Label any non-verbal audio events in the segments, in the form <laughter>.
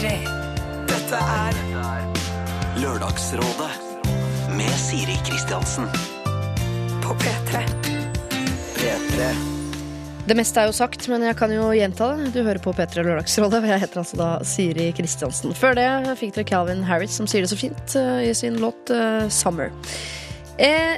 P3. Dette er Lørdagsrådet med Siri Kristiansen. på P3. P3. Det meste er jo sagt, men jeg kan jo gjenta det. Du hører på P3 Lørdagsrådet, og jeg heter altså da Siri Kristiansen. Før det fikk dere Calvin Harris, som sier det så fint eh, i sin låt eh, 'Summer'. Eh,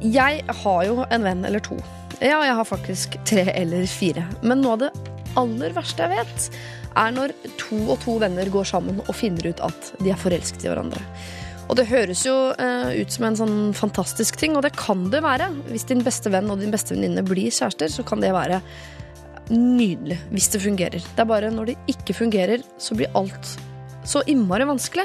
jeg har jo en venn eller to. Ja, jeg har faktisk tre eller fire. Men noe av det aller verste jeg vet, er når to og to venner går sammen og finner ut at de er forelsket i hverandre. Og det høres jo eh, ut som en sånn fantastisk ting, og det kan det være. Hvis din beste venn og din beste venninne blir kjærester, så kan det være nydelig hvis det fungerer. Det er bare når det ikke fungerer, så blir alt så innmari vanskelig.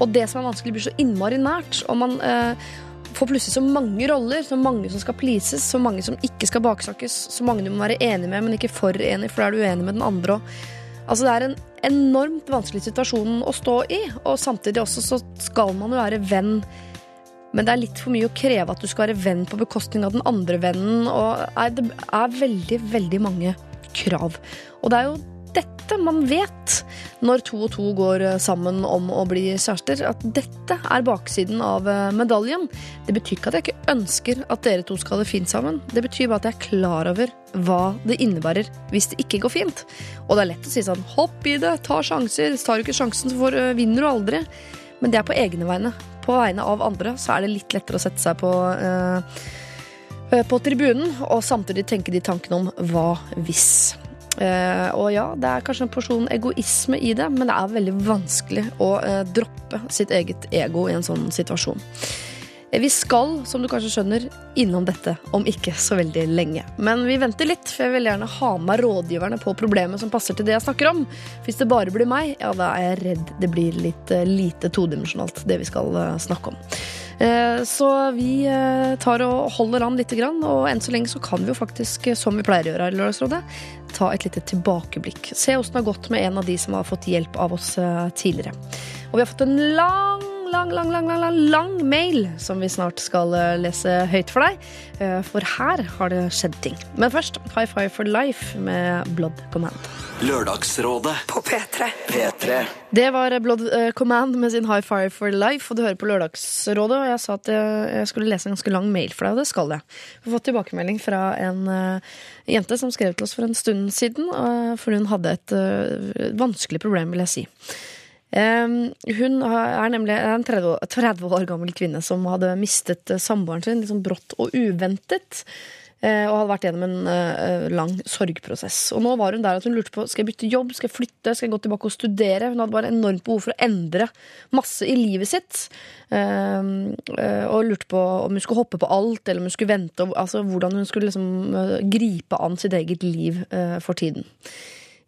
Og det som er vanskelig, blir så innmari nært. Og man eh, får plutselig så mange roller, så mange som skal pleases, så mange som ikke skal baksnakkes, så mange du må være enig med, men ikke for enig, for da er du uenig med den andre. Og, altså Det er en enormt vanskelig situasjon å stå i, og samtidig også så skal man jo være venn. Men det er litt for mye å kreve at du skal være venn på bekostning av den andre vennen. Og det er veldig, veldig mange krav. Og det er jo dette man vet når to og to går eh, sammen om å bli kjærester. At dette er baksiden av eh, medaljen. Det betyr ikke at jeg ikke ønsker at dere to skal ha det fint sammen. Det betyr bare at jeg er klar over hva det innebærer hvis det ikke går fint. Og det er lett å si sånn hopp i det, ta sjanser. Tar du ikke sjansen, så får, øh, vinner du aldri. Men det er på egne vegne. På vegne av andre så er det litt lettere å sette seg på øh, på tribunen og samtidig tenke de tankene om hva hvis. Eh, og ja, det er kanskje en porsjon egoisme i det, men det er veldig vanskelig å eh, droppe sitt eget ego i en sånn situasjon. Eh, Vi skal, som du kanskje skjønner, innom dette om ikke så veldig lenge. Men vi venter litt, for jeg vil gjerne ha med rådgiverne på problemet som passer til det jeg snakker om. Hvis det bare blir meg, ja, da er jeg redd det blir litt lite todimensjonalt, det vi skal snakke om. Eh, Så vi eh, tar og holder an lite grann, og enn så lenge så kan vi jo faktisk, eh, som vi pleier å gjøre her i Lørdagsrådet, ta et lite tilbakeblikk. Se åssen det har gått med en av de som har fått hjelp av oss tidligere. Og vi har fått en lang, lang, lang, lang, lang, lang, lang mail som vi snart skal eh, lese høyt for deg. Eh, For her har det skjedd ting. Men først High Five for Life med Blood Command. Lørdagsrådet På P3. P3. Det var Blood eh, Command med sin High Five for Life, og du hører på Lørdagsrådet. Og jeg sa at jeg, skulle lese en ganske lang mail for deg, og det skal jeg. Vi har fått tilbakemelding fra en jente som skrev til oss for en stund siden, for hun hadde et vanskelig problem, vil jeg si. Hun er nemlig en 30, år- gammel kvinne som hadde mistet eh, samboeren sin liksom brått og uventet. eh, Og hadde vært gjennom en eh, lang sorgprosess. Og nå var hun der at hun lurte på skal jeg bytte jobb, skal jeg flytte, skal jeg gå tilbake og studere. Hun hadde bare enormt behov for å endre masse i livet sitt. Og lurte på om hun skulle hoppe på alt, eller om hun skulle vente. Altså hvordan hun skulle liksom gripe an sitt eget liv for tiden.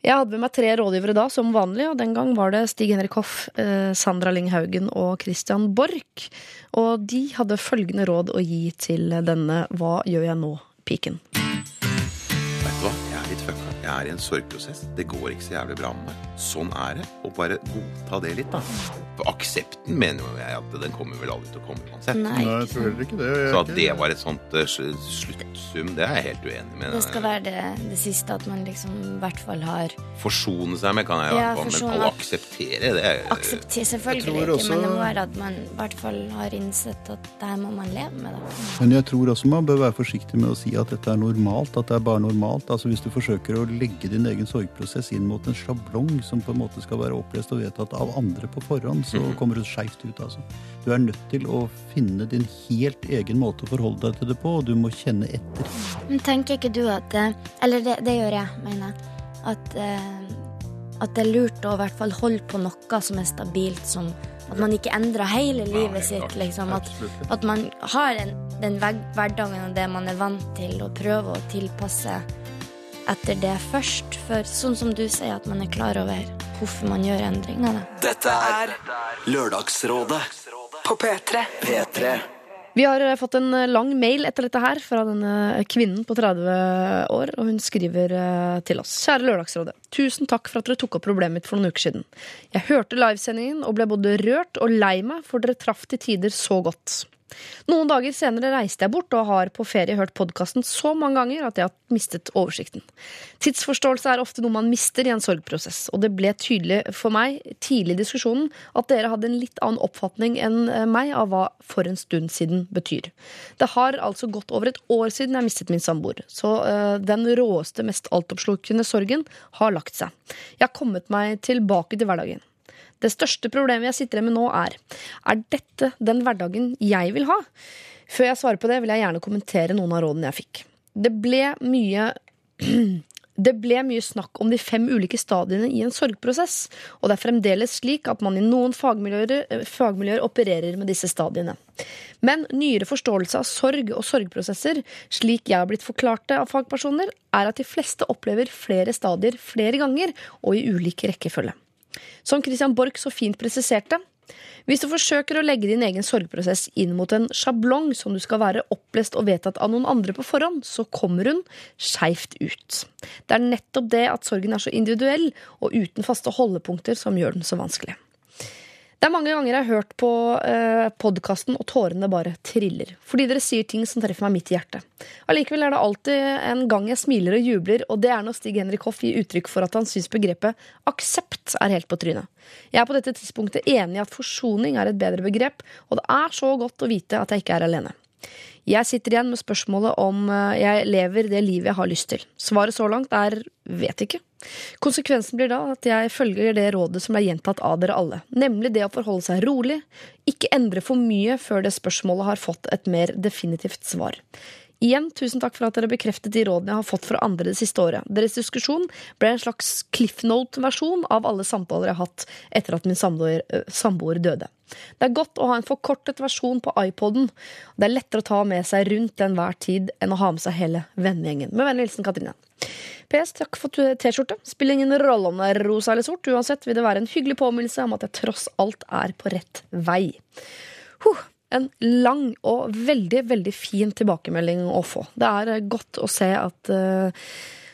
Jeg hadde med meg tre rådgivere da, som vanlig, og den gang var det Stig Henrik Hoff, eh, Sandra Lyng Haugen og Christian Borch. Og de hadde følgende råd å gi til denne Hva gjør jeg nå-piken. Vet du hva? Jeg er litt fucka. Jeg er i en sorgprosess. Det går ikke så jævlig bra med meg. Sånn er det. Og bare godta det litt, da. For aksepten mener jo jeg at den kommer vel aldri til å komme uansett. Nei, Nei, jeg tror heller ikke det. Jeg, Så at det var et sånt eh, sluttsum, det er jeg helt uenig med. det skal være det, det siste at man liksom i hvert fall har Forsone seg med kan jeg i Ja, hvert fall, forsone. men å akseptere det er Akseptere, selvfølgelig ikke, også- men det må være at man i hvert fall har innsett at det her må man leve med. Da. Men jeg tror også man bør være forsiktig med å si at dette er normalt. At det er bare normalt. Altså Hvis du forsøker å legge din egen sorgprosess inn mot en sjablong som på en måte skal være opplest og vedtatt av andre på forhånd, så kommer du skeivt ut. altså. Du er nødt til å finne din helt egen måte å forholde deg til det på, og du må kjenne etter. Men tenker ikke du at eh, Eller det, det gjør jeg, mener jeg. At, eh, at det er lurt å i hvert fall holde på noe som er stabilt, som at man ikke endrer hele livet sitt. Liksom, at, at man har en, den hverdagen og det man er vant til, og prøver å tilpasse etter det først. For sånn som du sier, at man er klar over hvorfor man gjør endringer. Da. Dette er Lørdagsrådet På P3. P3. Vi har eh, fått en eh, lang mail etter dette her fra denne kvinnen på 30 år, og hun skriver eh, til oss. Kjære Lørdagsrådet. Tusen takk for at dere tok opp problemet mitt for noen uker siden. Jeg hørte livesendingen og ble både rørt og lei meg, for dere traff til tider så godt. Noen dager senere reiste jeg bort og har på ferie hørt podkasten så mange ganger at jeg har mistet oversikten. Tidsforståelse er ofte noe man mister i en sorgprosess, og det ble tydelig for meg tidlig i diskusjonen at dere hadde en litt annen oppfatning enn eh, meg av hva for en stund siden betyr. Det har altså gått over et år siden jeg mistet min samboer, så eh, den råeste, mest altoppslukende sorgen har lagt seg. Jeg har kommet meg tilbake til hverdagen. Det største problemet jeg sitter med nå, er er dette den hverdagen jeg vil ha? Før jeg svarer på det, vil jeg gjerne kommentere noen av rådene jeg fikk. Det ble mye <clears throat> Det ble mye snakk om de fem ulike stadiene i en sorgprosess, og det er fremdeles slik at man i noen fagmiljøer, eh, fagmiljøer opererer med disse stadiene. Men nyere forståelse av sorg og sorgprosesser, slik jeg har blitt forklart det av fagpersoner, er at de fleste opplever flere stadier flere ganger og i ulik rekkefølge. Som Christian Borch så fint presiserte, hvis du forsøker å legge din egen sorgprosess inn mot en sjablong som du skal være opplest og vedtatt av noen andre på forhånd, så kommer hun skeivt ut. Det er nettopp det at sorgen er så individuell og uten faste holdepunkter som gjør den så vanskelig. Det er mange ganger jeg har hørt på eh, podkasten og tårene bare triller. Fordi dere sier ting som treffer meg midt i hjertet. Allikevel er det alltid en gang jeg smiler og jubler, og det er når Stig Henrik Hoff gir uttrykk for at han syns begrepet aksept er helt på trynet. Jeg er på dette tidspunktet enig i at forsoning er et bedre begrep, og det er så godt å vite at jeg ikke er alene. Jeg sitter igjen med spørsmålet om eh, jeg lever det livet jeg har lyst til. Svaret så langt er vet ikke. Konsekvensen blir da at jeg følger det rådet som er gjentatt av dere alle, nemlig det å forholde seg rolig, ikke endre for mye før det spørsmålet har fått et mer definitivt svar. Igjen, tusen takk for at dere bekreftet de rådene jeg har fått fra andre det siste året. Deres diskusjon ble en slags cliff note-versjon av alle samtaler jeg har hatt etter at min samboer, samboer døde. Det er godt å ha en forkortet versjon på iPoden. Det er lettere å ta med seg rundt enhver tid enn å ha med seg hele vennegjengen. Med vennlig hilsen Katrine. PS, takk for T-skjorte. Spiller ingen rolle om det er rosa eller sort. Uansett vil det være en hyggelig påminnelse om at jeg tross alt er på rett vei. Huh. En lang og veldig, veldig fin tilbakemelding å få. Det er godt å se at eh,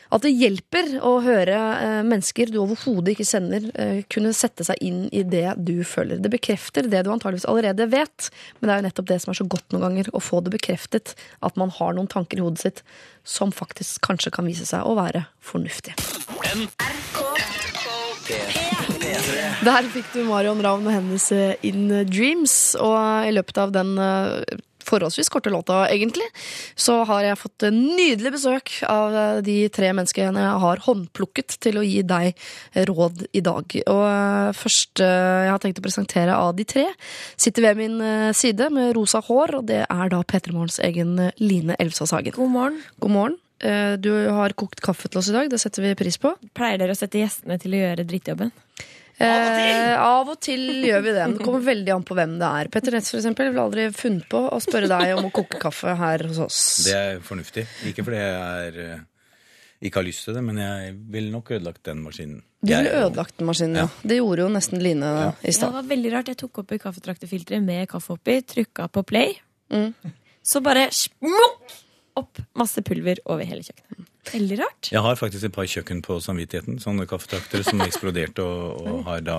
at det hjelper å høre eh, mennesker du overhodet ikke kjenner, eh, kunne sette seg inn i det du føler. Det bekrefter det du antageligvis allerede vet, men det er jo nettopp det som er så godt noen ganger, å få det bekreftet. At man har noen tanker i hodet sitt som faktisk kanskje kan vise seg å være fornuftige. Der fikk du Marion Ravn og hennes eh, In Dreams. Og i løpet av den eh, forholdsvis korte låta, egentlig, så har jeg fått nydelig besøk av eh, de tre menneskene jeg har håndplukket til å gi deg råd i dag. Og først, første jeg har tenkt å presentere av de tre, sitter ved min eh, side med rosa hår, og det er da P3 Morgens egen eh, Line Elvsås Hagen. God morgen. God morgen. Eh, Du har kokt kaffe til oss i dag, det setter vi pris på. Pleier dere å sette gjestene til å gjøre drittjobben? Eh, av og til gjør vi det. men Det kommer veldig an på hvem det er. Petter Ness for eksempel, ville aldri funnet på å spørre deg om å koke kaffe her hos oss. Det er fornuftig. Ikke fordi jeg er, eh, ikke har lyst til det, men jeg ville nok ødelagt den maskinen. Du ville er ødelagt den maskinen, ja. Det gjorde jo nesten Line i Ja, det var veldig rart. Jeg tok opp i kaffetraktefilteret med kaffe oppi, trykka på play. Mm. Så bare smokk opp masse pulver over hele kjøkkenet. Veldig rart. Jeg har faktisk et par kjøkken på samvittigheten. Sånne kaffetraktere som eksploderte og, og har da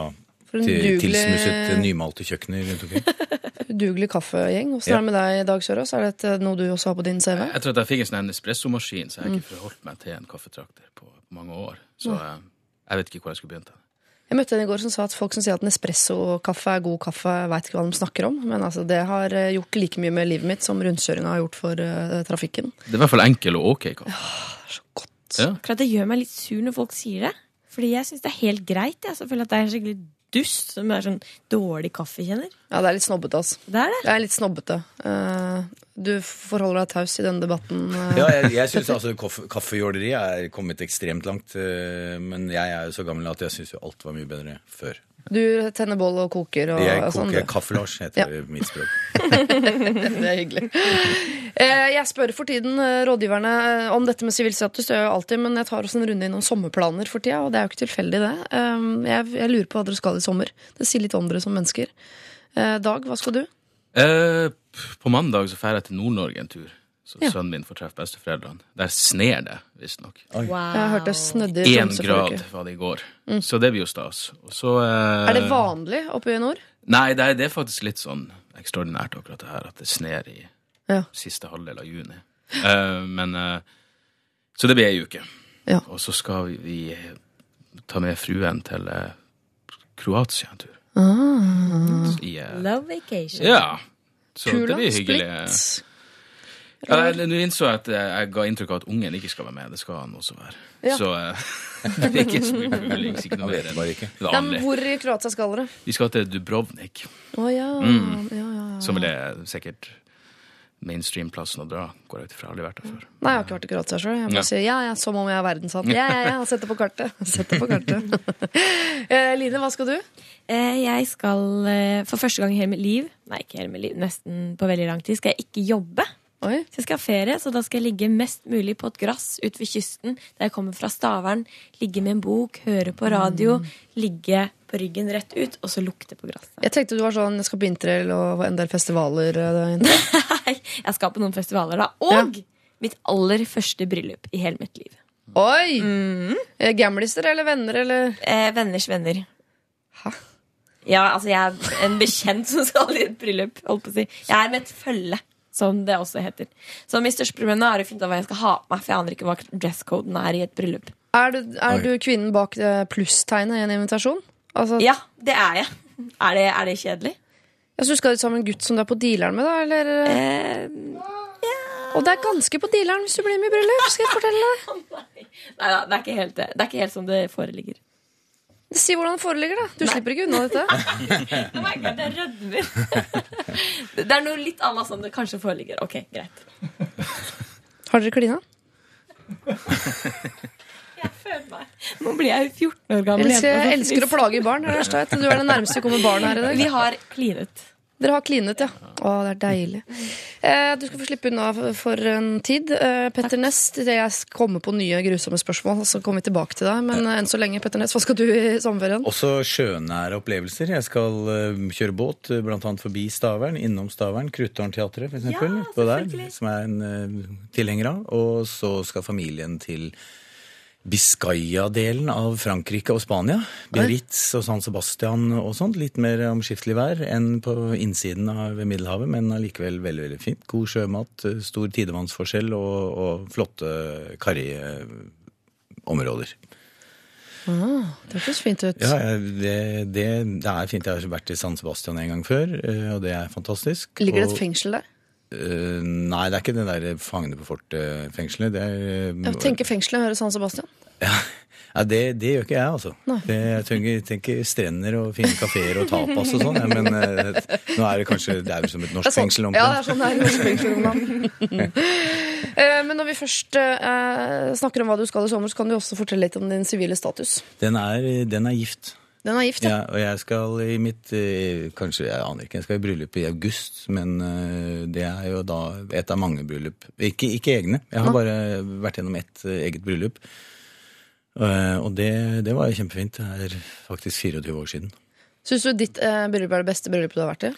til, tilsmusset nymalte kjøkkener rundt omkring. <laughs> Udugelig kaffegjeng. Åssen Ja. er det med deg, Dag Sørås? Er det noe du også har på din CV? Jeg tror at jeg fikk en sånn en espressomaskin, så jeg har ikke forholdt meg til en kaffetrakter på mange år. Så eh, jeg vet ikke hvor jeg skulle begynt. Jeg møtte en i går som sa at folk som sier at en espresso-kaffe er god kaffe, veit ikke hva de snakker om. Men altså, det har eh, gjort like mye med livet mitt som rundkjøringa har gjort for uh, trafikken. Det er i hvert fall enkel og ok kaffe. Det er så godt. Ja. Akkurat det gjør meg litt sur når folk sier det. Fordi jeg syns det er helt greit. Jeg så føler at det er en skikkelig dust som er sånn dårlig kaffekjenner. Ja, det er litt snobbete, altså. Det er det. Det er litt snobbete. Eh, Du forholder deg taus i denne debatten. eh. Ja, jeg, jeg syns altså kaffe, kaffejåleri er kommet ekstremt langt. eh, Men jeg er jo så gammel at jeg syns jo alt var mye bedre før. Du tenner boll og koker og, Jeg og sånn. koker du. Heter det mitt språk. <laughs> Det er hyggelig. Eh, Jeg spør for tiden eh, rådgiverne eh, om dette med sivilstatus. Det gjør jeg alltid, men jeg tar også en runde innom sommerplaner for tida, og det er jo ikke tilfeldig, det. Jeg, jeg lurer på hva dere skal i sommer. Det sier litt om dere som mennesker. Eh, Dag, hva skal du? Eh, på mandag så drar jeg til Nord-Norge en tur. Så Ja. sønnen min får treffe besteforeldrene. Der sner det, visstnok. Wow. Jeg hørte snødde i Én Tromsø grad var det i går. Så det blir jo stas. Og så eh, Er det vanlig oppe i nord? Nei, det er, det er faktisk litt sånn ekstraordinært, akkurat det her, at det sner i Ja. siste halvdel av juni. Eh, men eh, Så det blir ei uke. Ja. Og så skal vi, vi ta med fruen til eh, Kroatia en tur. Ah. I, eh, Love vacation. ja. Så Kula, det blir hyggelig. Split. Ja, Nå innså jeg at jeg ga inntrykk av at ungen ikke skal være med. Det skal han også være. Ja. Så eh, <laughs> det er ikke så mye puling. Ikke noe mer hvor i Kroatia skal dere? Vi skal til Dubrovnik, Å ja. Mm. ja, ja, ja. som vil er sikkert mainstream-plassen å dra. Går jeg ut ifra. Aldri vært der før. Nei, jeg har ikke vært i Kroatia sjøl. Jeg bare Ja. sier ja, ja, som om jeg er verdenshatt. Ja, ja, ja, sett det på kartet. <laughs> Sett det på kartet. <laughs> Eh, Line, hva skal du? Eh, Jeg skal for første gang i hele mitt liv, nei ikke hele mitt liv, nesten på veldig lang tid, skal jeg ikke jobbe. Oi. Så jeg skal ha ferie, så da skal jeg ligge mest mulig på et gress ut ved kysten der jeg kommer fra Stavern. Ligge med en bok, høre på radio, ligge på ryggen rett ut, og så lukte på gresset. Jeg tenkte du var sånn, jeg skal på interrail og en del festivaler. eh. <laughs> Nei, jeg skal på noen festivaler da. Og mitt aller første bryllup i hele mitt liv. Oi! Mm. Gamliser eller venner eller Eh, venners venner. Hæ? Ja, altså jeg er en bekjent som skal i et bryllup. Holdt på å si. Jeg er med et følge, som det også heter. Så mitt største problem nå er å finne ut hva jeg skal ha på meg, for jeg aner ikke hva dresscoden er i et bryllup. Er du, er du kvinnen bak eh, plusstegnet i en invitasjon? Altså, Ja, det er jeg. Er det, er det kjedelig? ja, så du skal ut sammen med en gutt som du er på dealeren med, da? Eller? Eh, Og det er ganske på dealeren hvis du blir med i bryllup, skal jeg fortelle deg. <laughs> nei da, det er ikke helt det. Det er ikke helt som det foreligger. Si hvordan det foreligger, da. Du slipper ikke unna dette. Oh my God, jeg rødmer. <laughs> det er noe litt annet som det kanskje foreligger. Ok, greit. Har dere klina? <laughs> Jeg føler meg Nå blir jeg 14 år gammel. Jeg elsker, jeg elsker å plage barn. Du er det nærmeste vi kommer barn her i dag. Vi har klinet. Dere har klinet, ja. Å, det er deilig. <laughs> Eh, du skal få slippe unna for en tid. Eh, Petter Nest, jeg kommer på nye grusomme spørsmål, så kommer vi tilbake til deg. Men eh, enn så lenge, Petter Næss, hva skal du i sommerferien? Også sjønære opplevelser. Jeg skal kjøre båt, bl.a. forbi Stavern, innom Stavern. Kruttornteatret, f.eks. Ja, der, som jeg er en tilhenger av. Og så skal familien til Biscaya-delen av Frankrike og Spania. Biarritz og San Sebastian og sånt. Litt mer omskiftelig vær enn på innsiden av Middelhavet, men allikevel veldig veldig fint. God sjømat, eh, stor tidevannsforskjell og, og flotte, karriområder. Ah, Det hørtes fint ut. Ja, det, det, det er fint. Jeg har vært i San Sebastian en gang før, eh, og det er fantastisk. Ligger det et fengsel der? Eh, nei, det er ikke det der Fangene på fortet-fengselet. Jeg tenker fengselet høres San Sebastian. <laughs> ja, det, det gjør ikke jeg, altså. Det, jeg tenker, tenker strender og fine kafeer og tapas og sånn. Ja, men uh, nå er det kanskje Det er jo som et Det norsk er sånn, fengsel. ja, det er sånn det er norsk fengsel fengsler om dagen. Eh, Men når vi først snakker om hva du skal i sommer, så kan du også fortelle litt om din sivile status. Den, er, den er gift. Den er gift, ja. Ja, og jeg skal i mitt eh, Kanskje, jeg aner ikke, jeg skal i bryllup i august, men eh, det er jo da et av mange bryllup. Ikke, ikke egne. Jeg har bare vært gjennom ett eh, eget bryllup. Og det, det var jo kjempefint. Det er faktisk 24 år siden. Syns du ditt bryllup er det beste bryllupet du har vært i?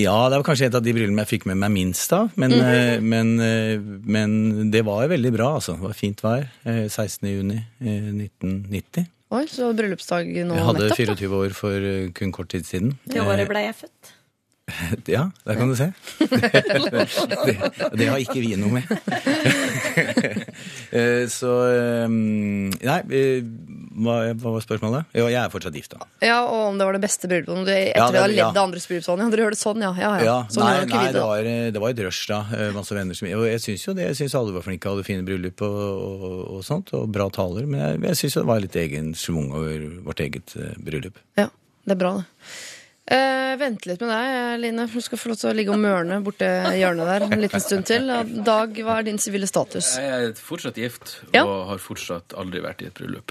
Ja, det var kanskje et av de bryllupene jeg fikk med meg minst av, men, eh, men, eh, men det var veldig bra, altså. Det var fint vær. eh, 16. juni eh, 1990. Oi, så du hadde bryllupsdag nå Jeg hadde nettopp? 24 år for eh, kun kort tid siden. Det året ble jeg født. <laughs> Ja, der kan du se. <laughs> det, det har ikke vi noe med. <laughs> Eh, Så eh, Nei, eh, hva, hva var spørsmålet? Jo, jeg er fortsatt gift, da. Ja, Og om det var det beste bryllupet? Etter Ja, det, vi har ledd ja. andres bryllup sånn? Ja, dere gjør det sånn, ja. ja, ja. Ja, Sånn nei, gjør nei det, det. var, eh, det var et rush, da. eh, Masse venner som Og jeg syns jo det. Jeg syns alle var flinke, hadde fine bryllup og, og, og sånt. Og bra taler. Men jeg, jeg syns det var litt egen schwung over vårt eget eh, bryllup. Ja, det er bra, det. Eh, vente litt med deg, Line. for Du skal få lov til å ligge og mørne borte i hjørnet der en liten stund til. Dag, hva er din sivile status? Jeg er fortsatt gift, Ja. og har fortsatt aldri vært i et bryllup.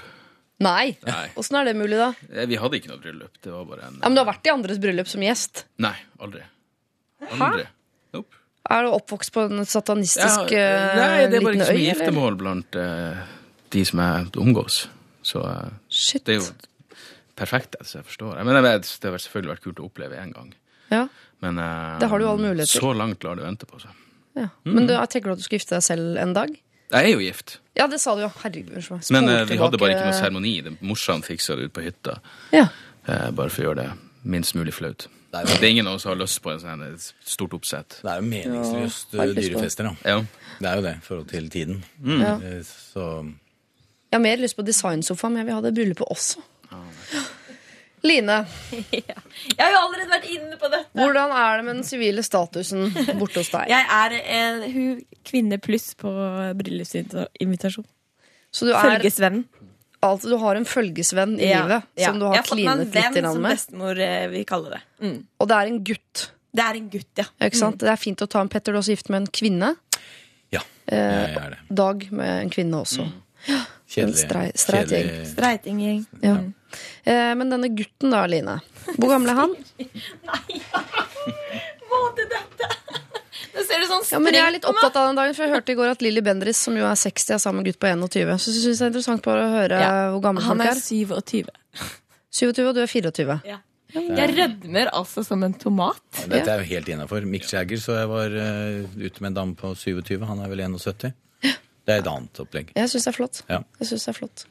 Nei! Nei. Åssen er det mulig, da? Eh, Vi hadde ikke noe bryllup. Det var bare en Ja, men Du har vært i andres bryllup som gjest. Nei, aldri. Aldri. Nope. Er du oppvokst på en satanistisk Ja, eh, nei, det er bare liten ikke så mye giftermål blant uh, de som jeg omgås. Så uh, Shit. det er jo perfekt, så jeg forstår. Men jeg vet, det har selvfølgelig vært kult å oppleve én gang. Ja, Men uh, Det har du jo all så langt lar det vente på seg. ja. Mm. Men du, tenker du at du skal gifte deg selv en dag? Jeg er jo gift, Ja, det sa du jo. Herregud. unnskyld meg. men eh, vi hadde bare ikke noe seremoni. Det- Morsan fiksa det ut på hytta, Ja. eh, bare for å gjøre det minst mulig flaut. Det er Det er ingen av oss som har lyst på en sånn et stort oppsett. det er jo meningsløst Ja, eh, dyrefester, da. Ja. Det er jo det, i forhold til tiden. Ja. Eh, Så Jeg har mer lyst på designsofa, men jeg vil ha det bryllupet også. Line, <laughs> Jeg har jo allerede vært inne på dette. hvordan er det med den sivile statusen borte hos deg? <laughs> Jeg er en hun kvinne pluss på bryllupsinvitasjon. Så du, er, Følgesvennen. altså, du har en følgesvenn i livet som du har Jeg har fått meg en klinet litt venn, som med? bestemor eh, vil kalle det. Mm. Og det er en gutt. Det er en gutt, ja. Ikke sant? Det er fint å ta en Petter, du er også gift med en kvinne. ja, Eh, jeg er det. Dag med en kvinne også. Kjedelig. Streiting. streit gjeng. kjedelig- Ja. Eh, men denne gutten da, Line. Hvor gammel er han? <laughs> Nei, hva til dette? Nå ser du sånn Ja, men Jeg er litt opptatt av den dagen, for jeg hørte i går at Lilly Bendriss, som jo er 60, er sammen med gutt på 21. Så jeg synes det er interessant bare å høre Ja. hvor gammel Han er. Han er. 27. 27, og du er 24. Ja. Jeg rødmer altså som en tomat. Dette er jo helt innafor. Mick Jagger så jeg var uh, ute med en dame på 27. Han er vel 71. Det er et annet opplegg. Jeg syns det er flott. Ja. Jeg synes det er flott.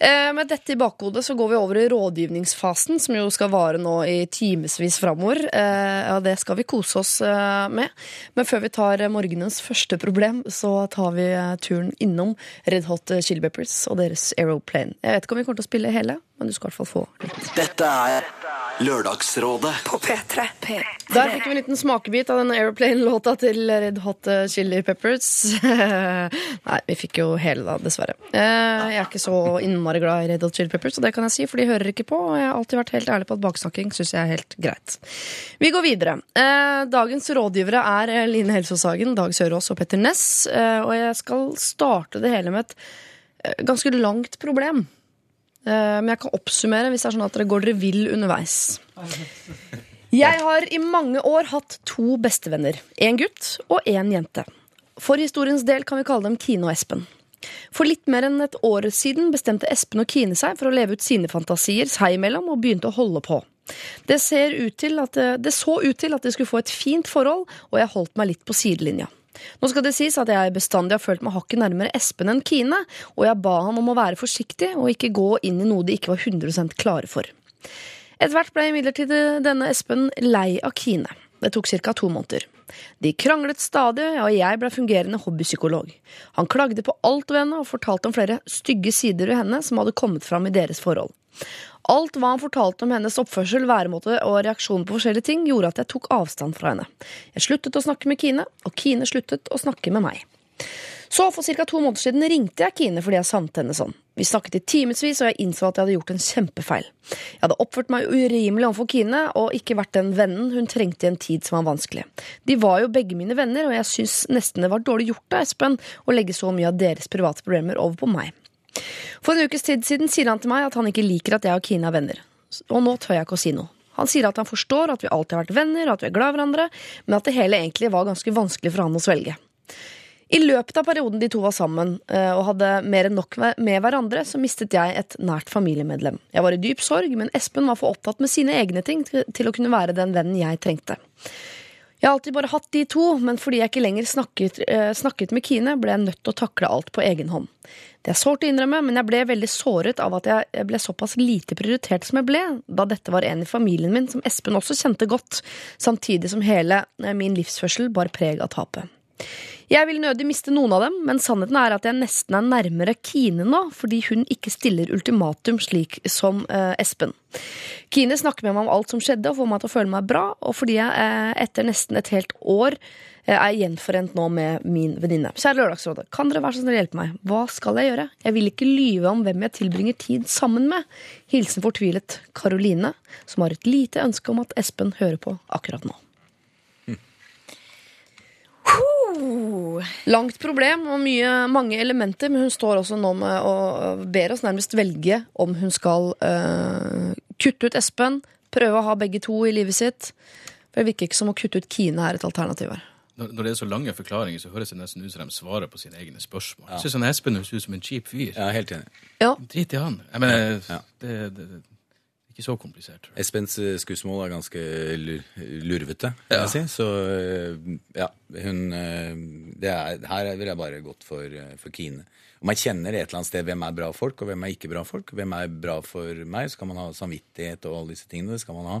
Eh, med dette i bakhodet så går vi over i rådgivningsfasen, som jo skal vare nå i timevis framover. Eh, ja, det skal vi kose oss eh, med. Men før vi tar eh, morgenens første problem, så tar vi eh, turen innom Red Hot Chili Peppers og deres Aeroplane. Jeg vet ikke om vi kommer til å spille hele, men du skal i hvert fall få litt. Dette er Lørdagsrådet På P3. P3. Der fikk vi en liten smakebit av den Aeroplane-låta til Red Hot Chili Peppers. <laughs> Nei, vi fikk jo hele, da, dessverre. Eh, Jeg er ikke så innmari glad i Red Hot Chili Peppers, og det kan jeg si, for de hører ikke på. Og jeg har alltid vært helt ærlig på at baksnakking syns jeg er helt greit. Vi går videre. Eh, Dagens rådgivere er eh, Line Helsås Hagen, Dag Sørås og Petter Ness. eh, Og jeg skal starte det hele med et eh, ganske langt problem. Eh, Men jeg kan oppsummere hvis det er sånn at dere går dere vill underveis. Jeg har i mange år hatt to bestevenner. En gutt og en jente. For historiens del kan vi kalle dem Kine og Espen. For litt mer enn et år siden bestemte Espen og Kine seg for å leve ut sine fantasier seg imellom og begynte å holde på. Det, til at, det så ut til at de skulle få et fint forhold, og jeg holdt meg litt på sidelinja. Nå skal det sies at jeg bestandig har følt meg hakket nærmere Espen enn Kine, og jeg ba ham om å være forsiktig og ikke gå inn i noe de ikke var 100 klare for. Etter hvert ble imidlertid denne Espen lei av Kine. Det tok ca. to måneder. De kranglet stadig, og jeg ble fungerende hobbypsykolog. Han klagde på alt ved henne og fortalte om flere stygge sider ved henne som hadde kommet fram i deres forhold. Alt hva han fortalte om hennes oppførsel, væremåte og reaksjon på forskjellige ting, gjorde at jeg tok avstand fra henne. Jeg sluttet å snakke med Kine, og Kine sluttet å snakke med meg. Så for ca. to måneder siden ringte jeg Kine fordi jeg savnet henne sånn. Vi snakket i timevis, og jeg innså at jeg hadde gjort en kjempefeil. Jeg hadde oppført meg urimelig overfor Kine og ikke vært den vennen hun trengte i en tid som var vanskelig. De var jo begge mine venner, og jeg syns nesten det var dårlig gjort av Espen å legge så mye av deres private problemer over på meg. For en ukes tid siden sier han til meg at han ikke liker at jeg og Kine er venner. Og nå tør jeg ikke å si noe. Han sier at han forstår at vi alltid har vært venner, og at vi er glad i hverandre, men at det hele egentlig var ganske vanskelig for han å svelge. I løpet av perioden de to var sammen eh, og hadde mer enn nok med hverandre, så mistet jeg et nært familiemedlem. Jeg var i dyp sorg, men Espen var for opptatt med sine egne ting til å kunne være den vennen jeg trengte. Jeg har alltid bare hatt de to, men fordi jeg ikke lenger snakket, eh, snakket med Kine, ble jeg nødt til å takle alt på egen hånd. Det er sårt å innrømme, men jeg ble veldig såret av at jeg ble såpass lite prioritert som jeg ble, da dette var en i familien min som Espen også kjente godt, samtidig som hele eh, min livsførsel bar preg av tapet. Jeg vil nødig miste noen av dem, men sannheten er at jeg nesten er nærmere Kine nå, fordi hun ikke stiller ultimatum slik som eh, Espen. Kine snakker med meg om alt som skjedde, og får meg til å føle meg bra, og fordi jeg eh, etter nesten et helt år eh, er gjenforent nå med min venninne. Kjære Lørdagsrådet, kan dere være så snill hjelpe meg? Hva skal jeg gjøre? Jeg vil ikke lyve om hvem jeg tilbringer tid sammen med. Hilsen fortvilet Karoline, som har et lite ønske om at Espen hører på akkurat nå. Langt problem og mye, mange elementer, men hun står også nå med og ber oss nærmest velge om hun skal uh, kutte ut Espen, prøve å ha begge to i livet sitt. For Det virker ikke som å kutte ut Kine er et alternativ her. Når når det er så lange forklaringer, så høres det nesten ut som de svarer på sine egne spørsmål. Jeg synes Espen høres ut som en kjip fyr. Er helt enig. Ja, Drit i han. Jeg mener, Ja. det, det, det Ikke så komplisert. Espens eh, skussmål er ganske lu- lurvete, vil jeg si. Så eh, ja, hun eh, det er, Her ville jeg bare gått for, for Kine. Om man kjenner et eller annet sted hvem er bra folk, og hvem er ikke bra folk, hvem er bra for meg, så kan man ha samvittighet og alle disse tingene. Det skal man ha.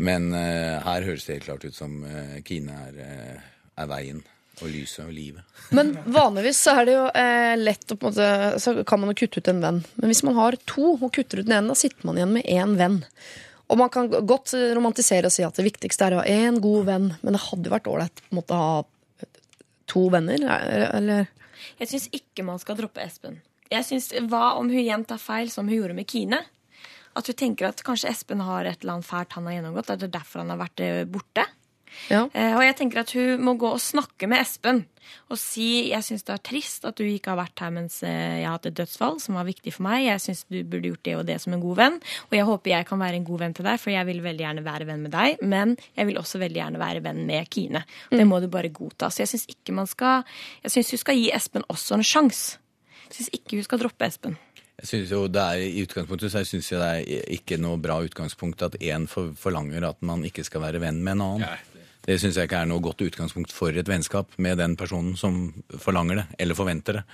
Men her høres det helt klart ut som Kine er, er veien og lyset og livet. Men vanligvis så er det jo eh, lett å på en måte Så kan man jo kutte ut en venn. Men hvis man har to og kutter ut den ene, da sitter man igjen med én venn. Og man kan godt romantisere og si at det viktigste er å ha én god venn, men det hadde jo vært ålreit å måtte ha to venner, eller Jeg syns ikke man skal droppe Espen. Jeg synes, Hva om hun igjen tar feil, som hun gjorde med Kine? At hun tenker at kanskje Espen har et eller annet fælt han har gjennomgått. At det er derfor han har vært eh, borte. Ja. Eh, og jeg tenker at hun må gå og snakke med Espen og si jeg syns det er trist at du ikke har vært her mens eh, jeg har hatt et dødsfall som var viktig for meg. Jeg syns du burde gjort det og det som en god venn. Og jeg håper jeg kan være en god venn til deg, for jeg vil veldig gjerne være venn med deg. Men jeg vil også veldig gjerne være venn med Kine. Det må du bare godta. Så jeg syns ikke man skal Jeg syns hun skal gi Espen også en sjanse. Jeg syns ikke hun skal droppe Espen. Jeg synes jo det er, I utgangspunktet så syns jeg det er ikke noe bra utgangspunkt at én forlanger at man ikke skal være venn med en annen. Nei, det- syns jeg ikke er noe godt utgangspunkt for et vennskap med den personen som forlanger det, eller forventer det.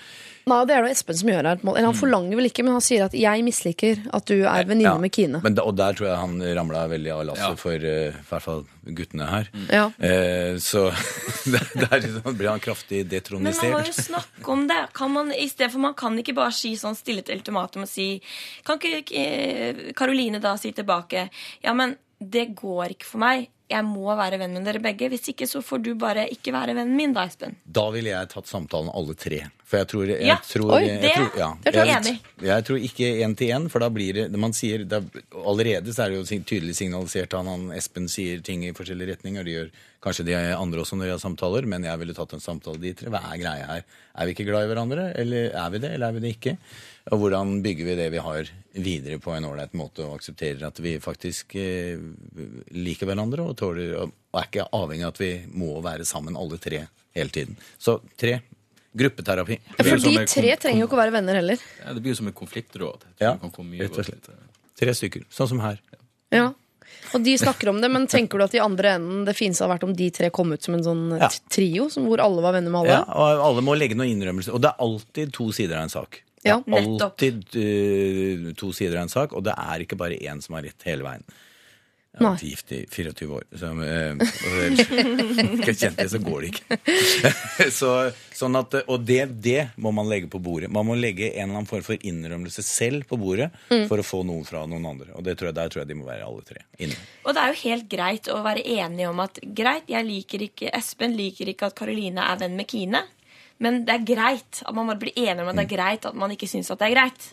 Nei, det er det Espen som gjør her. Eller han forlanger vel ikke, men han sier at 'jeg misliker at du er venninne Ja, med Kine'. Men da, og der tror jeg han ramla veldig av lasset Ja. for eh, i hvert fall guttene her. Ja. Uh, så <laughs> der, der blir han kraftig detronisert. Men man må jo snakke om det. Kan man, i stedet for man kan ikke bare si sånn stille et ultimatum og si Kan ikke eh, Karoline da si tilbake Ja, men det går ikke for meg. Jeg må være venn med dere begge. Hvis ikke så får du bare ikke være vennen min, da, Espen. Da ville jeg tatt samtalen alle tre. For jeg tror, jeg Ja. tror, Oi, jeg, det- tror, ja, det tror jeg er enig. jeg tror ikke én til én, for da blir det man sier, det er, Allerede så er det jo sig- tydelig signalisert at han Espen sier ting i forskjellige retninger. Det gjør kanskje de andre også når de har samtaler, men jeg ville tatt en samtale de tre. Hva er greia her? Er vi ikke glad i hverandre, eller er vi det, eller er vi det ikke? Og hvordan bygger vi det vi har videre på en ålreit måte, og aksepterer at vi faktisk eh, liker hverandre og tåler og, og er ikke avhengig av at vi må være sammen alle tre hele tiden. Så tre. Gruppeterapi. Ja, For de tre trenger jo ikke å være venner heller. Ja, det blir jo som et konfliktråd. Ja, rett og slett. Tre stykker. Sånn som her. Ja. Og de snakker om det, men tenker du at i andre enden det fineste hadde vært om de tre kom ut som en sånn Ja. trio, som hvor alle var venner med alle? Ja, og alle må legge noen innrømmelser. Og det er alltid to sider av en sak. Ja, Det er alltid uh, to sider av en sak, og det er ikke bare én som har rett hele veien. Jeg har vært gift i 24 år, så <laughs> ellers- ikke kjent det, så går det ikke. <laughs> så, sånn at, og det, det må man legge på bordet. Man må legge en eller annen form for innrømmelse selv på bordet for å få noe fra noen andre. Og det tror jeg, der tror jeg de må være alle tre inne. Og det er jo helt greit å være enige om at greit, jeg liker ikke Espen liker ikke at Karoline er venn med Kine. Men det er greit at man bare blir enig om at det er greit at man ikke syns at det er greit.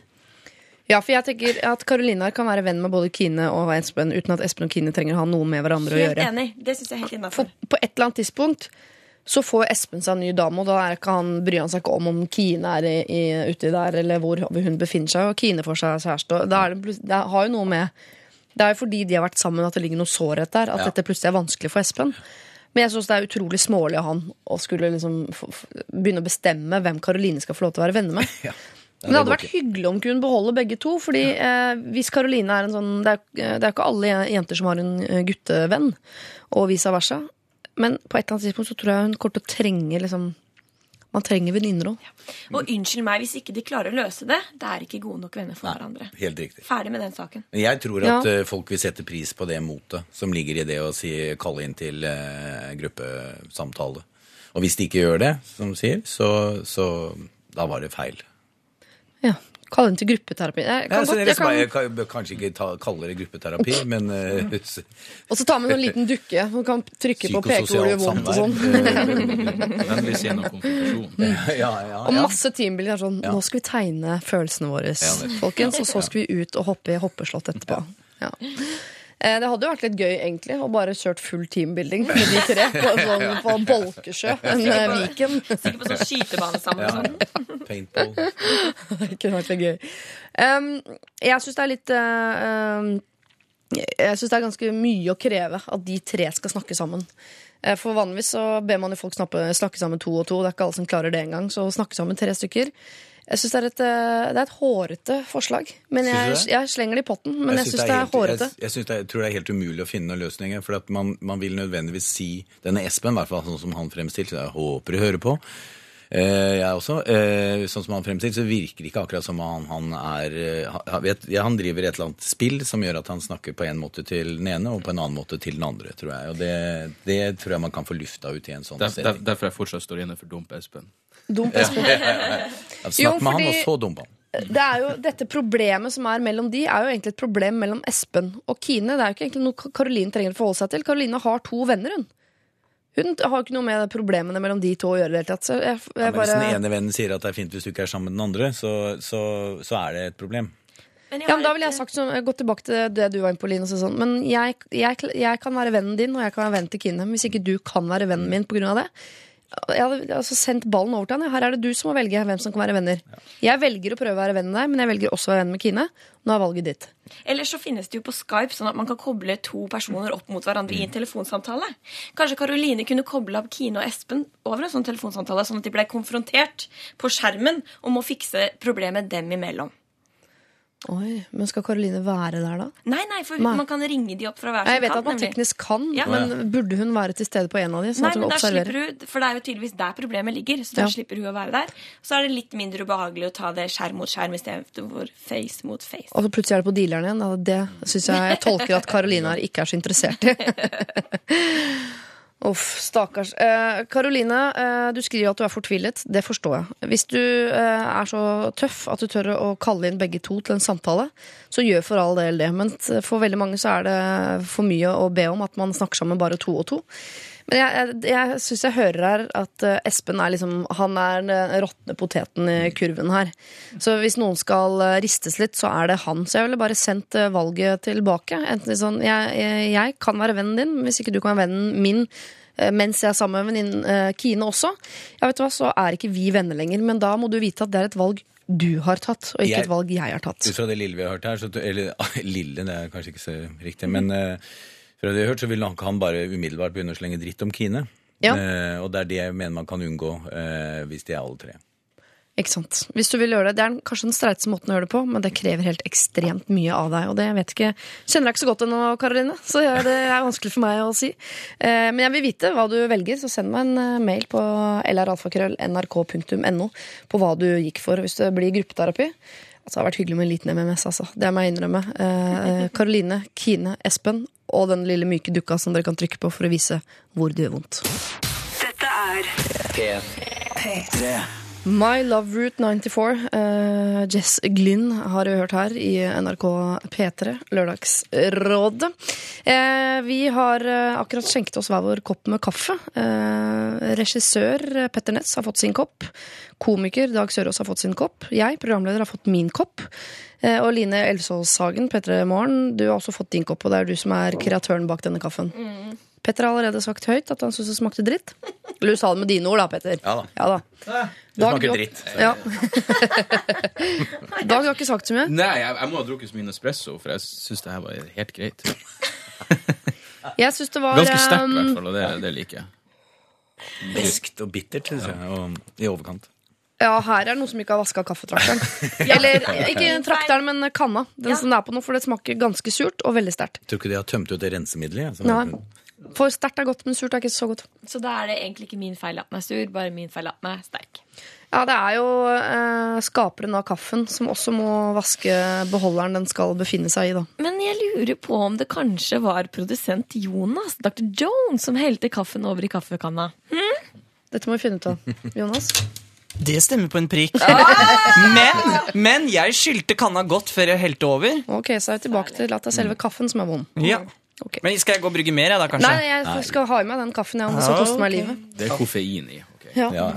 Ja, for jeg tenker at Karolina kan være venn med både Kine og Espen uten at Espen og Kine trenger å ha noe med hverandre å Helt gjøre. enig. Det synes jeg helt For innafor. på et eller annet tidspunkt så får Espen seg en ny dame, og da er ikke han, bryr han seg ikke om om Kine er i, i, uti der, eller hvor hun befinner seg, og Kine får seg kjæreste. det, det har jo noe med Det er jo fordi de har vært sammen at det ligger noe sårhet der, at Ja. dette plutselig er vanskelig for Espen. Men jeg syns det er utrolig smålig av han å skulle liksom begynne å bestemme hvem Karoline skal få lov til å være venner med. <laughs> Ja. Men det hadde vært hyggelig om hun kunne beholde begge to. Fordi eh, hvis Karoline er en sånn Det er, det er ikke alle jenter som har en eh, guttevenn, og vice versa. Men på et eller annet tidspunkt så tror jeg hun kommer til å trenge liksom Man trenger venninner òg. Og unnskyld meg hvis ikke de klarer å løse det. Det er ikke gode nok venner for hverandre. Helt riktig. Ferdig med den saken. Men jeg tror at ja. folk vil sette pris på det motet som ligger i det å si, kalle inn til uh, gruppesamtale. Og hvis de ikke gjør det, som sier, så, så da var det feil. Ja. Kalle den til gruppeterapi. Jeg kan ja, godt, jeg kan... jeg kan, kan, kanskje ikke ta, kalle det gruppeterapi, <laughs> men uh, og så ta med en sånn liten dukke. Du kan trykke på og hvor det gjør vondt og sånn. Vennlig scene og konfrontasjon. <laughs> ja, ja, Og masse teambilder. Sånn, Nå skal vi tegne følelsene våre, Ja, folkens. Og så skal vi ut og hoppe i hoppeslott etterpå. Ja. Eh, Det hadde jo vært litt gøy egentlig å bare kjørt full teambuilding med de tre på, <laughs> sånn, på Bolkesjø, en eh, Viken. Sikkert på sånn skytebane sammen. Ja. sånn. Paintball. <laughs> Det kunne vært litt gøy. Um, jeg syns det er litt um, Jeg syns det er ganske mye å kreve at de tre skal snakke sammen. Eh, For vanligvis så ber man jo folk snakke, snakke sammen to og to. Det er ikke alle som klarer det engang. Så snakke sammen tre stykker. Jeg syns det, er et, eh, det er et hårete forslag. Men jeg, det? jeg slenger det i potten. Men jeg, synes syns det er hårete. Jeg, jeg, synes det jeg, tror det er helt umulig å finne noen løsninger. For at man, man vil nødvendigvis si Denne Espen, i hvert fall sånn som han fremstilte, jeg håper du hører på. Eh, jeg også. Eh, sånn som han fremstilte, så virker det ikke akkurat som han, han er eh, han, vet, ja, han driver et eller annet spill som gjør at han snakker på en måte til den ene og på en annen måte til den andre, tror jeg. Og det, det tror jeg man kan få lufta ut i en sånn Der, der, derfor jeg fortsatt står inne for Dump Espen. Espen. Ja, Jo, Snakk med han, og så dump han. Det er jo, dette problemet som er mellom de, er jo egentlig et problem mellom Espen og Kine. Det er jo ikke egentlig noe Karoline trenger å forholde seg til. Karoline har to venner, hun. Hun har ikke noe med problemene mellom de to å gjøre hele. Så jeg, jeg Ja, men Hvis den ene vennen sier at det er fint hvis du ikke er sammen med den andre, så, så, så er det et problem. Men jeg Ja, men da ville jeg sagt sånn, gå tilbake til det du var inne på, Line. og Sånn. Men jeg, jeg, jeg kan være vennen din, og jeg kan være vennen til Kine. Men hvis ikke du kan være vennen min pga. det Jeg hadde altså sendt ballen over til han. Her er det du som må velge hvem som kan være venner. Jeg velger å prøve å være venn med deg, men jeg velger også å være venn med Kine. Nå er valget ditt. Eller så finnes det jo på Skype, sånn at man kan koble to personer opp mot hverandre i en telefonsamtale. Kanskje Karoline kunne koble av Kine og Espen over en sånn telefonsamtale, sånn at de ble konfrontert på skjermen om å fikse problemet dem imellom. Oi, Men skal Karoline være der, da? Nei, nei, for Nei. man kan ringe de opp fra hver sin jeg vet kant. at man nemlig. teknisk kan, Ja. men burde hun være til stede på en av de? Sånn Nei, men da slipper hun, For det er jo tydeligvis der problemet ligger. Så da Ja. slipper hun å være der. Så er det litt mindre ubehagelig å ta det skjerm mot skjerm istedenfor face mot face. Og så plutselig er det på dealeren igjen. da. Det syns jeg jeg tolker at Karoline her ikke er så interessert i. <laughs> Uff, stakkars. Eh, Karoline, eh, du skriver at du er fortvilet. Det forstår jeg. Hvis du eh, er så tøff at du tør å kalle inn begge to til en samtale, så gjør for all del det. Men for veldig mange så er det for mye å be om at man snakker sammen bare to og to. Men jeg, jeg, jeg syns jeg hører her at eh, Espen er liksom Han er den råtne poteten i kurven her. Så hvis noen skal eh, ristes litt, så er det han. Så jeg ville bare sendt eh, valget tilbake. Enten sånn jeg, jeg, kan være vennen din, hvis ikke du kan være vennen min eh, mens jeg er sammen med venninnen eh, Kine også, ja, vet du hva, så er ikke vi venner lenger. Men da må du vite at det er et valg du har tatt, og ikke Jeg- et valg jeg har tatt. Ut fra det lille vi har hørt her, så, eller <laughs> lille, det er kanskje ikke så riktig, men eh, fra det jeg har hørt, så vil nok han bare umiddelbart begynne å slenge dritt om Kine. Ja. Eh, og det er det jeg mener man kan unngå eh, hvis de er alle tre. Ikke sant? Hvis du vil gjøre det. Det er kanskje den streiteste måten å gjøre det på, men det krever helt ekstremt mye av deg. Og det vet ikke, kjenner jeg ikke så godt ennå, Karoline, så det er vanskelig for meg å si. Eh, men jeg vil vite hva du velger, så send meg en eh, mail på lralfakrøll.nrk.no på hva du gikk for hvis det blir gruppeterapi. Altså, det har vært hyggelig med en liten MMS, altså. Det må jeg innrømme. Eh, Karoline, Kine, Espen og den lille myke dukka som dere kan trykke på for å vise hvor det gjør vondt. Dette er P3. My Love Route 94. Uh, Jess Glynn har du hørt her i NRK P3, Lørdagsrådet. Uh, vi har uh, akkurat skjenket oss hver vår kopp med kaffe. Eh, regissør eh, Petter Ness har fått sin kopp. Komiker Dag Sørås har fått sin kopp. Jeg, programleder, har fått min kopp. Eh, og Line Elvsåshagen, P3 Morgen, du har også fått din kopp, og det er du som er kreatøren bak denne kaffen. Petter har allerede sagt høyt at han syns det smakte dritt. Eller du sa det med dine ord, da, Petter. Ja da. Ja da. Det smaker Dag, dritt. Ja. <laughs> Dag, du har ikke sagt så mye. Nei, jeg, jeg må ha drukket så mye Nespresso, for jeg syns det her var helt greit. <laughs> Jeg syns det var Ganske sterkt, i um, hvert fall, og det, det liker jeg. Beskt og bittert, syns jeg. Og i overkant. Ja, her er noe som ikke har vaska kaffetrakteren. <laughs> Eller ikke trakteren, men kanna. Den Ja. som det er på nå, for det smaker ganske surt og veldig sterkt. Tror ikke de har tømt ut det rensemiddelet? Ja. For sterkt er godt, men surt er ikke så godt. Så da er det egentlig ikke min feil at den er sur, bare min feil at den er sterk. Ja, det er jo eh, skaperen av kaffen som også må vaske beholderen den skal befinne seg i, da. Men jeg lurer på om det kanskje var produsent Jonas, Dr. Jones, som helte kaffen over i kaffekanna. Dette må vi finne ut av. Jonas? Det stemmer på en prikk. <laughs> Men, men jeg skylte kanna godt før jeg helte over. Ok, så er vi tilbake til at det er selve kaffen som er vond. Ja. Ok. Men skal jeg gå og brygge mer, jeg da, kanskje? Nei, jeg skal ha i meg den kaffen, ja, om det koster meg livet. Det er koffein i. Okay. Ja. Ja,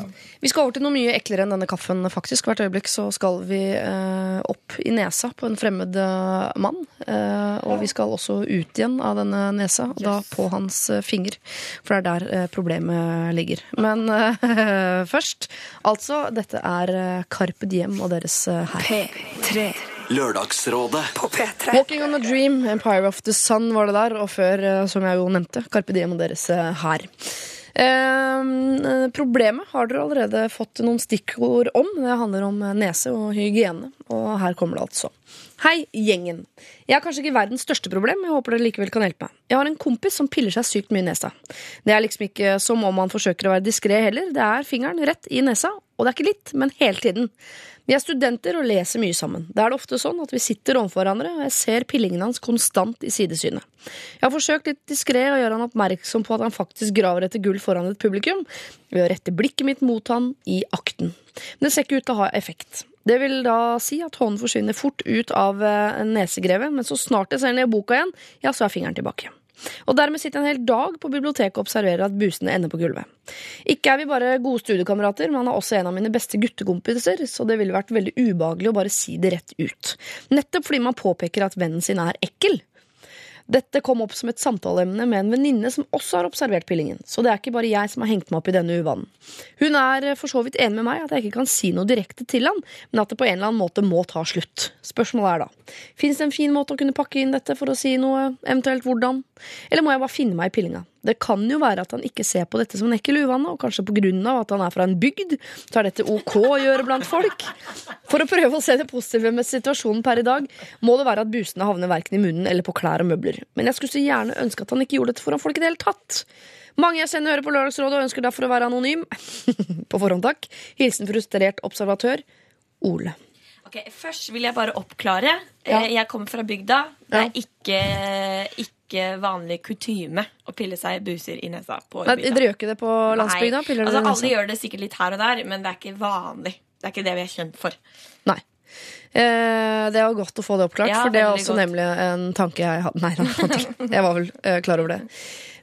Vi skal over til noe mye eklere enn denne kaffen. faktisk. Hvert øyeblikk så skal vi eh, opp i nesa på en fremmed eh, mann. Eh, og vi skal også ut igjen av denne nesa, og da på hans eh, finger. For det er der eh, problemet ligger. Men eh, <laughs> først, altså, dette er Carpe Diem og deres her. P3 Lørdagsrådet. på P3. Walking on a Dream, Empire of the Sun var det der, og før, eh, som jeg jo nevnte, Carpe Diem og deres eh, her. Eh, problemet har dere allerede fått noen stikkord om. Det handler om nese og hygiene. Og her kommer det altså. Hei, gjengen. Jeg har kanskje ikke verdens største problem, jeg håper dere likevel kan hjelpe meg. Jeg har en kompis som piller seg sykt mye i nesa. Det er liksom ikke som om han forsøker å være diskré heller. Det er fingeren rett i nesa, og det er ikke litt, men hele tiden. Vi er studenter og leser mye sammen. Da er det ofte sånn at vi sitter overfor hverandre, og jeg ser pillingen hans konstant i sidesynet. Jeg har forsøkt litt diskré å gjøre han oppmerksom på at han faktisk graver etter gull foran et publikum, ved å rette blikket mitt mot han i akten. Men det ser ikke ut til å ha effekt. Det vil da si at hånden forsvinner fort ut av eh, nesegrevet, men så snart jeg ser ned i boka igjen, ja, så er fingeren tilbake. Og dermed sitter jeg en hel dag på biblioteket og observerer at busene ender på gulvet. Ikke er vi bare gode studiekamerater, men han er også en av mine beste guttekompiser, så det ville vært veldig ubehagelig å bare si det rett ut. Nettopp fordi man påpeker at vennen sin er ekkel. Dette kom opp som et samtaleemne med en venninne som også har observert pillingen, så det er ikke bare jeg som har hengt meg opp i denne uvanen. Hun er eh, for så vidt enig med meg at jeg ikke kan si noe direkte til han, men at det på en eller annen måte må ta slutt. Spørsmålet er da, fins det en fin måte å kunne pakke inn dette for å si noe, eventuelt hvordan, eller må jeg bare finne meg i pillinga? Det kan jo være at han ikke ser på dette som en ekkel uvane, og kanskje av at han er fra en bygd, så er dette ok å gjøre blant folk. For å prøve å se det positive med situasjonen per i dag, må det være at busene havner verken i munnen eller på klær og møbler. Men jeg skulle så gjerne ønske at han ikke gjorde dette foran folk i det hele tatt. Mange jeg sender hører på Lørdagsrådet og ønsker derfor å være anonym. <laughs> på forhånd, takk. Hilsen frustrert observatør Ole. Ok, Først vil jeg bare oppklare. Ja. Jeg kommer fra bygda. Det er ikke, ikke vanlig kutyme å pille seg buser i nesa på Nei, dere gjør ikke det på landsbygda? Nei, altså, alle gjør det sikkert litt her og der, men det er ikke vanlig. Det er ikke det vi er kjent for. Nei. Eh, det var godt å få det oppklart, Ja, for det er også godt. nemlig en tanke jeg hadde. Nei, jeg var vel eh, klar over det.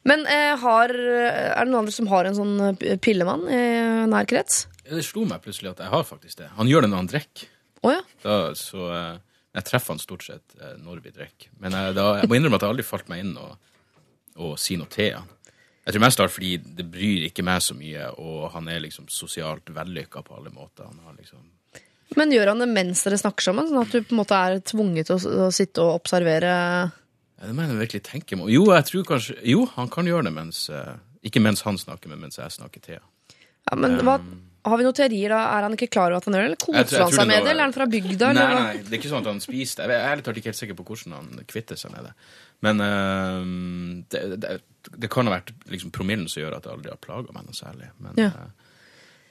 Men eh, har, er det noen andre som har en sånn eh, pillemann i nær krets? Det slo meg plutselig at jeg har faktisk det. Han gjør det når han drikker. Oh, ja. Da, så eh, jeg treffer han stort sett eh, når vi drikker. Men jeg, da, jeg må innrømme at jeg aldri falt meg inn og, og si noe til han. Jeg tror mest av alt fordi det bryr ikke meg så mye, og han er liksom sosialt vellykka på alle måter. Han har liksom Men gjør han det mens dere snakker sammen, sånn at du på en måte er tvunget til å, å sitte og observere? Ja, Det må jeg virkelig tenke meg. Jo, jeg tror kanskje Jo, han kan gjøre det mens eh, Ikke mens han snakker, men mens jeg snakker til han. Ja, men hva, Har vi noen teorier da? Er han ikke klar over at han gjør det, eller koser han seg med det, eller er han fra bygda? Nei, eller nei, det er ikke sånn at han spiser det. Jeg er ærlig talt ikke helt sikker på hvordan han kvitter seg med det. Men eh, det, det, det kan ha vært liksom promillen som gjør at det aldri har plaga meg noe særlig. Men Ja. eh,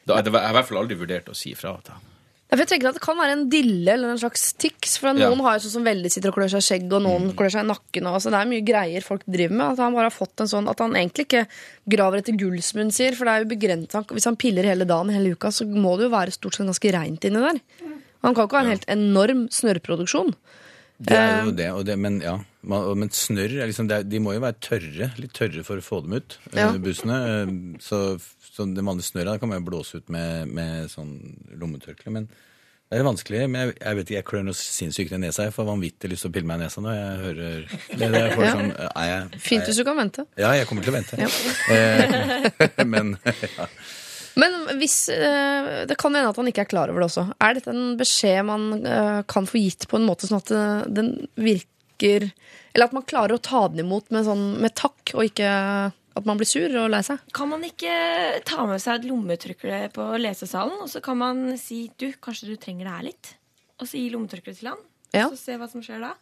da, det var, jeg har i hvert fall aldri vurdert å si ifra til han. Ja, for jeg tenker at Det kan være en dille eller en slags tics. For Noen Ja. har jo sånn som veldig sitter og klør seg i skjegg, og noen klør seg i nakken. Og, altså, det er mye greier folk driver med. At han bare har fått en sånn At han egentlig ikke graver etter gull, som hun sier. For det er jo begrenset Hvis han piller hele dagen hele uka, så må det jo være stort sett ganske reint inni der. Han kan ikke ha en helt enorm snørrproduksjon. Det er Eh. jo det, og det men ja. Man, men snørr er liksom, det er, De må jo være tørre, litt tørre for å få dem ut, eh, Ja. bussene. Eh, Så, så det vanlige snørret kan man jo blåse ut med, med sånn lommetørkle. Men det er vanskelig. Men jeg, jeg vet ikke, jeg klør noe sinnssykt i nesa. Jeg får vanvittig lyst til å pille meg i nesa nå. jeg hører det. det jeg får sånn, er jeg, Fint er hvis du kan vente. Ja, jeg kommer til å vente. Ja. Eh, <laughs> men ja. Men hvis Det kan hende at han ikke er klar over det også. Er dette en beskjed man kan få gitt på en måte sånn at den virker Eller at man klarer å ta den imot med, sånn, med takk, og ikke at man blir sur og lei seg? Kan man ikke ta med seg et lommetørkle på lesesalen, og så kan man si du, kanskje du trenger det her litt? Og så gi lommetørkleet til han, Ja. så se hva som skjer da.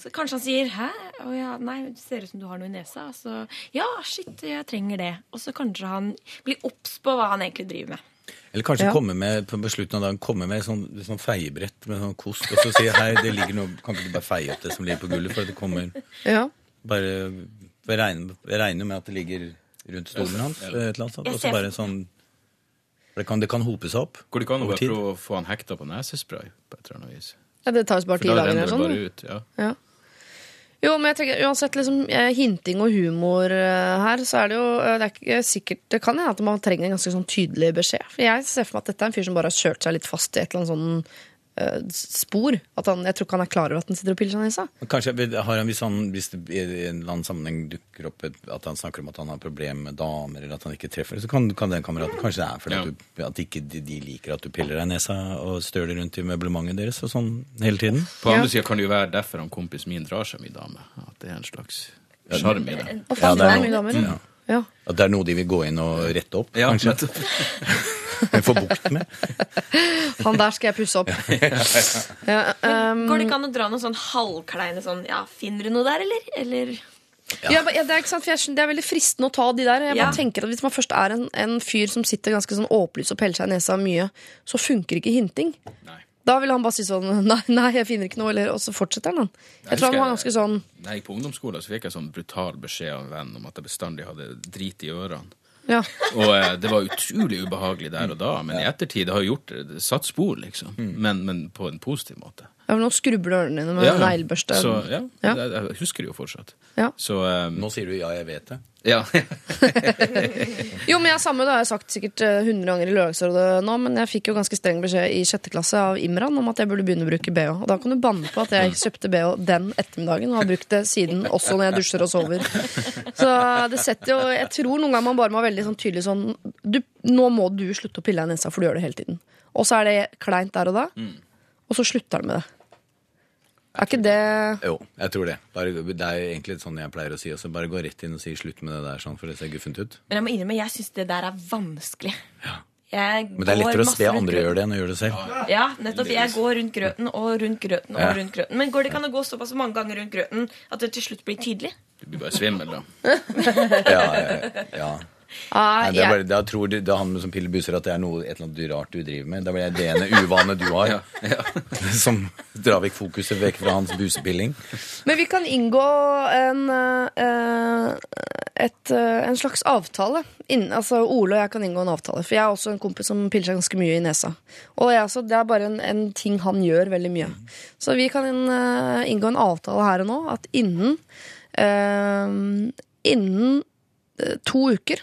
Så kanskje han sier 'hæ? Å ja, nei, det ser ut som du har noe i nesa'. Og så 'ja, shit, jeg trenger det'. Og så kanskje han blir obs på hva han egentlig driver med. Eller kanskje Ja. komme med på slutten av dagen komme med sånn, sånn feiebrett med sånn kost, og så si hei, det ligger noe, kan ikke du bare feie opp det som ligger på gulvet, for at det kommer Ja. bare Jeg regner, jeg regner med at det ligger rundt stolen hans, et eller annet sånt, og så bare sånn for det kan, det kan hope seg opp Går det ikke an å prøve å få han hekta på nesespray? på et eller annet vis? ja det tar jo bare ti da dager. eller det sånn. bare ut. ja. Ja. Jo, men jeg tenker uansett liksom, eh, hinting og humor eh, her, så er det jo eh, det er ikke sikkert Det kan hende at man trenger en ganske sånn tydelig beskjed. For jeg ser for meg at dette er en fyr som bare har kjørt seg litt fast i et eller annet sånn spor. At han, jeg tror ikke han er klar over at han sitter og piller seg i nesa. Kanskje har han, hvis, han, hvis det i en eller annen sammenheng dukker opp et, at han snakker om at han har problemer med damer, eller at han ikke treffer, så kan, kan den kameraten Kanskje det er fordi Ja. at, du, at ikke de, de liker at du piller deg i nesa og støler rundt i møblementet deres og sånn hele tiden. På Ja. andre sida kan det jo være derfor han kompisen min drar seg mye dame. At det er en slags sjarm i det. Og Ja, det er er noe. Ja. Ja. At det er noe de vil gå inn og rette opp, Ja, kanskje? Men <laughs> Få bukt med. <laughs> Han der skal jeg pusse opp. <laughs> Ja, um, Går det ikke an å dra noen sånn halvkleine sånn Ja, finner du noe der, eller? Eller Ja, ja, det, er ikke sant, for jeg det er veldig fristende å ta de der. Jeg Ja. bare tenker at Hvis man først er en, en fyr som sitter ganske sånn åpelys og peller seg i nesa mye, så funker ikke hinting. Nei. Da vil han bare si sånn <laughs> Nei, nei jeg finner ikke noe. Eller, og så fortsetter han. Jeg tror han var ganske sånn Da jeg gikk på ungdomsskolen, så fikk jeg sånn brutal beskjed av en venn om at jeg bestandig hadde drit i ørene. Ja. Og eh, det var utrolig ubehagelig der og da, men i ettertid det har gjort det, det satt spor, liksom. Men, men på en positiv måte. Ja, Nå skrubber du ørene dine med Ja, ja. neglebørste. Så ja, Ja. Jeg, jeg husker det jo fortsatt. Ja. Så um... Nå sier du ja, jeg vet det. ja. <laughs> Jo, men jeg samme, det har jeg sagt sikkert eh, 100 ganger i Lørdagsrådet nå, men jeg fikk jo ganske streng beskjed i sjette klasse av Imran om at jeg burde begynne å bruke BH. Og da kan du banne på at jeg kjøpte BH den ettermiddagen og har brukt det siden, også når jeg dusjer og sover. Så det setter jo Jeg tror noen ganger man bare må være veldig sånn tydelig sånn du, Nå må du slutte å pille deg i nesa, for du gjør det hele tiden. Og så er det kleint der og da, og så slutter han med det. Er ikke det Jo, jeg tror det. Bare, det er egentlig sånn jeg pleier å si også. Bare gå rett inn og si slutt med det der, sånn, for det ser guffent ut. Men jeg må innrømme, jeg syns det der er vanskelig. Jeg Men det er lettere å se andre gjøre det enn å gjøre det selv. Ja, nettopp. Jeg går rundt grøten og rundt grøten og Ja. rundt grøten. Men går det ikke an å gå såpass mange ganger rundt grøten at det til slutt blir tydelig? Du blir bare svimmel, da. <laughs> Ja, ja, ja. Nei, Nei, det er bare, da tror du, da han som piller busser at det er noe, et eller annet rart du driver med. Da blir det ene uvane du har, <laughs> <laughs> som drar vekk fokuset vekk fra hans busepilling. Men vi kan inngå en, eh, et, eh, en slags avtale. Inn, altså Ole og jeg kan inngå en avtale. For jeg er også en kompis som piller seg ganske mye i nesa. Og jeg, også, det er bare en, en ting han gjør veldig mye. Så vi kan eh, inngå en avtale her og nå at innen Innen to uker,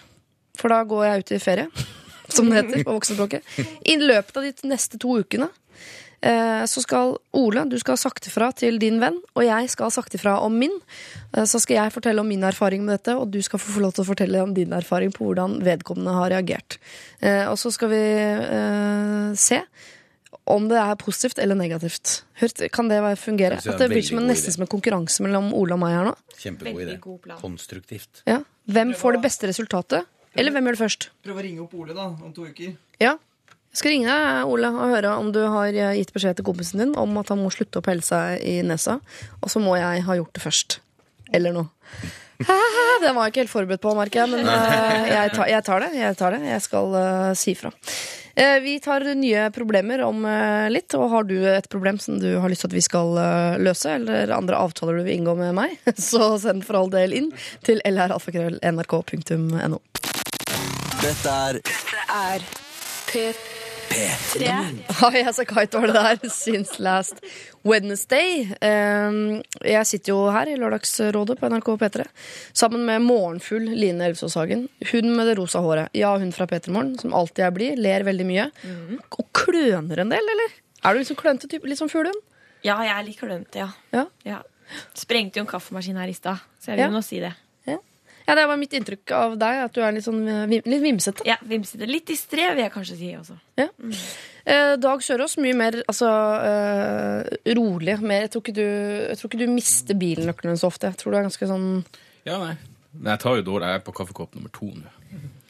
for da går jeg ut i ferie, <laughs> som det heter på voksenspråket, i løpet av de neste to ukene Eh, så skal Ole, du skal sakte fra til din venn, og jeg skal sakte fra om min. Eh, Så skal jeg fortelle om min erfaring med dette, og du skal få lov til å fortelle om din erfaring på hvordan vedkommende har reagert. Eh, Og så skal vi eh, se om det er positivt eller negativt. Hørt, kan det fungere? Det det blir som en, nesten som en konkurranse mellom Ole og meg her nå. Kjempegod idé. Konstruktivt. Ja. Hvem får det beste resultatet? Eller hvem gjør det først? Prøv å ringe opp Ole da, om to uker. Ja. Jeg skal ringe deg, Ole, og høre om du har eh, gitt beskjed til kompisen din om at han må slutte å pelle seg i nesa. Og så må jeg ha gjort det først. Eller noe. Det var jeg ikke helt forberedt på, merker jeg, men eh, jeg, tar, jeg tar det. Jeg tar det. Jeg skal eh, si fra. Vi tar nye problemer om litt, og har du et problem som du har lyst til at vi skal løse, eller andre avtaler du vil inngå med meg, <laughs> så send for all del inn til lralfakrøll.nrk.no. Dette er Dette er P3. Hi, as a kite var det der since last Wednesday. Um, jeg sitter jo her i Lørdagsrådet på NRK P3 sammen med morgenfull Line Elvsås Hagen. Hun med det rosa håret. Ja, hun fra P3 Morgen, som alltid er blid, ler veldig mye. Og kløner en del, eller? Er du liksom klønete type? Litt som fuglen? Ja, jeg er litt klønete, ja. Ja. ja. Sprengte jo en kaffemaskin her i stad, så jeg vil Ja. nå si det. Ja, det var mitt inntrykk av deg, at du er litt sånn eh, vim- litt vimsete. Ja, vimsete. Litt distré, vil jeg kanskje si også. Ja. Eh, Dag Sørås, mye mer altså, eh, rolig. Mer, jeg, tror ikke du, jeg tror ikke du mister bilnøklene så ofte. Jeg tror du er ganske sånn Ja, nei. Men jeg tar jo dårlig. Jeg er på kaffekopp nummer to nå.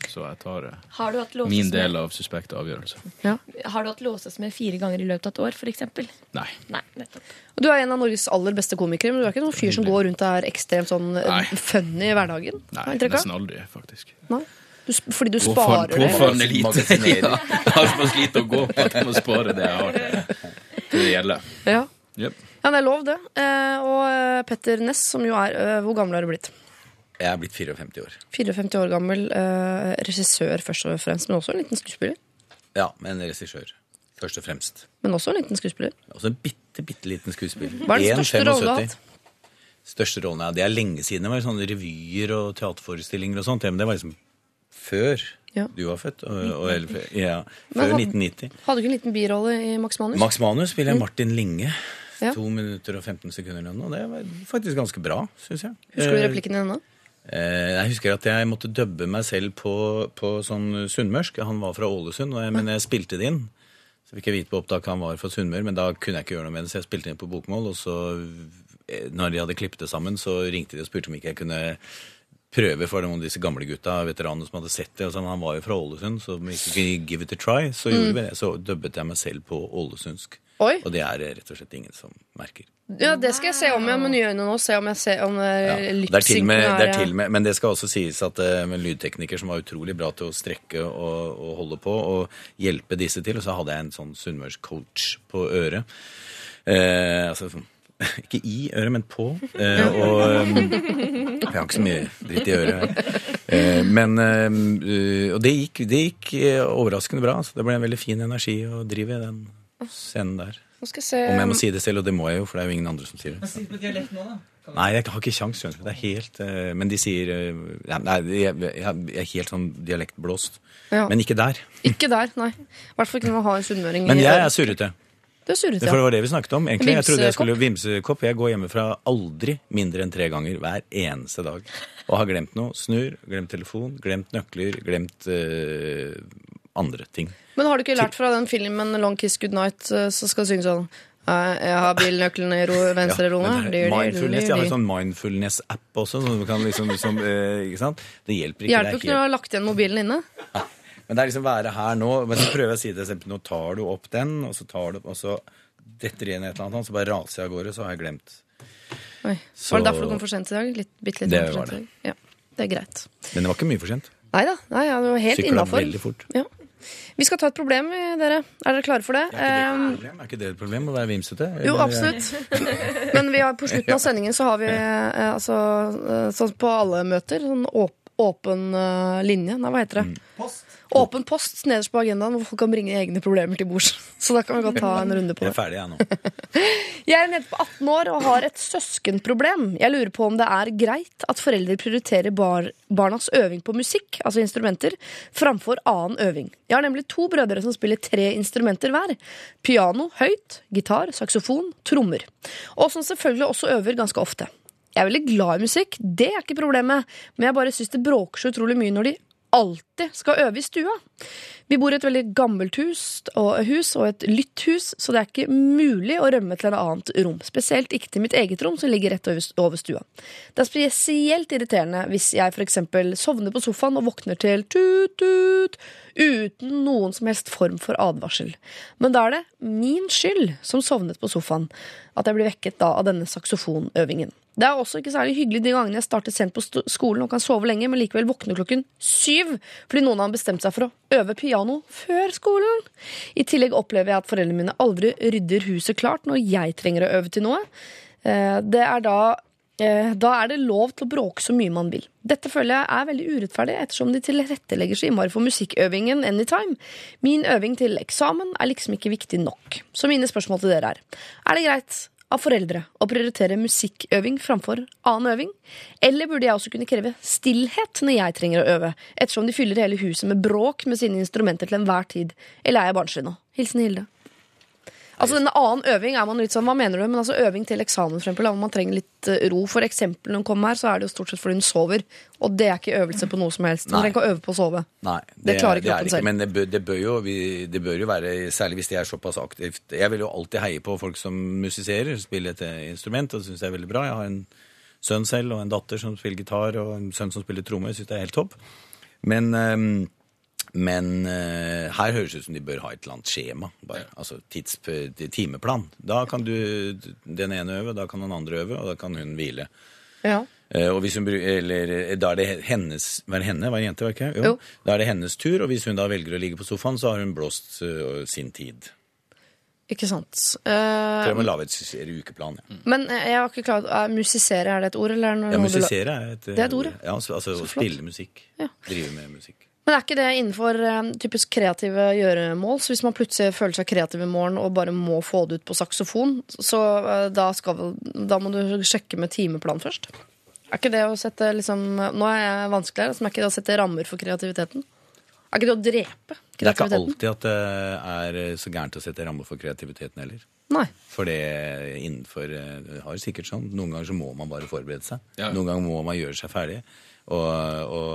Så jeg tar eh, Har du hatt låses min del av suspekt avgjørelse. Ja. Har du hatt låses med fire ganger i løpet av et år, f.eks.? Nei. Nei, nettopp. Og Du er en av Norges aller beste komikere, men du er ikke noen fyr som går rundt og er ekstremt sånn eh, Nei. funny i hverdagen? Nei, nesten aldri, faktisk. Nei. Du, fordi du sparer det? Påfallende lite. <laughs> Ja, jeg har såpass lite å gå på at jeg må spare det jeg har det gjelder. Ja. Yep. ja, det er lov, det. Eh, og eh, Petter Ness, som jo er Hvor gammel har du blitt? Jeg er blitt 54 år. 54 år gammel. Eh, regissør først og fremst, men også en liten skuespiller. Ja, men regissør. Først og fremst. Men også en liten skuespiller. Også en bitte, bitte liten skuespiller. Hva er den største rollen du har hatt? Største rollen, ja. Det er lenge siden. Det var sånne revyer og teaterforestillinger og sånt. Ja, Men det var liksom før Ja. du var født. Og, og, eller, ja, før hadde, 1990. Hadde du ikke en liten birolle i Max Manus? Max Manus spiller jeg Martin Linge. Mm. Ja. To minutter og 15 sekunder eller noe. Det var faktisk ganske bra, syns jeg. Husker du Eh, replikken din ennå? Eh, jeg husker at jeg måtte dubbe meg selv på, på sånn sunnmørsk. Han var fra Ålesund, jeg, men jeg spilte det inn. Så fikk jeg vite på opptak han var fra Sunnmøre, men da kunne jeg ikke gjøre noe med det, så jeg spilte det inn på bokmål. Og så, eh, når de hadde klippet det sammen, så ringte de og spurte om ikke jeg kunne prøve for noen av disse gamle gutta, veteranene som hadde sett det. Og sånn, han var jo fra Ålesund, så om vi ikke give it a try, så gjorde vi det. Så dubbet jeg meg selv på ålesundsk. Oi. Og det er rett og slett ingen som merker. Ja, det skal jeg se om igjen med nye øyne nå. Se om jeg ser om Ja. ja. Det er er med, men det skal også sies at eh, med lydtekniker som var utrolig bra til å strekke og, og holde på og hjelpe disse til, og så hadde jeg en sånn sunnmørscoach på øret. Eh, altså sånn <laughs> ikke i øret, men på. Eh, og Jeg har ikke så mye dritt i øret. Eh, men eh, Og det gikk, det gikk eh, overraskende bra. Så det ble en veldig fin energi å drive i den scenen der. Nå skal jeg se Om jeg må si det selv, og det må jeg jo, for det er jo ingen andre som sier det. Si det på dialekt nå, da. Nei, jeg har ikke kjangs. Det er helt eh, Men de sier eh, Nei, jeg, er helt sånn dialektblåst. Ja. Men ikke der. Ikke der, nei. I hvert fall ikke når man har en sunnmøring Men jeg er surrete. Du er surrete, For det var det vi snakket om. egentlig. Jeg trodde jeg skulle Vimsekopp. Jeg går hjemmefra aldri mindre enn tre ganger hver eneste dag. Og har glemt noe. Snur, glemt telefon, glemt nøkler, glemt eh, andre ting. Men har du ikke lært fra den filmen Long Kiss Goodnight, eh, så skal du synge sånn «Eh, Jeg har bilnøklene i venstre lomme. mindfulness, Jeg har en sånn mindfulness-app også. Som du kan liksom, liksom eh, ikke sant? Det hjelper ikke. Hjelper ikke når du har lagt igjen mobilen inne. men det er liksom være her nå. Men så prøver jeg å si det eksempel, Nå tar du opp den, og så tar du opp, og så detter igjen et eller annet, så bare raser jeg av gårde, så har jeg glemt. Oi. Så- Var det derfor du kom for sent i dag? Litt, bitte litt Det var det. Ja, det er greit. Men det var ikke mye for sent. Nei da, nei, ja, det var helt Sykla innafor. veldig fort. Ja. Vi skal ta et problem, eh, dere. Er dere klare for det? Er ikke det et problem? Er ikke det et problem å være vimsete? Jo, absolutt. <laughs> Men vi har, på slutten av sendingen så har vi eh, altså, sånn på alle møter sånn åpen linje. Nei, hva heter det? Post. Åpen post nederst på agendaen hvor folk kan bringe egne problemer til bords. <laughs> Så da kan vi godt ta en runde på det. Jeg er ferdig, jeg nå. <laughs> Jeg er en jente på 18 år og har et søskenproblem. Jeg lurer på om det er greit at foreldre prioriterer bar barnas øving på musikk, altså instrumenter, framfor annen øving. Jeg har nemlig to brødre som spiller tre instrumenter hver. Piano høyt, gitar, saksofon, trommer. Og som selvfølgelig også øver ganske ofte. Jeg er veldig glad i musikk, det er ikke problemet, men jeg bare syns det bråker så utrolig mye når de alltid skal øve i stua. Vi bor i et veldig gammelt hus og, hus og et lytthus, så det er ikke mulig å rømme til et annet rom. Spesielt ikke til mitt eget rom, som ligger rett over stua. Det er spesielt irriterende hvis jeg f.eks. sovner på sofaen og våkner til tut-tut uten noen som helst form for advarsel. Men da er det min skyld som sovnet på sofaen, at jeg blir vekket da av denne saksofonøvingen. Det er også ikke særlig hyggelig de gangene jeg starter sent på skolen og kan sove lenge, men likevel våkner klokken syv fordi noen har bestemt seg for å øve piano før skolen. I tillegg opplever jeg at foreldrene mine aldri rydder huset klart når jeg trenger å øve til noe. Eh, Det er da eh, da er det lov til å bråke så mye man vil. Dette føler jeg er veldig urettferdig, ettersom de tilrettelegger så innmari for musikkøvingen anytime. Min øving til eksamen er liksom ikke viktig nok. Så mine spørsmål til dere er Er det greit av foreldre å prioritere musikkøving framfor annen øving? Eller burde jeg også kunne kreve stillhet når jeg trenger å øve, ettersom de fyller hele huset med bråk med sine instrumenter til enhver tid? Eller er jeg barnslig nå? Hilsen Hilde. Altså denne annen øving er man litt sånn, hva mener du? Men altså øving til eksamen, for eksempel, om man trenger litt eh, ro. For eksempel når hun kommer her, så er det jo stort sett fordi hun sover. Og det er ikke øvelse på noe som helst. Hun trenger ikke å øve på å sove. Nei, Det klarer det er kroppen ikke, selv. Men det bør, det, bør jo, vi, det bør jo være, særlig hvis det er såpass aktivt Jeg vil jo alltid heie på folk som musiserer, spiller et eh, instrument, og det syns jeg er veldig bra. Jeg har en sønn selv og en datter som spiller gitar, og en sønn som spiller tromme. Jeg syns det er helt topp. Men, ehm, men eh, her høres det ut som de bør ha et eller annet skjema. Bare. Altså tids, timeplan. Da kan du den ene øve, da kan den andre øve, og da kan hun hvile. Ja. Eh, og hvis hun, eller, eh, da er det hennes Var det henne? Var det jente, var det ikke? Jo. Jo. Da er det hennes tur, og hvis hun da velger å ligge på sofaen, så har hun blåst eh, sin tid. Ikke sant. Eh, Prøv å lage et ukeplan. Ja. men eh, jeg var ikke klart er Musisere, er det et ord? Eller er det noe Ja, du la- musisere er et, eh, Det er et ord, ja. ja. altså altså Så flott. spille musikk. Ja. Drive med musikk. Men er ikke det innenfor eh, typisk kreative gjøremål? Så hvis man plutselig føler seg kreativ i morgen og bare må få det ut på saksofon, så eh, da, skal, da må du sjekke med timeplan først? Er ikke det å sette liksom Nå er jeg vanskeligere, så men er ikke det å sette rammer for kreativiteten? Er ikke det å drepe kreativiteten? Det er ikke alltid at det er eh, så gærent å sette rammer for kreativiteten heller. Nei. For det innenfor eh, det har sikkert sånn. Noen ganger så må man bare forberede seg. Ja. Noen ganger må man gjøre seg ferdig. Og, og,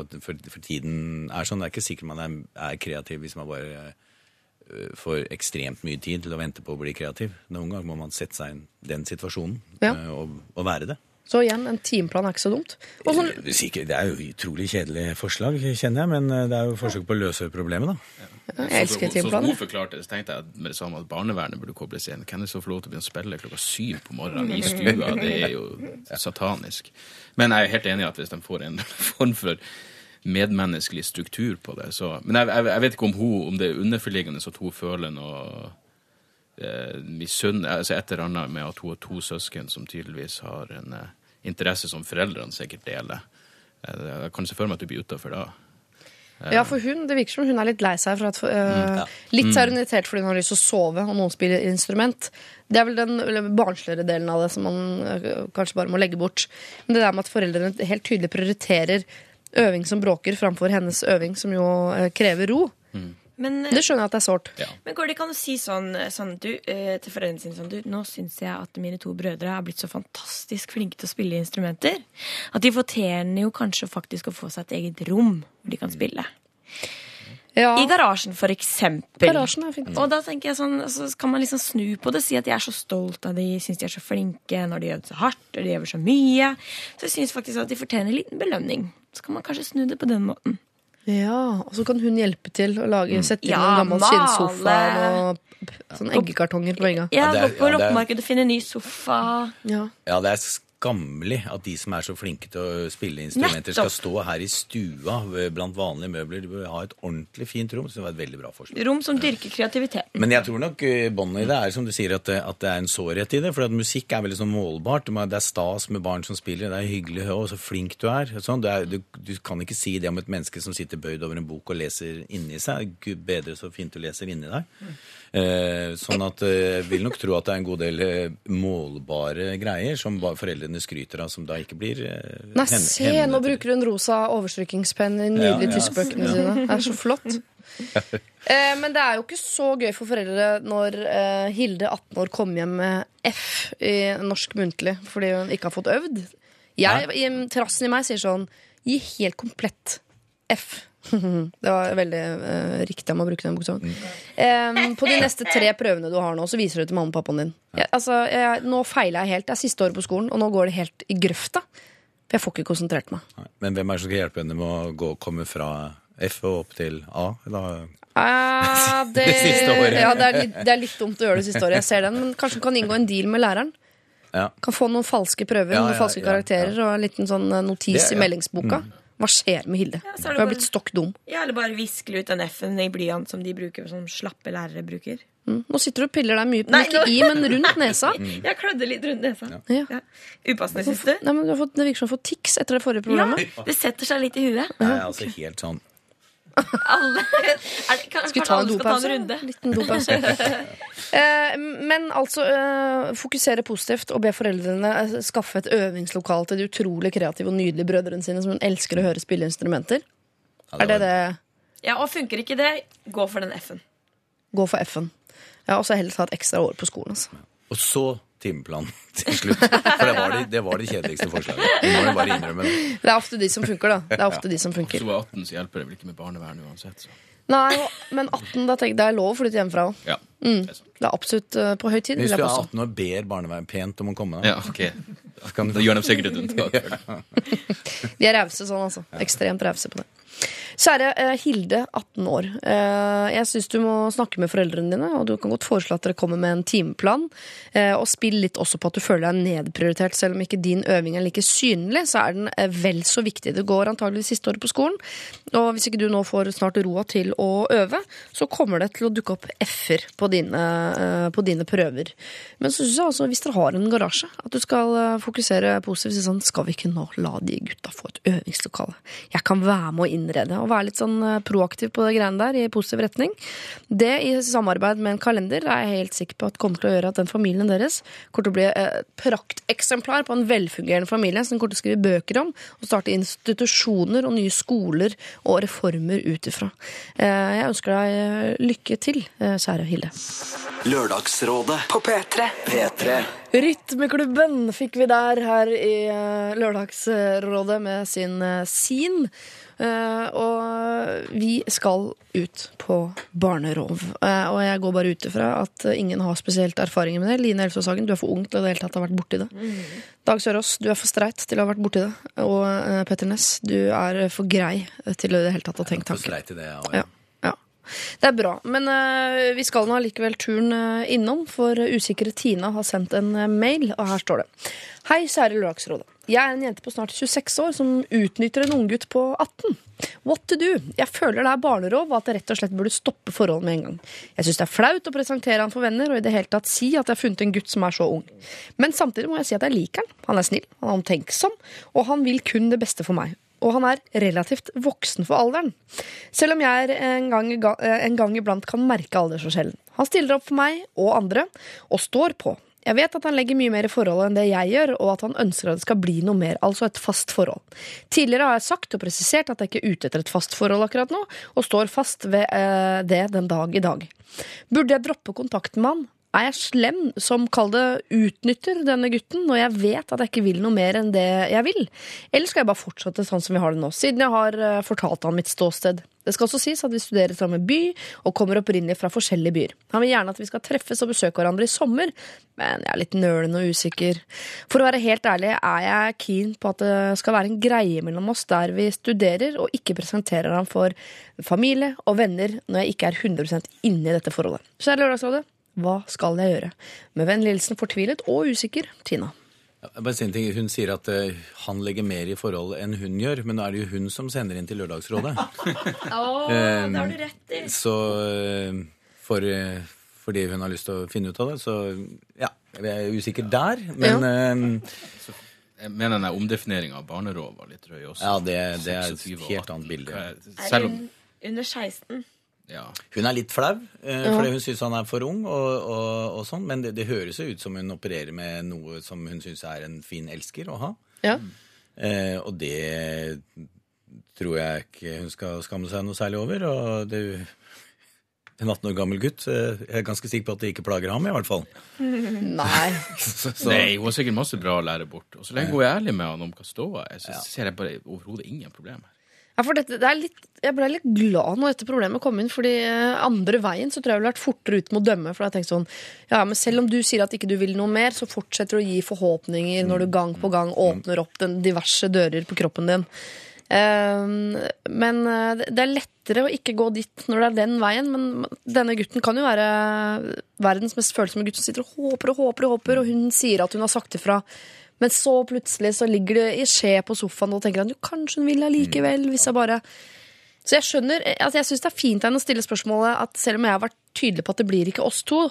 og for, for tiden er sånn. Det er ikke sikkert man er, er kreativ hvis man bare eh, får ekstremt mye tid til å vente på å bli kreativ. Noen ganger må man sette seg i den situasjonen Ja. og, og være det. Så igjen, en timeplan er ikke så dumt. Og sånn, Det er sikkert- det er jo utrolig kjedelig forslag, kjenner jeg, men eh, det er jo forsøk på å løse problemet, da. jeg elsker Så, så, så timeplaner. forklarte det, så tenkte jeg med det samme at barnevernet burde kobles inn. Hvem er det som får lov til å begynne å spille klokka syv på morgenen i stua? Det er jo satanisk. Men jeg er helt enig i at hvis de får en <laughs> form for medmenneskelig struktur på det, så Men jeg, jeg, jeg vet ikke om hun, om det er underforliggende at hun føler noe eh, misunn... Altså et eller annet med at hun har to søsken som tydeligvis har en eh, interesse som foreldrene sikkert deler. Eh, Jeg kan se for meg at du blir utafor da. Ja, for hun, Det virker som hun er litt lei seg. For at, øh, Litt så er hun irritert fordi hun har lyst til å sove, og noen spiller instrument. Det er vel den barnsligere delen av det som man kanskje bare må legge bort. Men det der med at foreldrene helt tydelig prioriterer øving som bråker, framfor hennes øving som jo krever ro, Men, det skjønner jeg at det er sårt. men går det ikke an å si sånn, sånn du, eh, til foreldrene sine sånn, du, Nå syns jeg at mine to brødre er blitt så fantastisk flinke til å spille instrumenter. At de fortjener jo kanskje faktisk å få seg et eget rom hvor de kan spille. Ja, I garasjen, for eksempel. garasjen er fint. Og da tenker jeg sånn, så kan man liksom snu på det, si at jeg er så stolt av de, syns de er så flinke når de øver så hardt, og de øver så mye. Så jeg syns faktisk at de fortjener en liten belønning. Så kan man kanskje snu det på den måten. Ja, Og så kan hun hjelpe til å lage, sette inn Ja, en gammel skinnsofa og p- sånn eggekartonger på vegga. Ja, gå på loppemarkedet og finne ny sofa. Ja. Ja, det er skammelig at de som er så flinke til å spille instrumenter, skal stå her i stua blant vanlige møbler. De bør ha et ordentlig fint rom. Det var et veldig bra forslag. Rom som dyrker kreativiteten. Men jeg tror nok eh, båndet i det er som du sier, at det, at det er en sårhet i det. For at musikk er veldig sånn målbart. Det er stas med barn som spiller. Det er hyggelig å så flink du er. Sånn, Du, er du, du kan ikke si det om et menneske som sitter bøyd over en bok og leser inni seg. Gud bedre så fint du leser inni deg. Eh, sånn at eh, jeg vil nok tro at det er en god del eh, målbare greier som foreldrene skryter av, som da ikke blir eh, Nei, se, nå bruker hun rosa overstrykingspenn i nydelige Ja, ja. tyskbøkene sine. Det er så flott. <laughs> Eh, men det er jo ikke så gøy for foreldre når eh, Hilde, 18 år, kommer hjem med F i norsk muntlig fordi hun ikke har fått øvd. Jeg, Terrassen i meg sier sånn Gi helt komplett F. <laughs> det var veldig uh, riktig meg å bruke den bokstaven. Um, på de neste tre prøvene du har nå, så viser du til mamma og pappaen din. Jeg, altså, jeg, nå feiler jeg helt. Det er siste året på skolen, og nå går det helt i grøfta. For jeg får ikke konsentrert meg. Nei, Men hvem er det som skal hjelpe henne med å gå, komme fra F og opp til A? Eller? Ah, <laughs> det, Det siste året. Ja, det er, litt, det er litt dumt å gjøre det siste året. Jeg ser den, men kanskje hun kan inngå en deal med læreren. ja. Kan få noen falske prøver, Ja, noen ja, falske ja, karakterer og en liten sånn eh, notis i meldingsboka. meldingsboka. Hva skjer med Hilde? er Hun har bare- blitt stokk dum. Ja, eller bare viskle ut den F-en i blyant som de bruker, som slappe lærere bruker. Mm. Nå sitter du og piller deg mye, Nei, ikke i, men rundt <laughs> nesa. Jeg klødde litt rundt nesa. Ja. Ja. Upassende, syns du? Nei, men du har fått, det virker som du har fått tics etter det forrige programmet. Ja, det setter seg litt i huet. Er altså helt sånn Alle <laughs> er det, kan, Skal vi ta en dopause? Liten dopause. <laughs> eh, men altså eh, fokusere positivt og be foreldrene eh, skaffe et øvingslokal til de utrolig kreative og nydelige brødrene sine som hun elsker å høre spille instrumenter. Ja, Er det det? Ja, og funker ikke det, gå for den F-en. Gå for F-en. Ja, og så heller ta et ekstra år på skolen. Altså. Og så timeplan <laughs> til slutt. For det var de, det, var de kjedeligste forslagene. Det må jeg bare innrømme. det. Det er ofte de som funker, da. Det er ofte de som Hvis funker. du er 18, så hjelper det vel ikke med barnevern uansett. Så. Nei, men 18, da tenk, det er lov å flytte hjemmefra òg. Ja, det er. Det er absolutt eh, på høy tid. Hvis du er 18 år ber barnevernet pent om å komme, da. ja ok. så kan Da gjør de sikkert et unntak. <laughs> De er rause sånn, altså. Ekstremt rause på det. Kjære eh, Hilde, 18 år. Eh, jeg syns du må snakke med foreldrene dine, og du kan godt foreslå at dere kommer med en timeplan. Eh, og spill litt også på at du føler deg nedprioritert. Selv om ikke din øving er like synlig, så er den vel så viktig. Det går antagelig siste året på skolen, og hvis ikke du nå får snart roa til å øve, så kommer det til å dukke opp f-er på, på dine prøver. Men så syns jeg altså, hvis dere har en garasje, at du skal fokusere positivt. Sånn, skal vi ikke nå la de gutta få et øvingslokale? Jeg kan være med å innrede og være litt sånn eh, proaktiv på det greiene der i positiv retning. Det i samarbeid med en kalender er jeg helt sikker på at kommer til å gjøre at den familien deres kommer til å bli et prakteksemplar på en velfungerende familie som kommer til å skrive bøker om og starte institusjoner og nye skoler og reformer ut ifra. Eh, Jeg ønsker deg eh, lykke til, kjære Hilde. Lørdagsrådet På P3. P3 Rytmeklubben fikk vi der her i Lørdagsrådet med sin Sin. Eh, og vi skal ut på barnerov. Eh, og jeg går bare ut ifra at ingen har spesielt erfaringer med det. Line Elfsås Hagen, du er for ung til å det hele tatt ha vært borti det. Dag Sørås, du er for streit til å ha vært borti det. Og eh, Petter Ness, du er for grei til å i det hele tatt ha tenkt For streit i det, ja. Ja. ja. Det er bra. Men uh, vi skal nå allikevel turen uh, innom, for usikre Tina har sendt en uh, mail, og her står det. Hei, kjære Lørdagsrådet. Jeg er en jente på snart 26 år som utnytter en unggutt på 18. What to do? Jeg føler det er barnerov, og at jeg rett og slett burde stoppe forholdet med en gang. Jeg syns det er flaut å presentere han for venner, og i det hele tatt si at jeg har funnet en gutt som er så ung. Men samtidig må jeg si at jeg liker han. Han er snill, han er omtenksom, og han vil kun det beste for meg og han er relativt voksen for alderen. Selv om jeg en gang, eh, en gang iblant kan merke aldersforskjellen. Han stiller opp for meg og andre, og står på. Jeg vet at han legger mye mer i forholdet enn det jeg gjør, og at han ønsker at det skal bli noe mer, altså et fast forhold. Tidligere har jeg sagt og presisert at jeg ikke er ute etter et fast forhold akkurat nå, og står fast ved eh, det den dag i dag. Burde jeg droppe kontakten med han? Er jeg slem som, kall det, utnytter denne gutten, når jeg vet at jeg ikke vil noe mer enn det jeg vil? Eller skal jeg bare fortsette sånn som vi har det nå, siden jeg har eh, fortalt han mitt ståsted? Det skal også sies at vi studerer samme by, og kommer opprinnelig fra forskjellige byer. Han vil gjerne at vi skal treffes og besøke hverandre i sommer, men jeg er litt nølende og usikker. For å være helt ærlig er jeg keen på at det skal være en greie mellom oss der vi studerer, og ikke presenterer ham for familie og venner når jeg ikke er 100% inne i dette forholdet. Kjære Lørdagsrådet, hva skal jeg gjøre? Med vennlig hilsen fortvilet og usikker Tina. Jeg bare si en ting. Hun sier at eh, han legger mer i forhold enn hun gjør, men nå er det jo hun som sender inn til Lørdagsrådet. <laughs> Eh, det har du rett i. Så eh, for, eh, fordi hun har lyst til å finne ut av det, så ja, jeg er usikker der. Men eh, Jeg mener den omdefineringa av barnerov var litt drøy også. ja, det, det er et helt annet bilde. Er hun under 16? Ja. Hun er litt flau, eh, fordi hun syns han er for ung, og, og, og sånn, men det, det høres jo ut som hun opererer med noe som hun syns er en fin elsker å ha. Ja. Eh, og det tror jeg ikke hun skal skamme seg noe særlig over. Og det, en 18 år gammel gutt eh, Jeg er ganske sikker på at det ikke plager ham, i hvert fall. <laughs> Nei. <laughs> Så, så, Nei, hun har sikkert masse bra å lære bort. Og så lenge hun er ærlig med han om hva ståa er, så ser jeg bare overhodet ingen problemer. Ja, for dette, det er litt, jeg ble litt glad når dette problemet kom inn, fordi eh, andre veien så tror jeg jeg ville vært fortere ute med å dømme. For jeg tenkte sånn, ja, men selv om du sier at ikke du vil noe mer, så fortsetter du å gi forhåpninger når du gang på gang åpner opp den diverse dører på kroppen din. Ehm, men eh, det er lettere å ikke gå dit når det er den veien, men denne gutten kan jo være verdens mest følsomme gutt som sitter og håper og håper og håper, og hun sier at hun har sagt ifra. Men så plutselig så ligger det i skje på sofaen og tenker at jo, kanskje hun vil allikevel, hvis jeg bare Så jeg skjønner, altså jeg syns det er fint av henne å stille spørsmålet at selv om jeg har vært tydelig på at det blir ikke oss to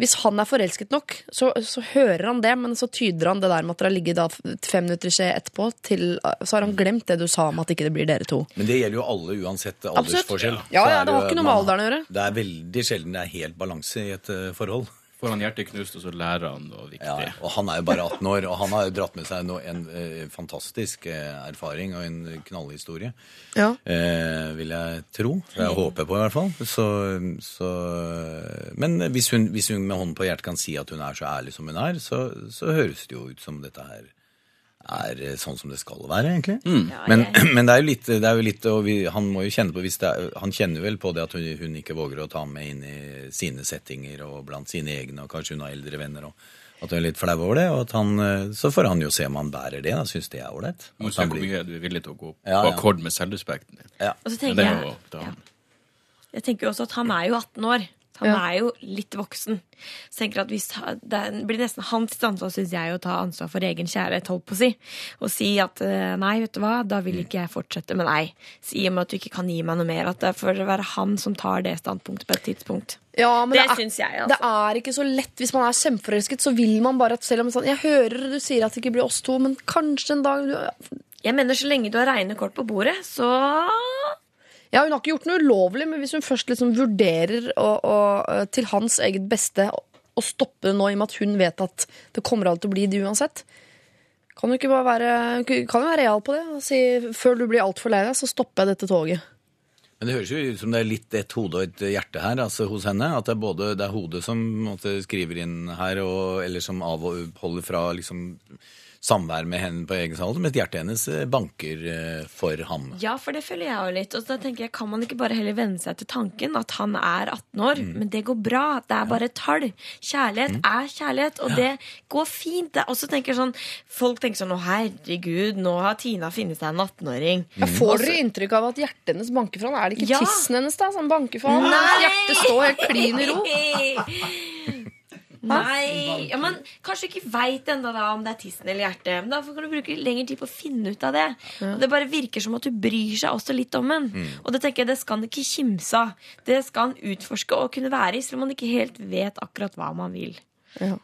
Hvis han er forelsket nok, så, så hører han det, men så tyder han det der med at dere har ligget fem minutter i skje etterpå, til, så har han glemt det du sa om at ikke det blir dere to. men det gjelder jo alle uansett aldersforskjell. Ja, ja, det har ikke noe med alderen å gjøre. Det er veldig sjelden det er helt balanse i et eh, forhold. Får han hjertet knust, og så lærer han noe viktig. Ja, og han er jo bare 18 år, og han har jo dratt med seg noe, en eh, fantastisk eh, erfaring og en knallhistorie. Ja. Eh, vil jeg tro. Jeg håper på, i hvert fall. Så, så, men hvis hun, hvis hun med hånden på hjertet kan si at hun er så ærlig som hun er, så, så høres det jo ut som dette her er eh, sånn som det skal være, egentlig. men, <clears throat> men det er jo litt, det er jo litt og vi, Han må jo kjenne på hvis det er, Han kjenner vel på det at hun, hun ikke våger å ta ham med inn i sine settinger og blant sine egne, og kanskje hun har eldre venner. og At hun er litt flau over det. og at han, eh, Så får han jo se om han bærer det. da, Syns det er ålreit. Må se han hvor mye du er villig til å gå på ja. akkord med selvrespekten din. Ja. Og så tenker er jeg, jo han. jeg tenker også at han er jo 18 år. Han Ja. er jo litt voksen. Så jeg tenker at hvis Det blir nesten hans ansvar, syns jeg, å ta ansvar for egen kjærlighet, holdt på å si. Og si at eh, nei, vet du hva, da vil ikke jeg fortsette med deg. Si om at du ikke kan gi meg noe mer. At det får være han som tar det standpunktet på et tidspunkt. Ja, men Det det, er, jeg, altså. det er ikke så lett hvis man er kjempeforelsket. Så vil man bare at selv om sånn, Jeg hører du sier at det ikke blir oss to, men kanskje en dag du, Jeg mener, så lenge du har reine kort på bordet, så Ja, Hun har ikke gjort noe ulovlig, men hvis hun først liksom vurderer å, å, eh, til hans eget beste å, stoppe det nå, i og med at hun vet at det kommer alltid til å bli det uansett Kan du ikke bare være, kan være real på det og si før du blir altfor lei deg, så stopper jeg dette toget. Men det høres jo ut som det er litt et hode og et hjerte her altså hos henne. At det er både det er hodet som måtte, skriver inn her, og, eller som avholder fra liksom, samvær med henne på egen hånd, mens hjertet hennes eh, banker eh, for ham. Ja, for det føler jeg jo litt. Og da tenker jeg, Kan man ikke bare heller venne seg til tanken at han er 18 år? Mm. Men det går bra. Det er bare tall. Kjærlighet er kjærlighet, og det går fint. Det- Og så tenker sånn, Folk tenker sånn Å, herregud, nå har Tina funnet seg en 18-åring. Ja, får dere inntrykk av at hjertet hennes banker for han? Er det ikke Ja. tissen hennes da som banker for han? Hjertet står helt klin i ro. <laughs> Nei, ja, men Kanskje du ikke veit ennå om det er tissen eller hjertet. Men da kan du bruke lengre tid på å finne ut av det. Og Det bare virker som at du bryr seg også litt om den. Og det tenker jeg, det skal han ikke kimse av. Det skal han utforske og kunne være i, selv om han ikke helt vet akkurat hva man vil. Ja.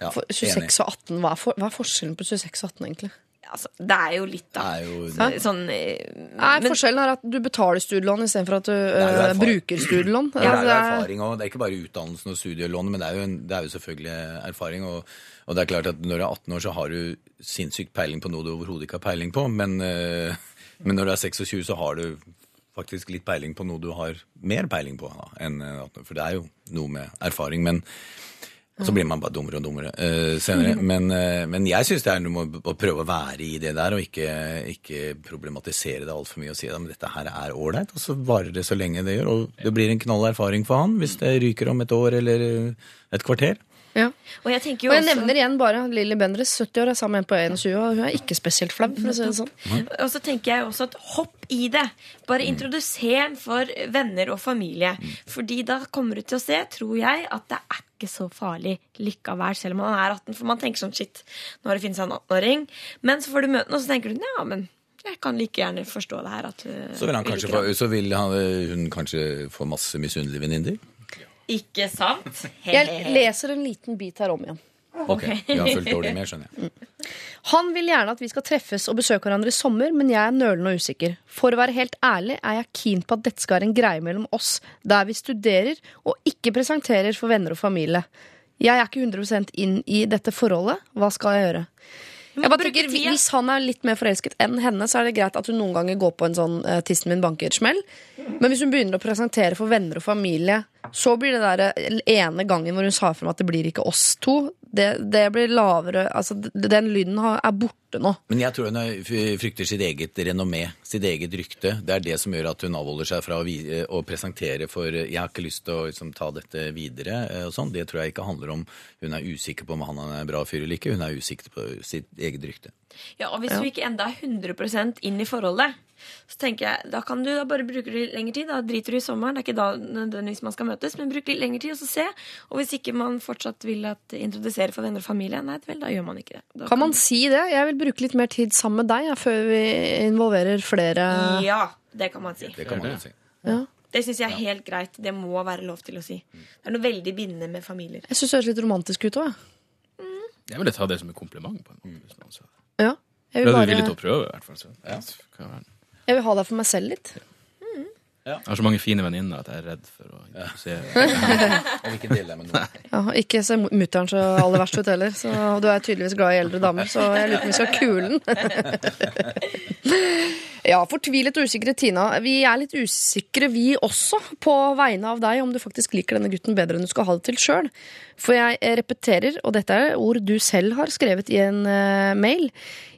Ja, For 26 og 18, hva er, for, hva er forskjellen på 26 og 18 egentlig? Altså, det er jo litt, da. Det er jo, Så, sånn, eh, Nei, men- Forskjellen er at du betaler studielån istedenfor at du uh, bruker studielån. det er Altså, jo det er- erfaring òg. Det er ikke bare utdannelsen og studielånet, men det er jo, en, det er jo selvfølgelig erfaring. Og, og det er klart at når du er 18 år, så har du sinnssykt peiling på noe du overhodet ikke har peiling på. Men, uh, men når du er 26, så har du faktisk litt peiling på noe du har mer peiling på da, enn eh, 18 år. For det er jo noe med erfaring. men og så blir man bare dummere og dummere uh, senere. Men, uh, men jeg syns det er noe å prøve å være i det der, og ikke, ikke problematisere det altfor mye og si at dette her er ålreit, og så varer det så lenge det gjør. Og det blir en knall erfaring for han hvis det ryker om et år eller et kvarter. Ja. Og jeg jo Og jeg også nevner igjen bare Lilly Bendriss, 70 år, er sammen med en på 21, og hun er ikke spesielt flau. For å si det sånn. Og så tenker jeg også at hopp i det. Bare introduser den for venner og familie. Fordi da kommer du til å se, tror jeg, at det er ikke så farlig likevel, selv om man er 18. For man tenker sånn shit, nå har det funnet seg en 18-åring. Men så får du møte den, og så tenker du ja, men jeg kan like gjerne forstå det her. At, Så vil, han kanskje få, han. så vil han, hun kanskje få masse misunnelige venninner. Ikke sant? Jeg leser en liten bit her om igjen. Ok, Vi har fulgt dårlig med, skjønner jeg. Han vil gjerne at vi skal treffes og besøke hverandre i sommer, men jeg er nølende og usikker. For å være helt ærlig er jeg keen på at dette skal være en greie mellom oss, der vi studerer og ikke presenterer for venner og familie. Jeg er ikke 100 inn i dette forholdet. Hva skal jeg gjøre? Jeg bare tenker. Hvis han er litt mer forelsket enn henne, så er det greit at hun noen ganger går på en sånn uh, tissen min banker-smell. Men hvis hun begynner å presentere for venner og familie, så blir det der eh, ene gangen hvor hun sa frem at det blir ikke oss to, det, det blir lavere Altså, den lyden er borte nå. Men jeg tror hun er- frykter sitt eget renommé, sitt eget rykte. Det er det som gjør at hun avholder seg fra å, å presentere for Jeg har ikke lyst til å liksom, ta dette videre eh, og sånn. Det tror jeg ikke handler om hun er usikker på om han er en bra fyr eller ikke. Hun er usikker på sitt eget rykte. Ja, og hvis vi ikke enda er 100% inn i forholdet, så tenker jeg, da kan du da bare bruke litt lengre tid. Da driter du i sommeren. Det er ikke da nødvendigvis man skal møtes, men bruk litt lengre tid, og så se. Og hvis ikke man fortsatt vil at introdusere for venner og familie, nei vel, da gjør man ikke det. Da Kan man si det? Jeg vil bruke litt mer tid sammen med deg ja, før vi involverer flere. Ja, det kan man si. Det kan man si. Ja. Det syns jeg er helt greit. Det må være lov til å si. Det er noe veldig bindende med familier. Jeg syns det høres litt romantisk ut òg. Jeg ville ta det som et kompliment. på en måte. Ja. Jeg, vil bare... du villig til å prøve, i hvert fall. Så. Ja. Jeg vil ha deg for meg selv litt. Jeg har så mange fine venninner at jeg er redd for å introdusere. <laughs> Noen. Ja, ikke se mutter'n så aller verst ut heller. Så du er tydeligvis glad i eldre damer, så jeg lurer på om vi skal kule den. <laughs> Ja, fortvilet og usikre Tina. Vi er litt usikre, vi også, på vegne av deg, om du faktisk liker denne gutten bedre enn du skal ha det til sjøl. For jeg eh, repeterer, og dette er ord du selv har skrevet i en eh, mail.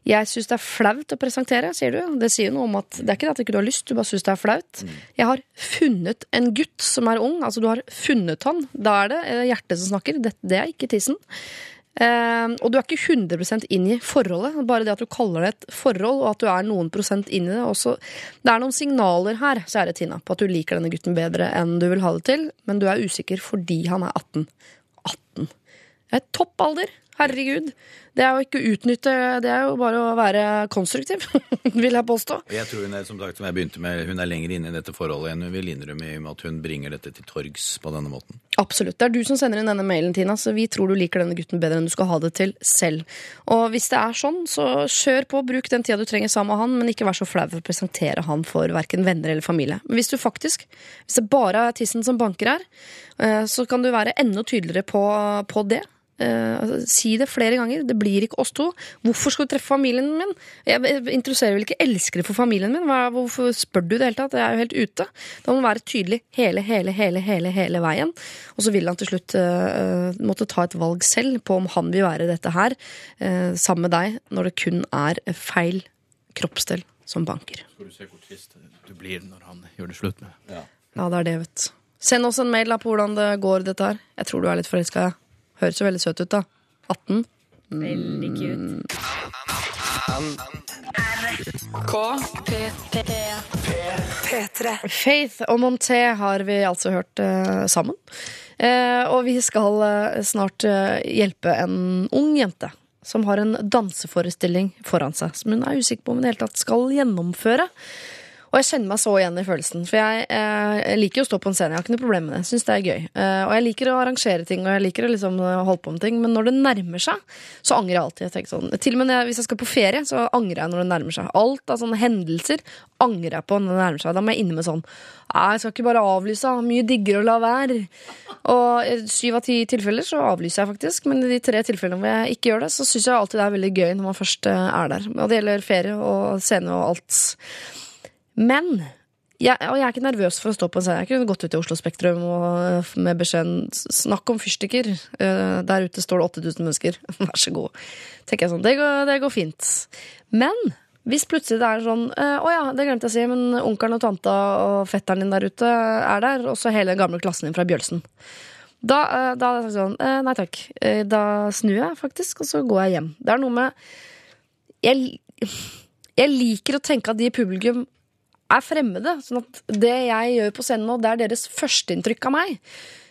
Jeg syns det er flaut å presentere, sier du. Det sier noe om at det er ikke det at ikke du har lyst, du bare syns det er flaut. Jeg har funnet en gutt som er ung. Altså, du har funnet han. Da er det eh, hjertet som snakker. Det, det er ikke tissen. Eh, og du er ikke 100% inn i forholdet. Bare det at du kaller det et forhold, og at du er noen prosent inn i det. Også, det er noen signaler her, kjære Tina, på at du liker denne gutten bedre enn du vil ha det til, men du er usikker fordi han er 18. 18. Det er topp alder. Herregud. Det er jo ikke å utnytte Det er jo bare å være konstruktiv, <laughs> vil jeg påstå. Jeg tror hun er, som sagt, som jeg begynte med, hun er lenger inne i dette forholdet enn hun vil innrømme i og med at hun bringer dette til torgs på denne måten. Absolutt. Det er du som sender inn denne mailen, Tina, så vi tror du liker denne gutten bedre enn du skal ha det til selv. Og hvis det er sånn, så kjør på, bruk den tida du trenger sammen med han, men ikke vær så flau for å presentere han for verken venner eller familie. Men hvis du faktisk, hvis det bare er tissen som banker her, eh, så kan du være enda tydeligere på, på det. Eh, altså, si det flere ganger. Det blir ikke oss to. Hvorfor skal du treffe familien min? Jeg interesserer vel ikke elskere for familien min? Hva, hvorfor spør du det hele tatt? Jeg er jo helt ute. Da må man være tydelig hele, hele, hele, hele, hele veien. Og så vil han til slutt uh, måtte ta et valg selv på om han vil være dette her uh, sammen med deg, når det kun er feil kroppsdel som banker. Skal du se hvor trist du blir når han gjør det slutt med. Ja, det er det, vet du. Send oss en mail da på hvordan det går, dette her. Jeg tror du er litt forelska. Ja. Høres jo veldig søt ut, da. 18. Veldig cute. P3. Faith og Monté har vi altså hørt eh, sammen. Eh, og vi skal eh, snart eh, hjelpe en ung jente som har en danseforestilling foran seg, som hun er usikker på om hun i det hele tatt skal gjennomføre. Og jeg kjenner meg så igjen i følelsen, for jeg, eh, jeg liker jo å stå på en scene. Jeg har ikke noe problem med det. Syns det er gøy. Eh, og jeg liker å arrangere ting, og jeg liker å liksom holde på med ting. Men når det nærmer seg, så angrer jeg alltid. Jeg tenker sånn, til og med hvis jeg skal på ferie, så angrer jeg når det nærmer seg. Alt av sånne hendelser angrer jeg på når det nærmer seg. Da må jeg inne med sånn jeg skal ikke bare avlyse. Mye diggere å la være. Og i syv av ti tilfeller så avlyser jeg faktisk, men i de tre tilfellene hvor jeg ikke gjør det, så syns jeg alltid det er veldig gøy når man først eh, er der. Og det gjelder ferie og scene og alt. Men jeg, og jeg er ikke nervøs for å stå på en scene. Jeg kunne gått ut i Oslo Spektrum og med beskjeden 'Snakk om fyrstikker'. Eh, Der ute står det 8000 mennesker. <laughs> Vær så god. Tenker jeg sånn, det går, det går fint. Men hvis plutselig det er sånn eh, 'Å ja, det glemte jeg å si, men onkelen og tanta og fetteren din der ute er der', og så hele den gamle klassen din fra Bjølsen. Da, eh, da er det sånn eh, Nei takk. Eh, Da snur jeg faktisk, og så går jeg hjem. Det er noe med Jeg, jeg liker å tenke at de i publikum er fremmede. Sånn at det jeg gjør på scenen nå, det er deres førsteinntrykk av meg.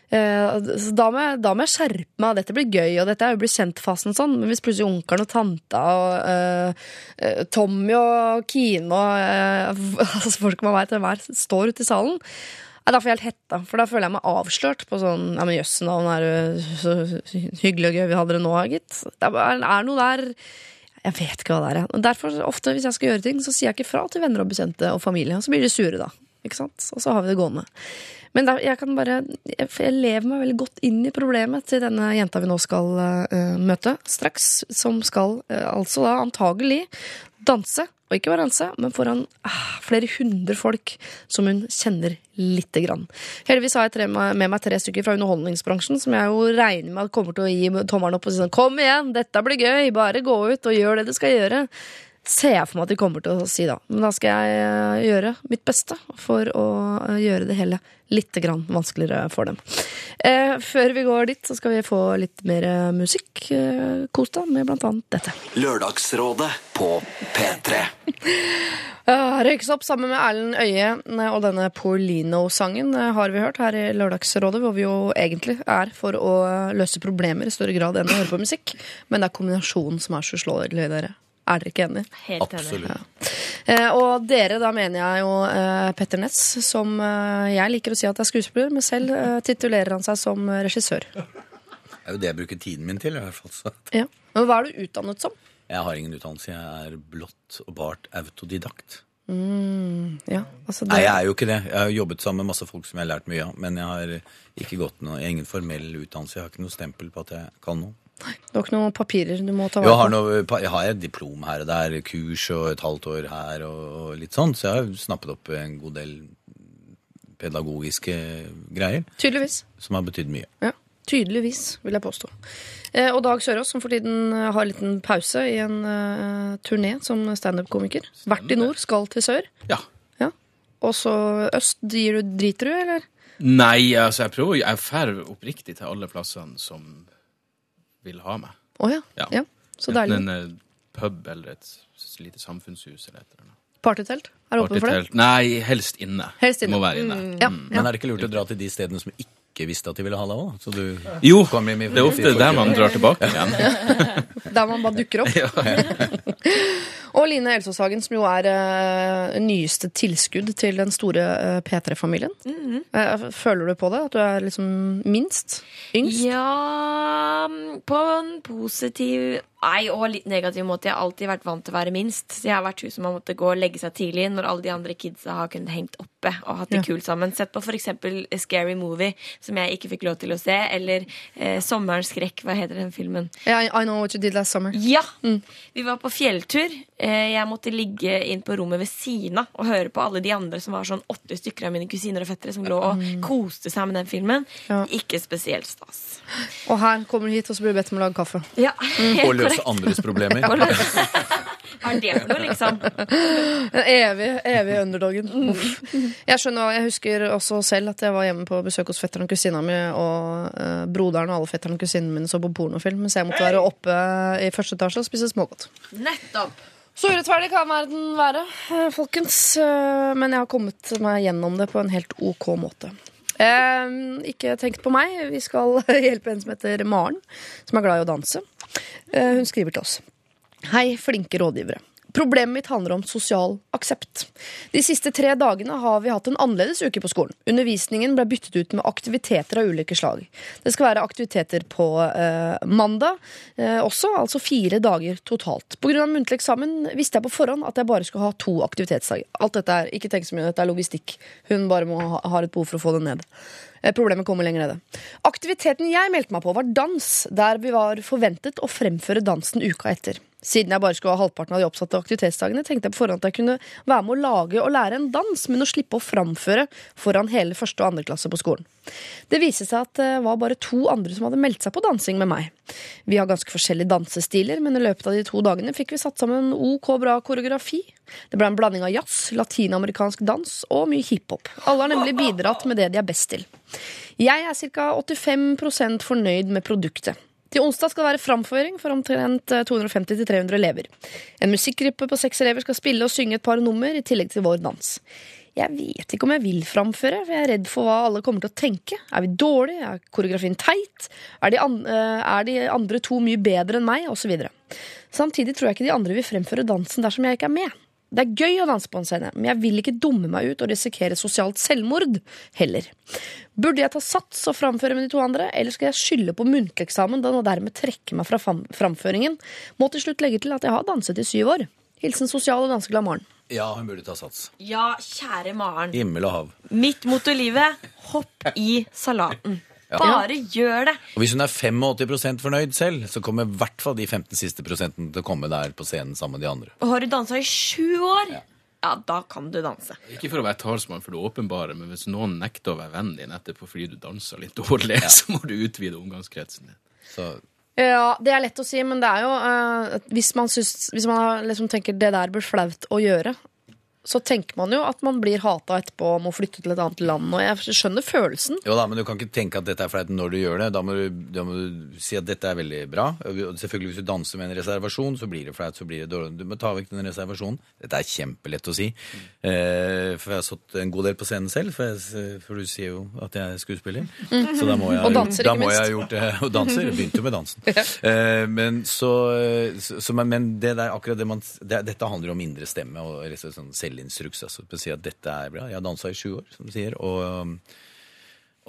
Eh, så da må, jeg, da må jeg skjerpe meg. Dette blir gøy, og dette er jo bli kjent-fasen. Sånn. Men hvis plutselig onkelen og tanta og eh, Tommy og Kine og uh, <laughs> altså folk man vet hvem er, står ute i salen Nei, Da får jeg helt hetta, for da føler jeg meg avslørt på sånn Ja, men jøss, navn er jo så hyggelig og gøy vi hadde det nå, gitt. Det er noe der jeg vet ikke hva det er. Derfor, ofte hvis jeg skal gjøre ting, så sier jeg ikke fra til venner og bekjente og familie. Og så blir de sure, da. Ikke sant? Og så har vi det gående. Men der, jeg kan bare jeg lever meg veldig godt inn i problemet til denne jenta vi nå skal uh, møte straks. Som skal uh, altså da antagelig danse, og ikke danse, men foran ah, flere hundre folk som hun kjenner lite grann. Heldigvis har jeg tre, med meg tre stykker fra underholdningsbransjen som jeg jo regner med at kommer til å gi tommelen opp og si sånn Kom igjen, dette blir gøy, bare gå ut og gjør det du skal gjøre. Ser jeg for meg at de kommer til å si da. Men da skal jeg eh, gjøre mitt beste for å eh, gjøre det hele litt grann vanskeligere for dem. Eh, før vi går dit, så skal vi få litt mer musikk. Eh, Kos deg med blant annet dette. Lørdagsrådet på P3. Uh, <laughs> Røykes opp sammen med Erlend Øye og denne Paulino-sangen har vi hørt her i Lørdagsrådet, hvor vi jo egentlig er for å løse problemer i større grad enn å høre på musikk. Men det er kombinasjonen som er så slåelig, dere. Er dere ikke enig? Helt enig. Absolutt. Eh, og dere, da mener jeg jo eh, Petter Ness, som eh, jeg liker å si at er skuespiller, men selv titulerer han seg som regissør. Det er jo det jeg bruker tiden min til. i hvert fall. Så Ja. Men hva er du utdannet som? jeg har ingen utdannelse. Jeg er blått og bart autodidakt. Ja, altså det, Nei, jeg er jo ikke det. Jeg har jobbet sammen med masse folk som jeg har lært mye av. Men jeg har ikke gått noe, jeg har ingen formell utdannelse. Jeg har ikke noe stempel på at jeg kan noe. Du har ikke noen papirer du må ta Jo, jeg har, noe, jeg har et diplom her og der, kurs og et halvt år her og, og litt sånn. Så jeg har snappet opp en god del pedagogiske greier Tydeligvis. som har betydd mye. Ja, tydeligvis, vil jeg påstå. Eh, og Dag Sørås, som for tiden eh, har en liten pause i en uh, turné som standup-komiker. Vært i nord, skal til sør. Ja. Ja. Og så øst. Driter du, eller? Nei, altså, jeg prøver Jeg drar oppriktig til alle plassene som vil ha meg. Oh, ja. Ja. ja. Så deilig. Enten en eh, pub eller et lite samfunnshus eller et eller annet. Partytelt? Er åpen for det? Nei, helst inne. Helst inne. Må være inne. Ja. Men er det ikke lurt å dra til de stedene som ikke visste at de ville ha deg òg? Du Jo, det er ofte der man drar tilbake igjen. <laughs> Der man bare dukker opp. <laughs> <laughs> og Line Elsåshagen, som jo er uh, nyeste tilskudd til den store uh, P3-familien. Mm -hmm. uh, føler du på det? At du er liksom minst? Yngst? Ja, på en positiv Nei, og litt negativ måte. Jeg har alltid vært vant til å være minst. Så jeg har vært hun som har måttet gå og legge seg tidlig når alle de andre kidsa har kunnet hengt oppe og hatt det kult sammen. Sett på f.eks. Scary Movie, som jeg ikke fikk lov til å se, eller eh, Sommerens skrekk, hva heter den filmen? Yeah, I know what you did last summer. Ja! Vi var på fjelltur. Eh, Jeg måtte ligge inn på rommet ved siden av og høre på alle de andre som var sånn åtte stykker av mine kusiner og fettere som lå og koste seg med den filmen. Ja. Ikke spesielt stas. Og her kommer du hit, og så blir du bedt om å lage kaffe. Ja, Og løse andres problemer. Hva er det <laughs> for noe, liksom? Den evige, evige underdogen. Uff. Jeg skjønner, jeg husker også selv at jeg var hjemme på besøk hos fetteren og kusina mi, og eh, broderen og alle fetterne og kusinene mine så på pornofilm, mens jeg måtte være oppe i første etasje og spise smågodt. Nettopp. Så urettferdig kan verden være, eh, folkens. Eh, Men jeg har kommet meg gjennom det på en helt ok måte. Eh, ikke tenk på meg. Vi skal <laughs> hjelpe en som heter Maren, som er glad i å danse. Eh, hun skriver til oss. Hei, flinke rådgivere. Problemet mitt handler om sosial aksept. De siste tre dagene har vi hatt en annerledes uke på skolen. Undervisningen ble byttet ut med aktiviteter av ulike slag. Det skal være aktiviteter på eh, mandag eh, også, altså fire dager totalt. Pga. muntlig eksamen visste jeg på forhånd at jeg bare skulle ha to aktivitetsdager. Alt dette er ikke tenk så mye, dette er logistikk. Hun bare må ha, har et behov for å få det ned. Eh, Problemet kommer lenger nede. Aktiviteten jeg meldte meg på, var dans, der vi var forventet å fremføre dansen uka etter. Siden jeg bare skulle ha halvparten av de oppsatte aktivitetsdagene, tenkte jeg på forhånd at jeg kunne være med å lage og lære en dans, men å slippe å framføre foran hele første og andre klasse på skolen. Det viste seg at det var bare to andre som hadde meldt seg på dansing med meg. Vi har ganske forskjellige dansestiler, men i løpet av de to dagene fikk vi satt sammen OK bra koreografi. Det ble en blanding av jazz, latinamerikansk dans og mye hiphop. Alle har nemlig bidratt med det de er best til. Jeg er ca. 85% fornøyd med produktet. Til onsdag skal det være framføring for omtrent eh, 250-300 elever. En musikkgruppe på seks elever skal spille og synge et par nummer i tillegg til vår dans. Jeg vet ikke om jeg vil framføre, for jeg er redd for hva alle kommer til å tenke. Er vi dårlige? Er koreografien teit? Er de, an eh, er de andre to mye bedre enn meg? Og så videre. Samtidig tror jeg ikke de andre vil fremføre dansen dersom jeg ikke er med. Det er gøy å danse på en scene, men jeg vil ikke dumme meg ut og risikere sosialt selvmord heller. Burde jeg ta sats og framføre med de to andre, eller skal jeg skylde på muntlig eksamen og dermed trekke meg fra framføringen? Må til slutt legge til at jeg har danset i syv år. Hilsen sosial og danseglad Maren. Ja, hun burde ta sats. Ja, kjære Maren. Himmel og hav. Mitt motto i livet hopp i salaten. Bare gjør det. Og hvis hun er 85% fornøyd selv, så kommer i hvert fall de 15 siste prosentene til å komme der på scenen sammen med de andre. Og har du dansa i sju år, ja, da kan du danse. Ikke for å være talsmann for det åpenbare, men hvis noen nekter å være vennen din etterpå fordi du danser litt dårlig, <laughs> så må du utvide omgangskretsen din. Så Ja, Det er lett å si, men det er jo uh, Hvis man, synes, hvis man liksom tenker det der blir flaut å gjøre, så tenker man jo at man blir hata etterpå og må flytte til et annet land. Og jeg skjønner følelsen. Jo da, men du kan ikke tenke at dette er flaut når du gjør det. Da må du, da må du si at dette er veldig bra. Og selvfølgelig Hvis du danser med en reservasjon, så blir det flaut. så blir det dårlig. Du må ta vekk den reservasjonen. Dette er kjempelett å si. Eh, for jeg har stått en god del på scenen selv, for, jeg, for du sier jo at jeg er skuespiller. Så da må jeg, Og danser, da må jeg ha gjort det. Og danser. Jeg begynte jo med dansen. <laughs> Eh, men så, så, så men, det der, akkurat det man det, Dette handler om indre stemme og liksom sånn selvinstruks. Altså, på å si at dette er bra. Jeg har dansa i sju år, som du sier. og... um,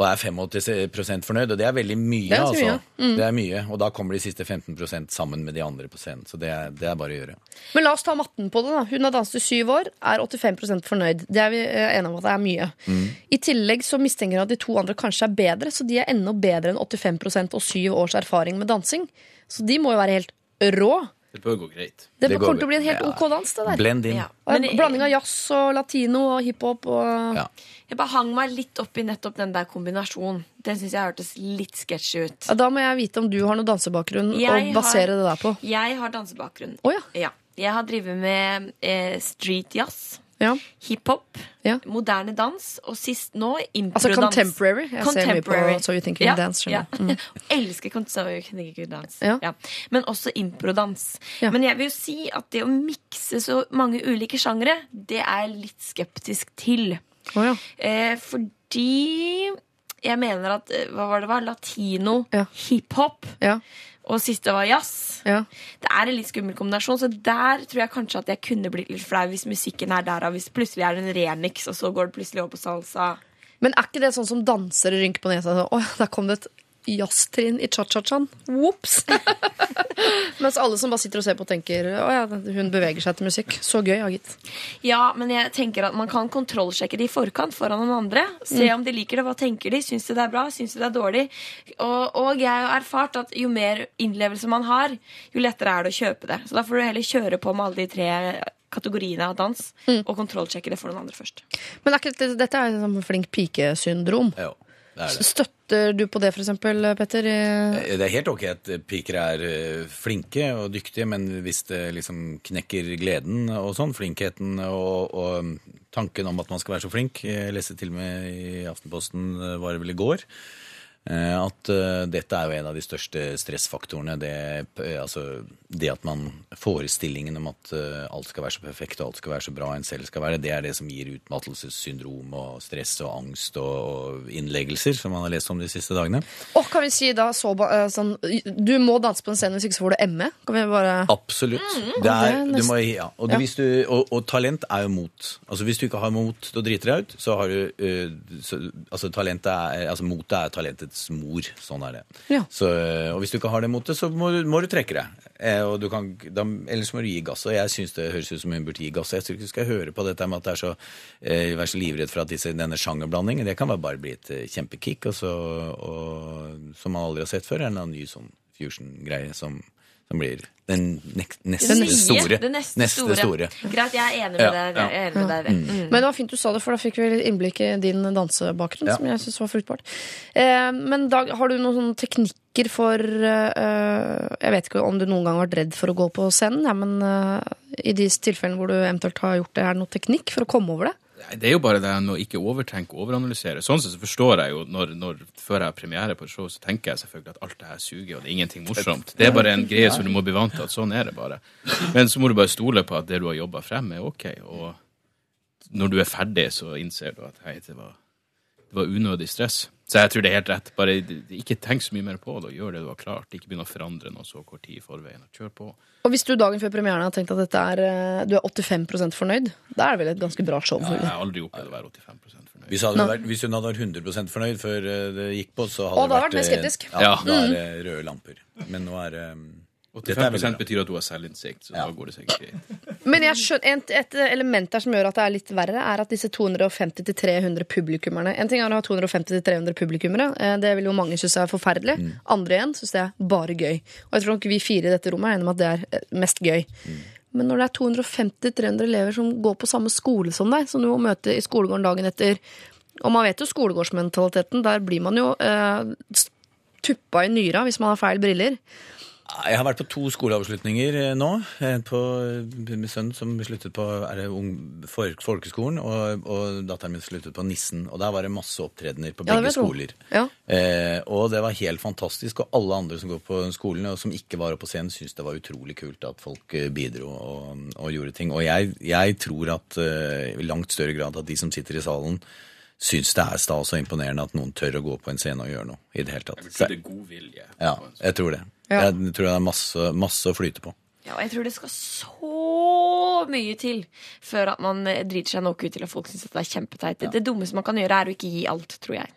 og er 85 fornøyd, og det er veldig mye. Det er altså. mye. Mm. Det er mye, Og da kommer de siste 15% sammen med de andre på scenen. Så det er, det er bare å gjøre. Men la oss ta matten på det. da Hun har danset i syv år, er 85% fornøyd. Det er vi eh, enige om at det er mye. Mm. I tillegg så mistenker jeg at de to andre kanskje er bedre, så de er enda bedre enn 85% og syv års erfaring med dansing. Så de må jo være helt rå. Det bør gå greit. Det, Det kommer til å bli en helt ja. OK dans, det der. Blend in. Ja. Og en blanding av jazz og latino og hiphop og Ja. Jeg bare hang meg litt opp i nettopp den der kombinasjonen. Den syns jeg hørtes litt sketsjy ut. ja, Da må jeg vite om du har noe dansebakgrunn Jeg å basere det der på. Jeg har dansebakgrunn. Oh, ja. Ja. Jeg har drevet med eh, street jazz, ja. hiphop, Ja. moderne dans, og sist nå Altså improdans. contemporary. Jeg ser mye på Contemporary. So You Think You Can Dance. Ja. Mm. <laughs> Elsker So You Think You Dance. Ja. Ja. Men også improdans. Ja. Men jeg vil jo si at det å mikse så mange ulike sjangere, det er jeg litt skeptisk til. Oh, ja. Eh, fordi jeg mener at eh, Hva var det var? Latino, Ja. hiphop, Ja. Og siste var jazz. Ja. Det er en litt skummel kombinasjon, så der tror jeg kanskje at jeg kunne blitt litt flau hvis musikken er der, og hvis plutselig er det en remix, og så går det plutselig over på salsa. Men er ikke det sånn som dansere rynker på nesa? Så, Å, der kom det et jazztrinn i cha-cha-chaen. Ops! <laughs> Mens alle som bare sitter og ser på, tenker å ja, hun beveger seg til musikk. Så gøy, ja, gitt. Ja, men jeg tenker at man kan kontrollsjekke det i forkant foran noen andre. Se Mm. om de liker det, hva tenker de, syns de det er bra, syns de det er dårlig. Og, og jeg har erfart at jo mer innlevelse man har, jo lettere er det å kjøpe det. Så da får du heller kjøre på med alle de tre kategoriene av dans, Mm. og kontrollsjekke det for noen andre først. Men akkurat, dette, dette er jo sånn flink pike-syndrom. Ja, det det. Støtter du på det, eksempel, Petter? Det er helt ok at piker er eh, flinke og dyktige, men hvis det liksom knekker gleden og sånn, flinkheten og, og tanken om at man skal være så flink Jeg leste til og med i Aftenposten, eh, var det vel i går, eh, at eh, dette er jo en av de største stressfaktorene. Det, eh, altså, det at man Forestillingen om at eh, alt skal være så perfekt og alt skal være så bra en selv skal være, det er det som gir utmattelsessyndrom og stress og angst og, og innleggelser, som man har lest om de siste dagene. Og kan vi si da så, eh, sånn Du må danse på en scene, hvis ikke så får du ME? Kan vi bare Absolutt. Mm, det er, det er må, ja. og, Ja. du, og, og talent er jo mot. Altså Hvis du ikke har mot til å drite deg ut, så har du så, Altså talentet er, altså motet er talentets mor. Sånn er det. Ja. Så, øh, og hvis du ikke har det motet, så må, du- må du trekke deg. Eh, og du kan, da, ellers må du gi gass. Og jeg syns det høres ut som hun burde gi gass. Jeg tror ikke du skal høre på dette med at det er så, eh, vær så livredd for at disse, denne sjangerblandingen. Det kan bare bli et eh, kjempekick, og så, og, som man aldri har sett før. En ny sånn fusion-greie som, som blir den neste neste Den nye, store. det neste, store. Greit, jeg er enig med Ja, deg. ja. Enig med deg. Mm. Men det var fint du sa det, for da fikk vi litt innblikk i din dansebakgrunn, Ja. som jeg syns var fruktbart. Eh, men Dag, har du noen sånne teknikker for eh, Jeg vet ikke om du noen gang har vært redd for å gå på scenen, ja, men eh, i de tilfellene hvor du eventuelt har gjort det, er det noen teknikk for å komme over det? Det er jo bare det å ikke overtenke og overanalysere. Sånn sett så forstår jeg jo når, når før jeg har premiere på et show, så tenker jeg selvfølgelig at alt det her suger, og det er ingenting morsomt. Det er bare en greie som du må bli vant til, at sånn er det bare. Men så må du bare stole på at det du har jobba frem, er ok. Og når du er ferdig, så innser du at hei, det var, det var unødig stress. Så jeg tror det er helt rett. Bare ikke tenk så mye mer på det, og gjør det du har klart. Ikke begynn å forandre noe så kort tid i forveien. og Kjør på. Og hvis du dagen før premieren har tenkt at dette er, eh, du er 85 fornøyd, da er det vel et ganske bra show? Ja, jeg har aldri opplevd å være 85 fornøyd. Hvis, vært, hvis hun hadde vært 100 fornøyd før eh, det gikk på, så hadde og det hadde vært vært mer skeptisk. eh, Ja, Ja. da er det røde lamper. Men nå er det um 85 veldig betyr at du har selvinnsikt, så da går det sikkert greit. <laughs> Men jeg skjønner, et, et element der som gjør at det er litt verre, er at disse 250-300 publikummerne En ting er å ha 250-300 publikummere. eh, Det vil jo mange synes er forferdelig. Andre igjen synes det er bare gøy. Og jeg tror nok vi fire i dette rommet er enige om at det er eh, mest gøy. Men når det er 250-300 elever som går på samme skole som deg, som du må møte i skolegården dagen etter Og man vet jo skolegårdsmentaliteten. Der blir man jo eh, tuppa i nyra hvis man har feil briller. Jeg har vært på to skoleavslutninger eh, nå. En på min sønn som sluttet på er det ung, folkeskolen, og, og datteren min sluttet på Nissen. Og der var det masse opptredener på begge ja, skoler. Ja. Eh, og det var helt fantastisk. Og alle andre som går på skolen og som ikke var oppe på scenen, syntes det var utrolig kult at folk eh, bidro og, og gjorde ting. Og jeg, jeg tror at eh, i langt større grad at de som sitter i salen, syns det er stas og imponerende at noen tør å gå på en scene og gjøre noe. i det hele tatt. Jeg vil tro det er god vilje. Ja, jeg tror det. Ja. Jeg tror det er masse, masse å flyte på. Ja, og jeg tror det skal så mye til før at man driter seg nok ut til at folk syns det er kjempeteit. Ja. det dummeste man kan gjøre, er å ikke gi alt, tror jeg.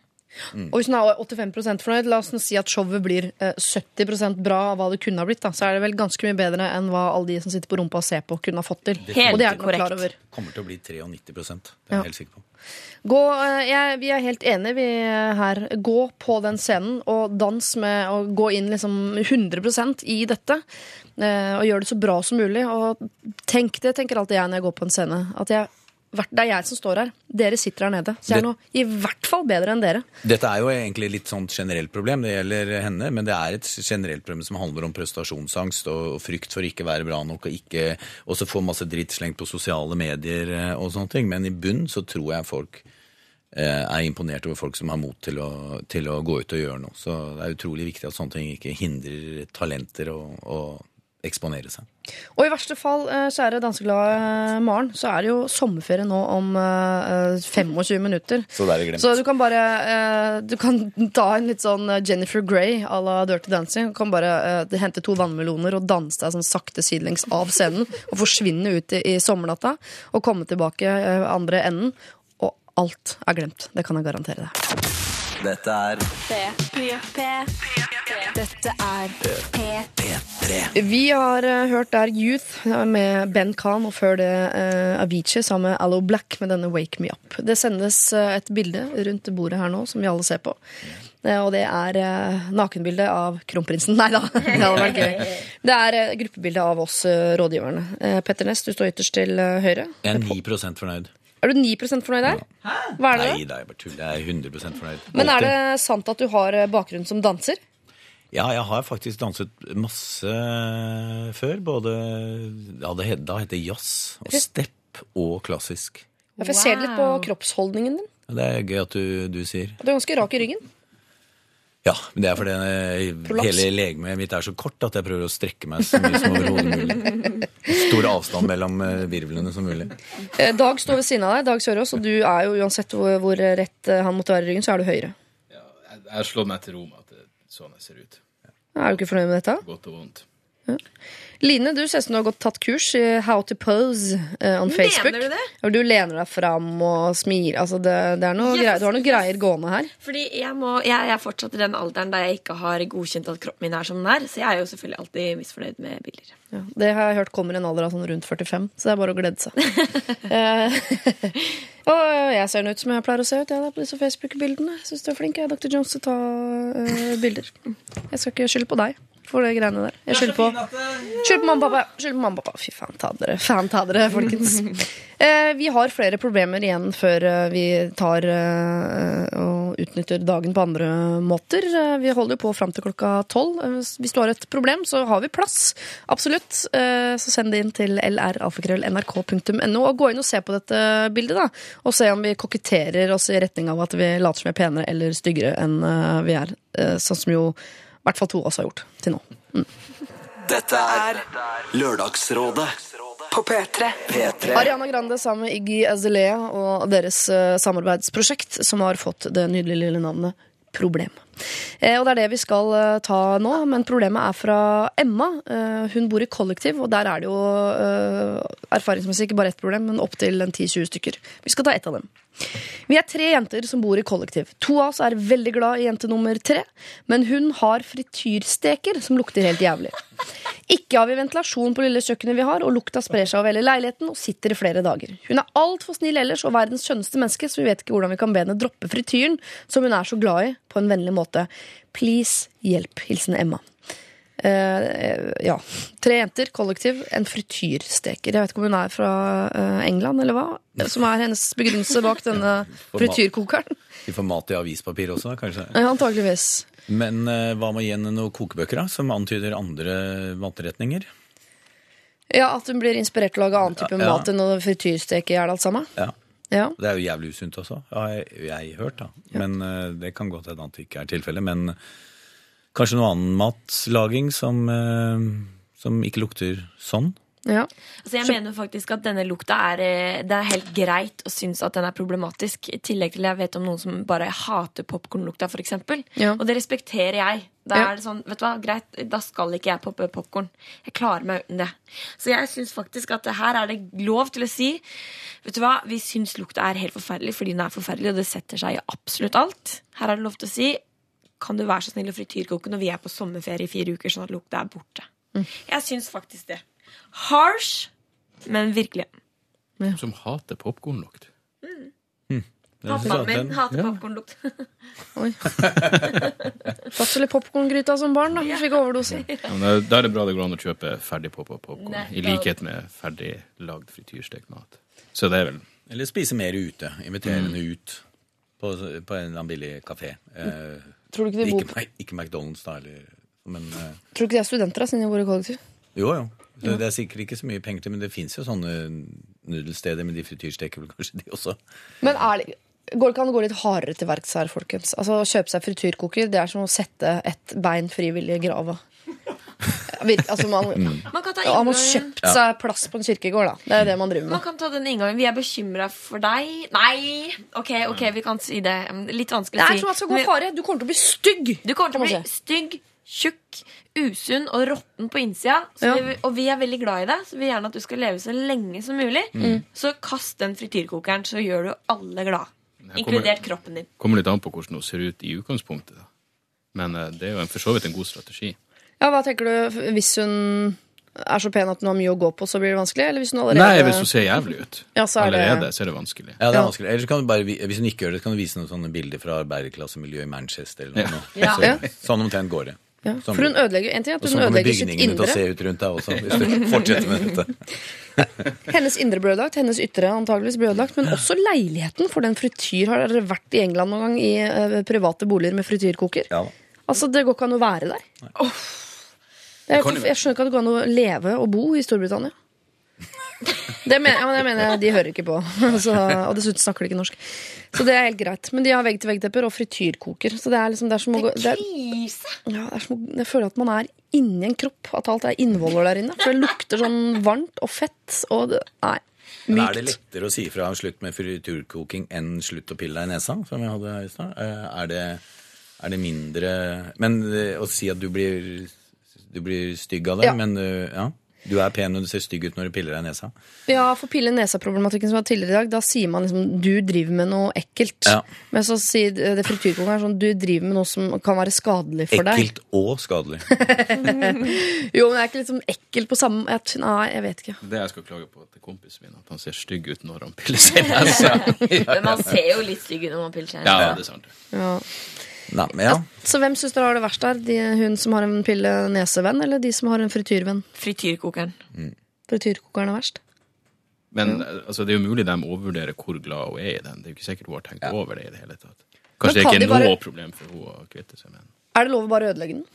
Og hvis hun er 85 fornøyd, la oss nå si at showet blir eh, 70% bra av hva det kunne ha blitt, da, så er det vel ganske mye bedre enn hva alle de som sitter på rumpa og ser på, kunne ha fått til. Helt og det er nok korrekt. klar over. Kommer til å bli 93% det er Ja. helt sikker på. Gå, eh, jeg, vi er helt enige vi her. Gå på den scenen og dans med og gå inn liksom 100% i dette. eh, Og gjør det så bra som mulig. Og tenk det tenker alltid jeg når jeg går på en scene. At jeg, det er jeg som står her. Dere sitter her nede. Så jeg er nå i hvert fall bedre enn dere. Dette er jo egentlig litt sånn generelt problem, det gjelder henne, men det er et generelt problem som handler om prestasjonsangst og frykt for ikke være bra nok, og ikke også få masse dritt slengt på sosiale medier eh, og sånne ting. Men i bunn så tror jeg folk eh, er imponert over folk som har mot til å, til å gå ut og gjøre noe. Så det er utrolig viktig at sånne ting ikke hindrer talenter og, å eksponere seg. Og i verste fall, eh, kjære danseglade eh, Maren, så er det jo sommerferie nå om eh, 25 minutter. Så. Så du kan bare eh, Du kan <laughs> ta en litt sånn eh, Jennifer Grey à la Dirty Dancing. Du kan bare eh, hente to vannmeloner og danse deg sånn sakte sidelengs av scenen. Og forsvinne ut i, i sommernatta og komme tilbake eh, andre enden. Og alt er glemt. Det kan jeg garantere deg. Dette er Dette er P3. Vi har uh, hørt der Youth med Ben Khan, og før det uh, Avicii sammen med Allo Black med denne Wake Me Up. Det sendes uh, et bilde rundt bordet her nå, som vi alle ser på. Eh, og det er nakenbildet nakenbilde av kronprinsen. <laughs> Nei da, det hadde vært gøy. Det er eh, gruppebilde av oss eh, rådgiverne. Eh, Petter Ness, du står ytterst til eh, høyre. Jeg er 9 fornøyd. Er du 9 fornøyd der? Hva er det? Nei, det er bare tull. Jeg er 100% fornøyd. Men er det sant at du har eh, bakgrunn som danser? Ja, jeg har faktisk danset masse før. Både ja, det het, Da het det jazz og step og klassisk. Ja, for Jeg ser det litt på kroppsholdningen din. Det er gøy at du, du sier. Du er ganske rak i ryggen. Ja, men det er fordi eh, Prolaps. hele legemet mitt er så kort at jeg prøver å strekke meg så mye som overhodet mulig. Stor avstand mellom eh, virvlene som mulig. Eh, Dag står ved siden av deg, Dag Sørås, og du er jo uansett hvor, hvor rett han måtte være i ryggen, så er du høyre. Jeg, jeg har slått meg til ro med at det er sånn jeg ser ut. Er du ikke fornøyd med dette? Godt og vondt. Line, du ser ut som du har gått tatt kurs i How to pose eh, on Facebook. Mener du det? Du lener deg fram og smiler. Altså det, det Yes, greier, du har noen greier gående her. Fordi jeg, må, jeg er fortsatt i den alderen der jeg ikke har godkjent at kroppen min er som den er. Så jeg er jo selvfølgelig alltid misfornøyd med bilder. Ja, det har jeg hørt kommer i en alder av sånn rundt 45, så det er bare å glede seg. <laughs> Eh, <laughs> og jeg ser ut som jeg pleier å se ut jeg, da, på disse Facebook-bildene. Syns du er flink, jeg, Dr. Jones, til å ta uh, bilder. Jeg skal ikke skylde på deg for det greiene der. Jeg skylder på Skyld på mamma og pappa. Skyld på mamma og pappa. Fy faen ta dere, faen ta dere, folkens. <laughs> Eh, vi har flere problemer igjen før eh, vi tar eh, og utnytter dagen på andre måter. Eh, vi holder jo på fram til klokka tolv. Eh, hvis du har et problem, så har vi plass. Absolutt. Eh, så send det inn til lralfakrøll.nrk.no og gå inn og se på dette bildet, da. Og se om vi koketterer oss i retning av at vi later som vi er penere eller styggere enn eh, vi er. Eh, sånn som jo i hvert fall to av oss har gjort til nå. Dette er Lørdagsrådet på P3. P3. Ariana Grande sammen med Iggy Azalea og deres eh, samarbeidsprosjekt, som har fått det nydelige lille navnet Problem. Eh, og det er det vi skal eh, ta nå, men problemet er fra Emma. Eh, hun bor i kollektiv, og der er det jo erfaringsmessig ikke bare ett problem, men opptil 10-20 stykker. Vi skal ta ett av dem. Vi er tre jenter som bor i kollektiv. To av oss er veldig glad i jente nummer tre, men hun har frityrsteker som lukter helt jævlig. Ikke har vi ventilasjon på lille kjøkkenet vi har, og lukta sprer seg over hele leiligheten og sitter i flere dager. Hun er altfor snill ellers og verdens skjønneste menneske, så vi vet ikke hvordan vi kan be henne droppe frityren, som hun er så glad i, på en vennlig måte. Please, hjelp. Hilsen Emma. Uh, ja. Tre jenter, kollektiv, en frityrsteker. Jeg vet ikke om hun er fra eh, England, eller hva? Som er hennes begrunnelse bak <laughs> denne frityrkokeren. De får mat i avispapir også, kanskje. Ja, antageligvis. Men uh, hva med henne noen kokebøker da, som antyder andre matretninger? Ja, At hun blir inspirert til å lage annen type Ja. mat enn å frityrsteke. Er det alt sammen? Ja. Ja. Det er jo jævlig usunt også, har jeg, jeg hørt. da. Men uh, Det kan godt hende at det ikke er tilfellet. Men kanskje noe annen matlaging som, uh, som ikke lukter sånn. Ja. Altså jeg mener faktisk at denne lukta er eh, Det er helt greit å synes at den er problematisk. I tillegg til jeg vet om noen som bare hater popkornlukta, f.eks. Ja. Og det respekterer jeg. Da Ja. er det sånn, vet du hva, greit, da skal ikke jeg poppe popkorn. Jeg klarer meg uten det. Så jeg syns faktisk at her er det lov til å si Vet du hva, vi syns lukta er helt forferdelig fordi den er forferdelig, og det setter seg i absolutt alt. Her er det lov til å si kan du være så snill å frityrkoke når vi er på sommerferie i fire uker, sånn at lukta er borte. Jeg syns faktisk det. Harsh, men virkelig. Som hater popkornlukt. Pappaen min hater Ja. popkornlukt. Satt vel i popkorngryta som barn, da. Fikk overdose. <laughs> Ja, men Da er det bra det går an å kjøpe ferdig poppa popkorn. I likhet med ferdig lagd frityrstekt mat. Så det er vel Eller spise mer ute. Invitere henne ut på, på en eller annen billig kafé. Eh, Tror du ikke de ikke, bor Mac- ikke McDonald's, da, eller Men eh, Tror du ikke de er studenter da, siden de bor i kollektiv? jo, jo. Det, det er sikkert ikke så mye penger til, men det fins jo sånne nudelsteder, men de frityrsteker vel kanskje de også. Men er det, går det ikke an å gå litt hardere til verks her, folkens? Altså, Å kjøpe seg frityrkoker, det er som å sette et bein frivillig i grava. <laughs> Altså, man, Man kan ta ja, man har kjøpt seg plass på en kirkegård, da. Det er det man driver Man kan ta den inngangen. Vi er bekymra for deg. Nei! Ok, ok, vi kan si det. Litt vanskelig Det er som man skal gå fare. Du kommer til å bli stygg! Du kommer til å bli stygg, tjukk, usunn og råtten på innsida. Ja. vi, og vi er veldig glad i deg, så vi vil gjerne at du skal leve så lenge som mulig. Så kast den frityrkokeren, så gjør du alle glad. Kommer- Inkludert kroppen din. Kommer litt an på hvordan hun ser ut i utgangspunktet. Da. Men uh, det er jo en, for så vidt en god strategi. Ja, Hva tenker du hvis hun er så pen at hun har mye å gå på, så blir det vanskelig? Eller hvis hun allerede Nei, hvis hun ser jævlig ut Ja, så er det- allerede, så er det vanskelig. Ja, det er vanskelig. Ellers kan du bare, hvis hun ikke gjør det, så kan du vise noen sånne bilder fra arbeiderklassemiljøet i Manchester. Eller noe. Ja. Så, Sånn omtrent går det. Ja. For hun ødelegger en ting at at ødelegger hun indre. Og ødelegger sitt bygningene til å se ut rundt deg også, hvis du <laughs> fortsetter med dette. <laughs> Hennes indre ble ødelagt, hennes ytre antageligvis ble ødelagt, men også leiligheten. For den frityr har dere vært i England noen gang i eh, private boliger med frityrkoker? Ja. Altså, Det går ikke an å være der. Oh. Jeg, jeg skjønner ikke at det går an å leve og bo i Storbritannia. <laughs> Det mener, ja, men det mener jeg de hører ikke på. <laughs> Så, og dessuten snakker de ikke norsk. Så det er helt greit. Men de har vegg-til-vegg-tepper og frityrkoker. Så det er liksom, det er som å gå det er, Krise! ja, det er som Jeg føler at man er inni en kropp. At alt er innvoller der inne. For det lukter sånn varmt og fett. Og det, nei. Men er det Mykt. lettere å si fra slutt med friturkoking enn slutt å pille deg i nesa, som jeg hadde her i stad? Eh, Er det, er det mindre Men eh, å si at du blir, du blir stygg av det, Ja. men eh, ja. Du er pen og du ser stygg ut når du piller deg i nesa. Ja, for pille-nesa-problematikken som var tidligere i dag, da sier man liksom du driver med noe ekkelt. Ja. Men så sier det frityrkokeren sånn du driver med noe som kan være skadelig for deg. Ekkelt og skadelig. <laughs> Jo, men det er ikke liksom ekkelt på samme jeg, Nei, jeg vet ikke. Det jeg skal klage på til kompisen min, at han ser stygg ut når han piller seg i nesa. <laughs> Men man ser jo litt stygg ut når man piller seg. nesa. Ja, det er sant. Ja. Nei, men ja. Så hvem syns dere har det verst der? De, hun som har en pille-nesevenn, eller de som har en frityrvenn? Frityrkokeren. Frityrkokeren er verst. Men altså, det er jo mulig de overvurderer hvor glad hun er i den. Det er jo ikke sikkert hun har tenkt over det i det hele tatt. Kanskje det er ikke de er noe bare- problem for henne å kvitte seg med den. Er det lov å bare ødelegge den?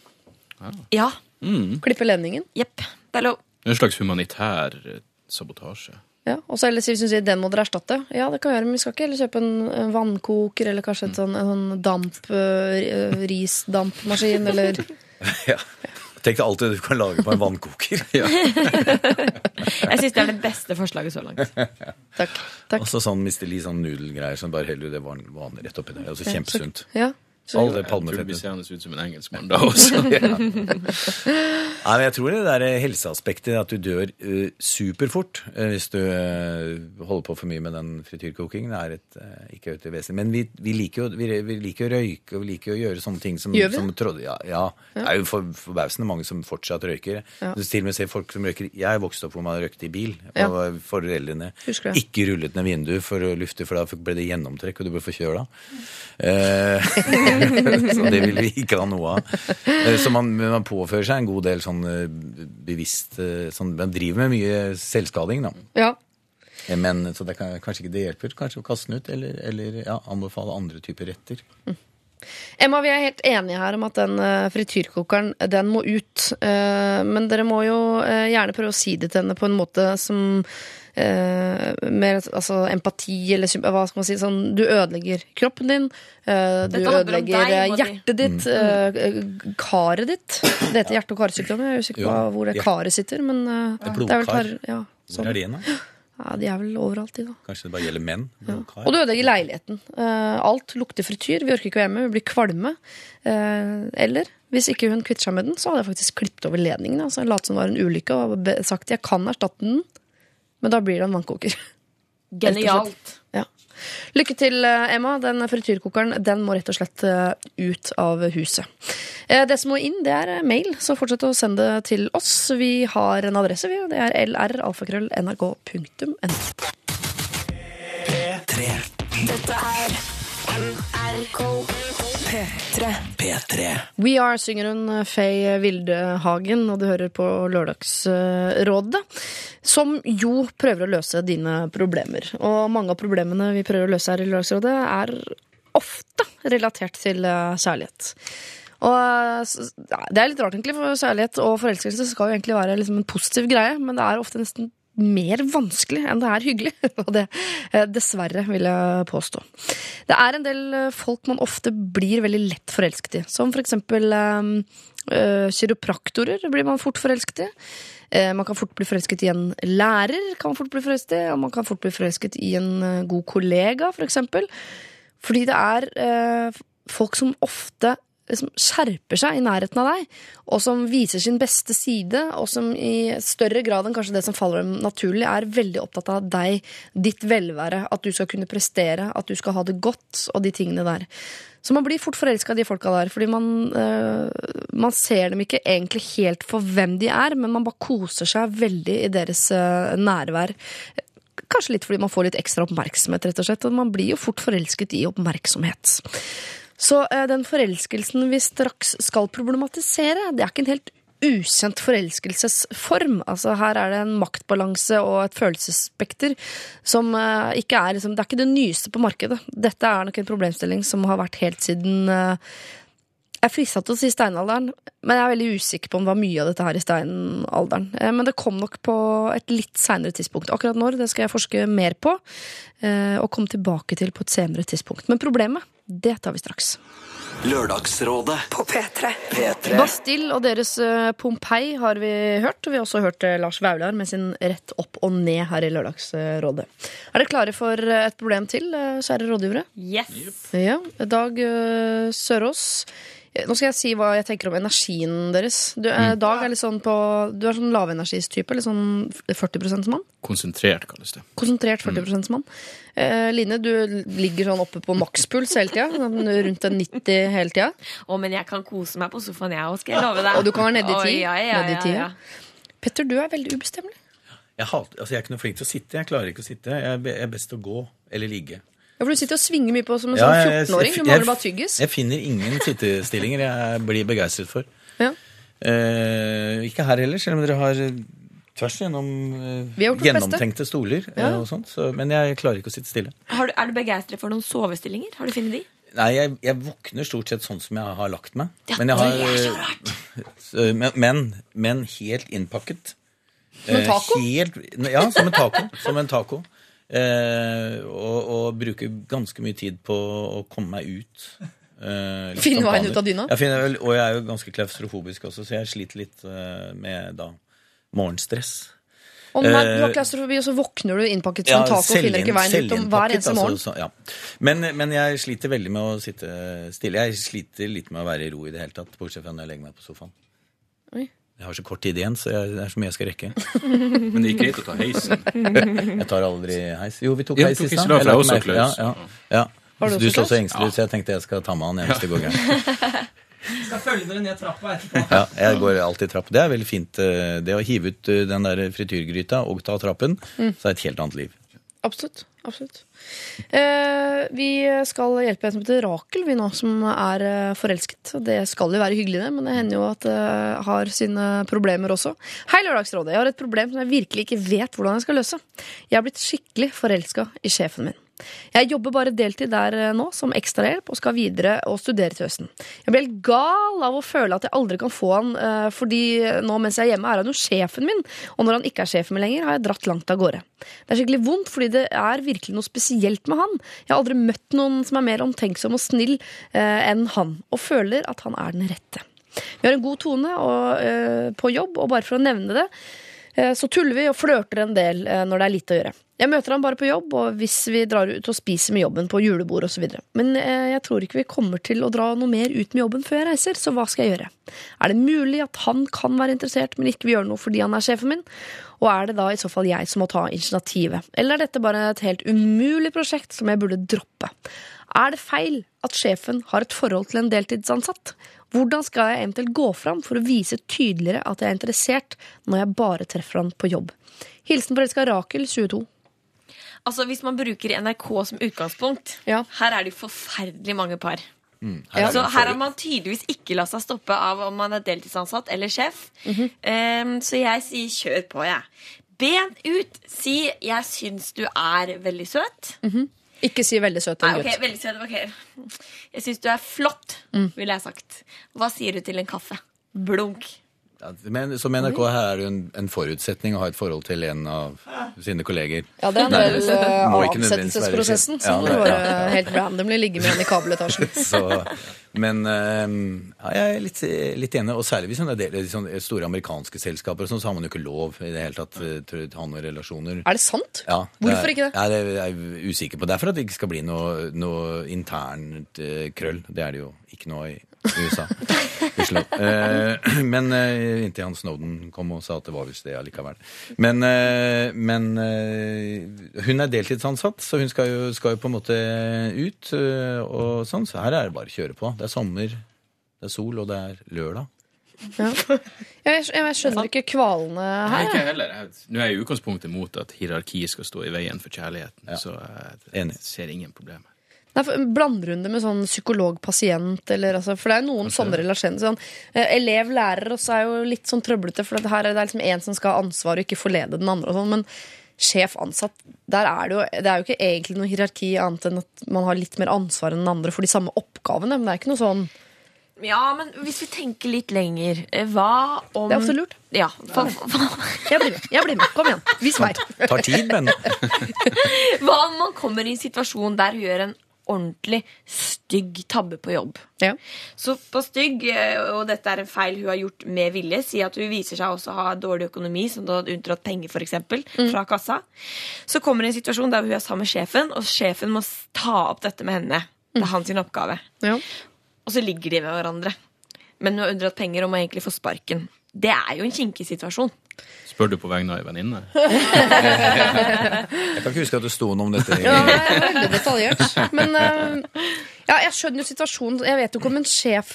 Ja. Klippe ledningen? Jepp. Det er lov. Det en slags humanitær eh, sabotasje. Ja, og så ellers hvis hun sier den må dere erstatte. Ja, det kan vi gjøre, men vi skal ikke heller kjøpe en, en vannkoker eller kanskje et sånn, en sånn damp, øh, risdampmaskin eller <laughs> ja. Tenk deg alt det du kan lage på en vannkoker. <laughs> Jeg syns det er det beste forslaget så langt. Takk. takk. Og så sånn Mr. Lee, sånn nudelgreier som bare heller det vanlige rett oppi der. Altså kjempesunt. Ja. Så, All det Jeg tror vi ser ut som en engelskmann da også. <laughs> Nei, men jeg tror det der helseaspektet, at du dør uh, superfort uh, hvis du uh, holder på for mye med den frityrkokingen, er et, uh, ikke et vesen. Men vi, vi, liker jo, vi, vi liker å røyke, og vi liker å gjøre sånne ting som, Gjør vi som trodde, ja, ja, det er jo for, forbausende mange som fortsatt røyker. Ja. Du til og med ser folk som røyker. Jeg vokste opp hvor man røykte i bil. Ja. Og foreldrene ikke rullet ned vinduet for å lufte, for da ble det gjennomtrekk, og du ble forkjøla. Eh, <laughs> <laughs> så det vil vi ikke ha noe av. Eh, Så man, man påfører seg en god del sånn eh, bevisst eh, sånn, Man driver med mye selvskading, da. ja. Men, så det kan, kanskje ikke det hjelper. Kanskje å kaste den ut, eller, eller ja, anbefale andre typer retter. Emma, vi er helt enige her om at den frityrkokeren den må ut. Men dere må jo gjerne prøve å si det til henne på en måte som eh, Med altså, empati, eller hva skal man si. Sånn, du ødelegger kroppen din. eh, du ødelegger deg, eh, hjertet ditt. eh, karet ditt. Det heter hjerte- og karsykdom. Jeg er usikker på Jo, hvor det karet sitter. Men Det er det er vel kar, ja, Hvor sånn. er de igjen, da? <gasps> ja, de er vel overalt, de, da. Kanskje det bare gjelder menn? Blodkar? Og du ødelegger leiligheten. Eh, alt lukter frityr. Vi orker ikke å være hjemme, vi blir kvalme. Eh, eller hvis ikke hun kvitter seg med den, så hadde jeg faktisk klippet over ledningen. Altså, Latt som det var en ulykke og sagt jeg kan erstatte den, men da blir det en vannkoker. <laughs> Genialt. Ja. Lykke til, eh, Emma. Den frityrkokeren den må rett og slett eh, ut av huset. Eh, Det som må inn, det er mail, så fortsett å sende det til oss. Vi har en adresse, vi, det er lralfakrøll.nrk.no. Dette er NRK P3. P3. We Are synger hun Faye Vildehagen, og du hører på Lørdagsrådet. Som jo prøver å løse dine problemer. Og mange av problemene vi prøver å løse her i Lørdagsrådet, er ofte relatert til eh, kjærlighet. Og Det er litt rart, egentlig, for kjærlighet og forelskelse skal jo egentlig være liksom en positiv greie, men det er ofte nesten mer vanskelig enn det er hyggelig. <laughs> Og det eh, dessverre, vil jeg påstå. Det er en del eh, folk man ofte blir veldig lett forelsket i, som for eksempel eh, kiropraktorer blir man fort forelsket i. Man kan fort bli forelsket i en lærer, kan man fort bli forelsket i, og man kan fort bli forelsket i en god kollega, for eksempel. Fordi det er eh, folk som ofte liksom skjerper seg i nærheten av deg, og som viser sin beste side, og som i større grad enn kanskje det som faller dem naturlig, er veldig opptatt av deg, ditt velvære, at du skal kunne prestere, at du skal ha det godt, og de tingene der. Så man blir fort forelska i de folka der, fordi man, øh, man ser dem ikke egentlig helt for hvem de er, men man bare koser seg veldig i deres øh, nærvær. Kanskje litt fordi man får litt ekstra oppmerksomhet, rett og slett. Og man blir jo fort forelsket i oppmerksomhet. Så eh, den forelskelsen vi straks skal problematisere, det er ikke en helt ukjent forelskelsesform. Altså Her er det en maktbalanse og et følelsesspekter som eh, ikke er liksom, Det er ikke det nyeste på markedet. Dette er nok en problemstilling som har vært helt siden eh, jeg er frista til å si steinalderen, men jeg er veldig usikker på om det var mye av dette her i steinalderen. Men det kom nok på et litt seinere tidspunkt. Akkurat når, det skal jeg forske mer på, og komme tilbake til på et senere tidspunkt. Men problemet, det tar vi straks. Lørdagsrådet På P3. P3 Bastille og deres eh, Pompeii har vi hørt, og vi har også hørt eh, Lars Vaular med sin Rett opp og ned her i Lørdagsrådet. Er dere klare for eh, et problem til, kjære rådgivere? Yes. Ja. Dag Sørås. Eh, Nå skal jeg si hva jeg tenker om energien deres. Du, mm. Dag er litt sånn på Du er sånn lavenergistype, litt sånn 40 %-mann. Konsentrert, kalles det. Konsentrert 40 %-mann. Eh, Line, du ligger sånn oppe på makspuls hele tida. Sånn rundt en 90 hele tida. Å, men jeg kan kose meg på sofaen, jeg òg, skal jeg love deg. Og du kan være nede i Å, ti. Ja, ja, Nede i ja, ja. ja. Petter, du er veldig ubestemmelig. Jeg, altså jeg er ikke noe flink til å sitte. Jeg klarer ikke å sitte. Jeg er jeg er best til å gå eller ligge. Ja, for Du sitter og svinger mye på som en Ja, sånn jeg- jeg- 14-åring. Du mangler bare tyggis. Jeg finner ingen sittestillinger jeg blir begeistret for. Ja. Eh, ikke her heller, selv om dere har eh, tvers igjennom eh, Vi har gjort vårt beste. gjennomtenkte stoler. eh, og sånt, så, Men jeg klarer ikke å sitte stille. Har du, er du begeistret for noen sovestillinger? Har du funnet de? Nei, jeg, jeg våkner stort sett sånn som jeg har lagt meg. Ja, men, jeg har, det er så rart. men, men, men helt innpakket. Som en Eh, taco? Helt, ja, som en taco. som en taco. Eh, og, og bruker ganske mye tid på å komme meg ut. Eh, Finne veien ut av dyna? Jeg finner og jeg er jo ganske klaustrofobisk også, så jeg sliter litt eh, med da morgenstress. Å nei, du har Eh, klaustrofobi, og så våkner du innpakket som en taco og finner ikke veien ut om hver eneste morgen. altså, så- ja. men, men jeg sliter veldig med å sitte stille. Jeg sliter litt med å være i ro i det hele tatt, bortsett fra når jeg legger meg på sofaen. Oi. Jeg har så kort tid igjen, så jeg, det er så mye jeg skal rekke. <laughs> Men det gikk greit å ta heisen. <laughs> Jeg tar aldri heis. Jo, vi tok heis i stad. jeg også Klaus. Ja, ja, ja. Var du du så så engstelig ut, så jeg tenkte jeg skal ta med han igjen hvis det går gærent. Skal følge dere ned trappa etterpå. Ja, jeg går alltid trapp. Det er veldig fint. eh, Det å hive ut eh, den der frityrgryta og ta trappen, Mm. så er det et helt annet liv. Absolutt. Absolutt. Eh, vi skal hjelpe en som heter Rakel, vi nå, som er eh, forelsket. Det skal jo være hyggelig, det, men det hender jo at det har sine problemer også. Hei, Lørdagsrådet. Jeg har et problem som jeg virkelig ikke vet hvordan jeg skal løse. Jeg har blitt skikkelig forelska i sjefen min. Jeg jobber bare deltid der eh, nå som ekstrahjelp og skal videre og studere til høsten. Jeg blir helt gal av å føle at jeg aldri kan få han, eh, fordi nå mens jeg er hjemme er han jo sjefen min, og når han ikke er sjefen min lenger, har jeg dratt langt av gårde. Det er skikkelig vondt, fordi det er virkelig noe spesielt med han. Jeg har aldri møtt noen som er mer omtenksom og snill eh, enn han, og føler at han er den rette. Vi har en god tone og, eh, på jobb, og bare for å nevne det, eh, så tuller vi og flørter en del eh, når det er lite å gjøre. Jeg møter han bare på jobb, og hvis vi drar ut og spiser med jobben på julebord osv. Men eh, jeg tror ikke vi kommer til å dra noe mer ut med jobben før jeg reiser, så hva skal jeg gjøre? Er det mulig at han kan være interessert, men ikke vil gjøre noe fordi han er sjefen min? Og er det da i så fall jeg som må ta initiativet? Eller er dette bare et helt umulig prosjekt som jeg burde droppe? Er det feil at sjefen har et forhold til en deltidsansatt? Hvordan skal jeg eventuelt gå fram for å vise tydeligere at jeg er interessert når jeg bare treffer han på jobb? Hilsen forelska Rakel, 22. Altså, Hvis man bruker NRK som utgangspunkt Ja. Her er det jo forferdelig mange par. Her Ja. er Så her har man tydeligvis ikke latt seg stoppe av om man er deltidsansatt eller sjef. Mm -hmm. um, så jeg sier kjør på, jeg. Ben ut. Si 'jeg syns du er veldig søt'. Ikke si veldig søt Nei, en ok, gutt. veldig søt, ok Jeg syns du er flott, Mm. ville jeg sagt. Hva sier du til en kaffe? Blunk. Ja, men som NRK her er det jo en, en forutsetning å ha et forhold til en av sine kolleger. Ja, det er en del det eh, må ikke nødvendigvis være avsettelsesprosessen sjef. som Ja, det- bare ja. helt randomly ligger med en i <laughs> kabeletasjen. Så, men eh, ja, jeg er litt, litt enig, og særlig hvis det er del- sånne store amerikanske selskaper, sånn, så har man jo ikke lov i det hele tatt eh, til å ha noen relasjoner. Er det sant? Ja, Hvorfor er, ikke det? Ja, det er jeg usikker på. Det er for at det ikke skal bli noe, noe internt eh, krøll. Det er det jo Ikke noe i USA. Gudskjelov. Eh, men eh, inntil han Snowden kom og sa at det var visst det allikevel. Men, eh, men hun er deltidsansatt, så hun skal jo, skal jo på en måte ut. og sånn, Så her er det bare å kjøre på. Det er sommer, det er sol, og det er lørdag. Ja. Jeg, jeg skjønner ikke kvalene Nei, her. ikke heller. Nå er jeg i utgangspunktet mot at hierarki skal stå i veien for kjærligheten, så jeg ser ingen problemer. Blander hun det med sånn psykolog-pasient? Altså, for det er noen sånne relasjoner. Sånn, eh, Elev-lærer også er jo litt sånn trøblete, for det her er det liksom en som skal ha ansvar og ikke forlede den andre. og sånn, Men sjef-ansatt, der er det jo det er jo ikke egentlig noe hierarki annet enn at man har litt mer ansvar enn den andre for de samme oppgavene. Men det er ikke noe sånn Ja, men hvis vi tenker litt lenger, eh, hva om Det er ofte lurt. Ja, for, for, Jeg blir med. jeg blir med, Kom igjen. Vis vei. Tar tid, men <laughs> Hva om man kommer i en situasjon der hun gjør en ordentlig stygg tabbe på jobb? Så på stygg, eh, og dette er en feil hun har gjort med vilje, si at hun viser seg også å ha dårlig økonomi, som da har unndratt penger for eksempel, fra kassa, så kommer det en situasjon der hun er sammen med sjefen, og sjefen må ta opp dette med henne. Det er hans oppgave. oppgave. Og så ligger de ved hverandre. Men hun har unndratt penger og må egentlig få sparken. Det er jo en kinkig situasjon. Spør du på vegne av ei venninne? <laughs> jeg kan ikke huske at det sto noe om dette. Ja, det er veldig detaljert. Men eh, ja, jeg skjønner jo situasjonen. Jeg vet jo ikke om en sjef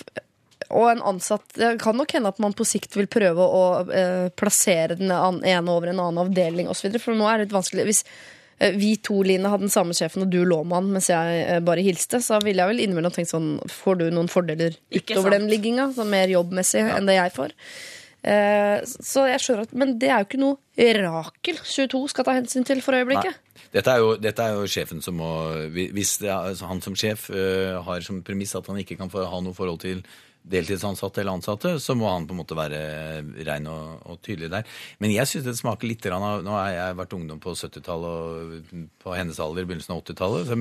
og en ansatt Det kan nok hende at man på sikt vil prøve å eh, plassere den ene over en annen avdeling osv. For nå er det litt vanskelig. Hvis eh, vi to, Line, hadde den samme sjefen, og du lå med han mens jeg eh, bare hilste, så ville jeg vel innimellom tenkt sånn Får du noen fordeler utover den ligginga? Sånn mer jobbmessig enn det jeg får? Eh, så jeg skjønner at Men det er jo ikke noe Rakel 22 skal ta hensyn til for øyeblikket. Dette er, jo, dette er jo sjefen som må Hvis er, altså han som sjef øh, har som premiss at han ikke kan ha noe forhold til deltidsansatte eller ansatte, så må han på en måte være rein og, og tydelig der. Men jeg syns det smaker litt av Nå har jeg vært ungdom på 70-tallet og på hennes alder, i begynnelsen av 80-tallet.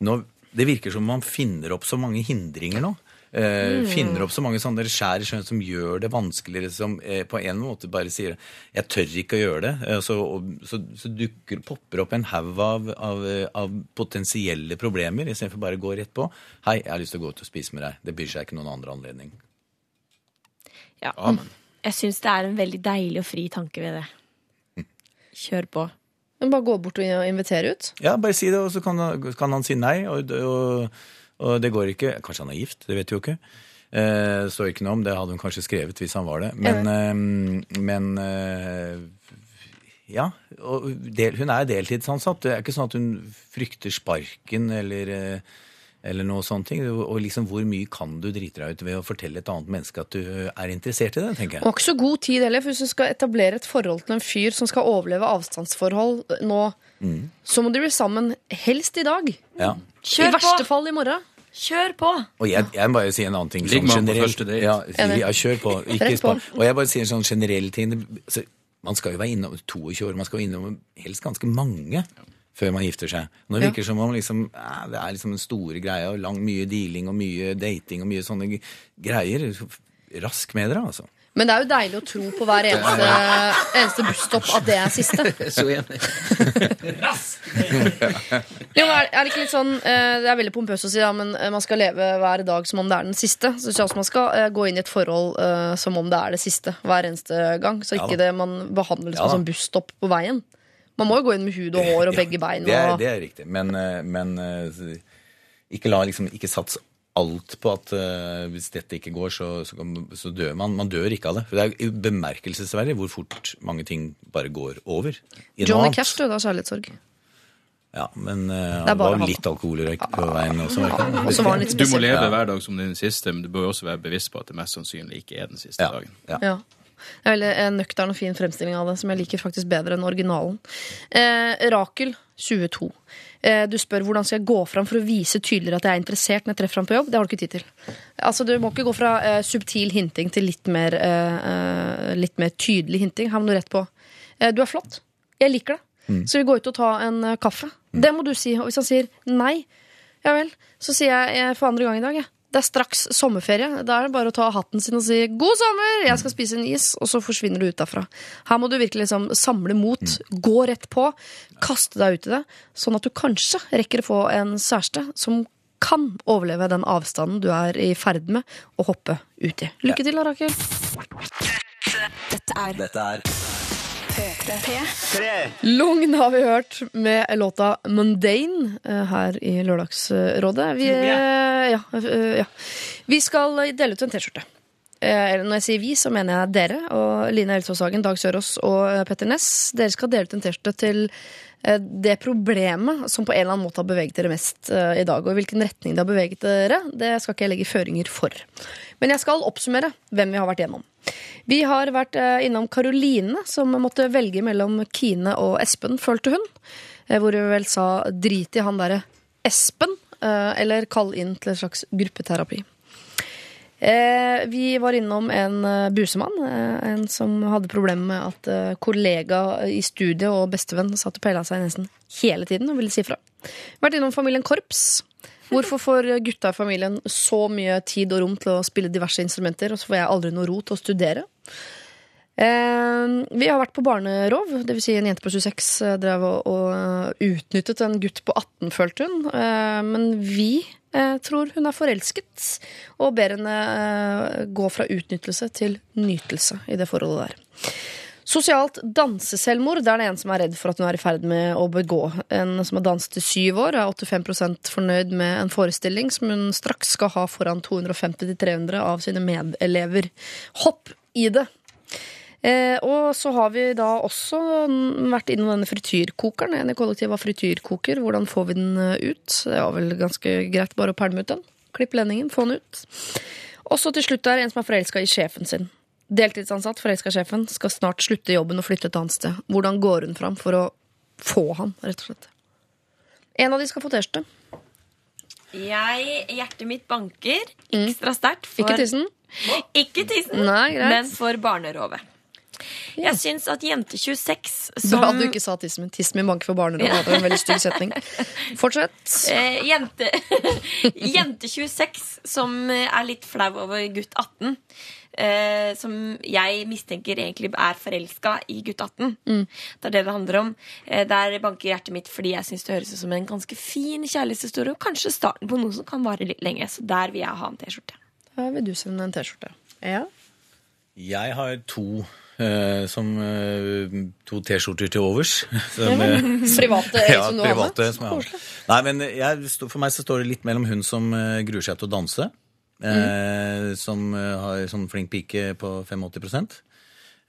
det Det virker som man finner opp så mange hindringer nå. Eh, Mm. Finner opp så mange sånne skjær i sjøen som gjør det vanskeligere, som eh, på en måte bare sier 'jeg tør ikke å gjøre det'. Eh, så, og, så, så dukker, popper opp en haug av, av, av potensielle problemer, istedenfor bare å gå rett på 'hei, jeg har lyst til å gå ut og spise med deg'. Det byr seg ikke noen andre anledning. Ja. Jeg syns det er en veldig deilig og fri tanke ved det. Kjør på. Men bare gå bort og invitere ut? Ja, bare si det, og så kan, kan han si nei, og, og, og det går ikke. Kanskje han er gift, det vet vi jo ikke. Eh, det står ikke noe om, det hadde hun kanskje skrevet hvis han var det. Men, eh, men eh, ja, hun er deltidsansatt. Det er ikke sånn at hun frykter sparken eller, eh, eller noe sånne ting. Og liksom hvor mye kan du drite deg ut ved å fortelle et annet menneske at du er interessert i det, tenker jeg. Og ikke så god tid heller, for hvis du skal etablere et forhold til en fyr som skal overleve avstandsforhold nå, Mm. så må de bli sammen helst i dag. Ja. Kjør I verste fall i morgen. Kjør på! Og jeg, jeg må bare si en annen ting. Ligg Sånn med på generelt. første date. Ja, ja, kjør på. <laughs> Ikke spar. Og jeg bare sier en sånn generell ting. Man skal jo være innom 22 år, man skal jo innom helst ganske mange før man gifter seg. Nå virker det som om liksom, eh, det er liksom den store greia, og lang, mye dealing og mye dating og mye sånne greier. Rask med dere, altså. Men det er jo deilig å tro på hver eneste, eneste busstopp at det er siste. <laughs> Så enig. Jo, er, er det ikke litt sånn eh, Det er veldig pompøst å si, ja, men eh, man skal leve hver dag som om det er den siste. Så synes jeg også man skal gå inn i et forhold som om det er det siste hver eneste gang. Så ikke ja, det man som Ja en sånn busstopp på veien. Man må jo gå inn med hud og hår og <laughs> begge bein. Det er, det er riktig. Men, eh, men eh, ikke, la, liksom, ikke sats alt på at uh, hvis dette ikke går, så, så, så dør man. Man dør ikke av det. For det er bemerkelsesverdig hvor fort mange ting bare går over. Johnny. Cash døde av kjærlighetssorg. Ja, men uh, han var han. litt alkoholrøyk på veien også. ikke? Var litt Du må leve hver dag som den siste, men du bør også være bevisst på at det mest sannsynlig ikke er den siste dagen. Ja. Ja. Det er veldig en nøktern og fin fremstilling av det, som jeg liker faktisk bedre enn originalen. Eh, Rakel, 22. Eh, du spør hvordan skal jeg gå fram for å vise tydeligere at jeg er interessert når jeg treffer ham på jobb. Det har du ikke tid til. Altså, Du må ikke gå fra eh, subtil hinting til litt mer, eh, eh, litt mer tydelig hinting. Må du rett på. Eh, du er flott. Jeg liker det. Så vi går ut og ta en eh, kaffe. Det må du si. Og hvis han sier nei, ja vel, så sier jeg eh, for andre gang i dag, jeg. Det er straks sommerferie. Da er det bare å ta hatten sin og si 'god sommer, jeg skal spise en is', og så forsvinner du ut derfra. Her må du virkelig liksom samle mot, gå rett på, kaste deg ut i det, sånn at du kanskje rekker å få en kjæreste som kan overleve den avstanden du er i ferd med å hoppe ut i. Lykke til, da, Rakel. Dette er Dette er P3. Lugn har vi hørt med låta Mundane eh, her i Lørdagsrådet. Vi, eh, ja, eh, ja. vi skal dele ut en T-skjorte. Når jeg sier vi, så mener jeg dere og Line Elsås Hagen, Dag Sørås og Petter Ness. Dere skal dele ut en T-skjorte til det problemet som på en eller annen måte har beveget dere mest eh, i dag. Og i hvilken retning det har beveget dere, det skal ikke jeg legge føringer for. Men jeg skal oppsummere hvem vi har vært gjennom. Vi har vært eh, innom Karoline, som måtte velge mellom Kine og Espen, følte hun. Eh, Hvor hun vel sa 'drit i han derre Espen', eh, eller kall inn til en slags gruppeterapi. Eh, vi var innom en eh, busemann, eh, en som hadde problemer med at kollega i studiet og bestevenn satt og peila seg nesten hele tiden og ville si fra. Vært innom familien Korps. Hvorfor får gutta i familien så mye tid og rom til å spille diverse instrumenter, og så får jeg aldri noe ro til å studere? Vi har vært på barnerov, dvs. Si en jente på 26 eh, drev og, og utnyttet en gutt på 18, følte hun. Men vi tror hun er forelsket, og ber henne eh, gå fra utnyttelse til nytelse i det forholdet der. Sosialt danseselvmord. Det er det en som er redd for at hun er i ferd med å begå. En som har danset i syv år, er 85% fornøyd med en forestilling som hun straks skal ha foran 250-300 av sine medelever. Hopp i det! Eh, og så har vi da også vært innom denne frityrkokeren. En i kollektivet har frityrkoker. Hvordan får vi den eh, ut? Det var vel ganske greit bare å pælme ut den. Klipp lendingen, få den ut. Og så til slutt er det en som er forelska i sjefen sin. Deltidsansatt, forelska sjefen, skal snart slutte jobben og flytte et annet sted. Hvordan går hun fram for å få han, rett og slett? En av de skal få T-skjorte. Jeg, hjertet mitt banker ekstra sterkt for Ikke tissen. Ikke tissen, Nei, greit. men for barnerovet. Jeg syns at jente 26 som Bra du ikke sa tissen min. Tissen min banker for barnerov. Det var en veldig stygg setning. Fortsett. eh, jente, <laughs> jente 26 som eh, er litt flau over gutt 18. Eh, som jeg mistenker egentlig er forelska i gutt 18. Det er det det handler om. Eh, der banker hjertet mitt fordi jeg syns det høres ut som en ganske fin kjærlighetshistorie, og kanskje starten på noe som kan vare litt lenge. Så der vil jeg ha en T-skjorte. Da vil du sende en T-skjorte. Ja. Jeg har to som eh, to T-skjorter til overs. <laughs> Som, eh, <laughs> Private ja, som du private. Som jeg har. Nei, men jeg, for meg så står det litt mellom hun som eh, gruer seg til å danse, eh, som eh, har sånn flink pike på 85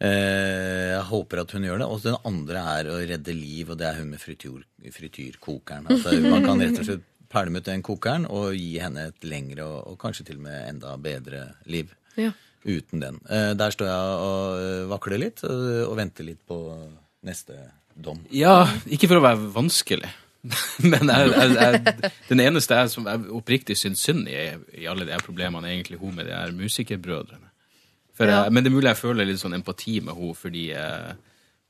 eh, Jeg håper at hun gjør det. Og den andre er å redde liv, og det er hun med frityr, frityrkokeren. Altså, man kan rett og slett pælme ut den kokeren og gi henne et lengre og, og kanskje til og med enda bedre liv Ja. Uten den. Eh, der står jeg og eh, vakler litt og, venter litt på neste dom. Ja, ikke for å være vanskelig. <laughs> Men jeg, jeg, jeg, den eneste jeg som jeg oppriktig syns synd i, i alle de problemene, er egentlig hun med de her musikerbrødrene. For, Ja. men det er mulig jeg føler litt sånn empati med henne, fordi eh,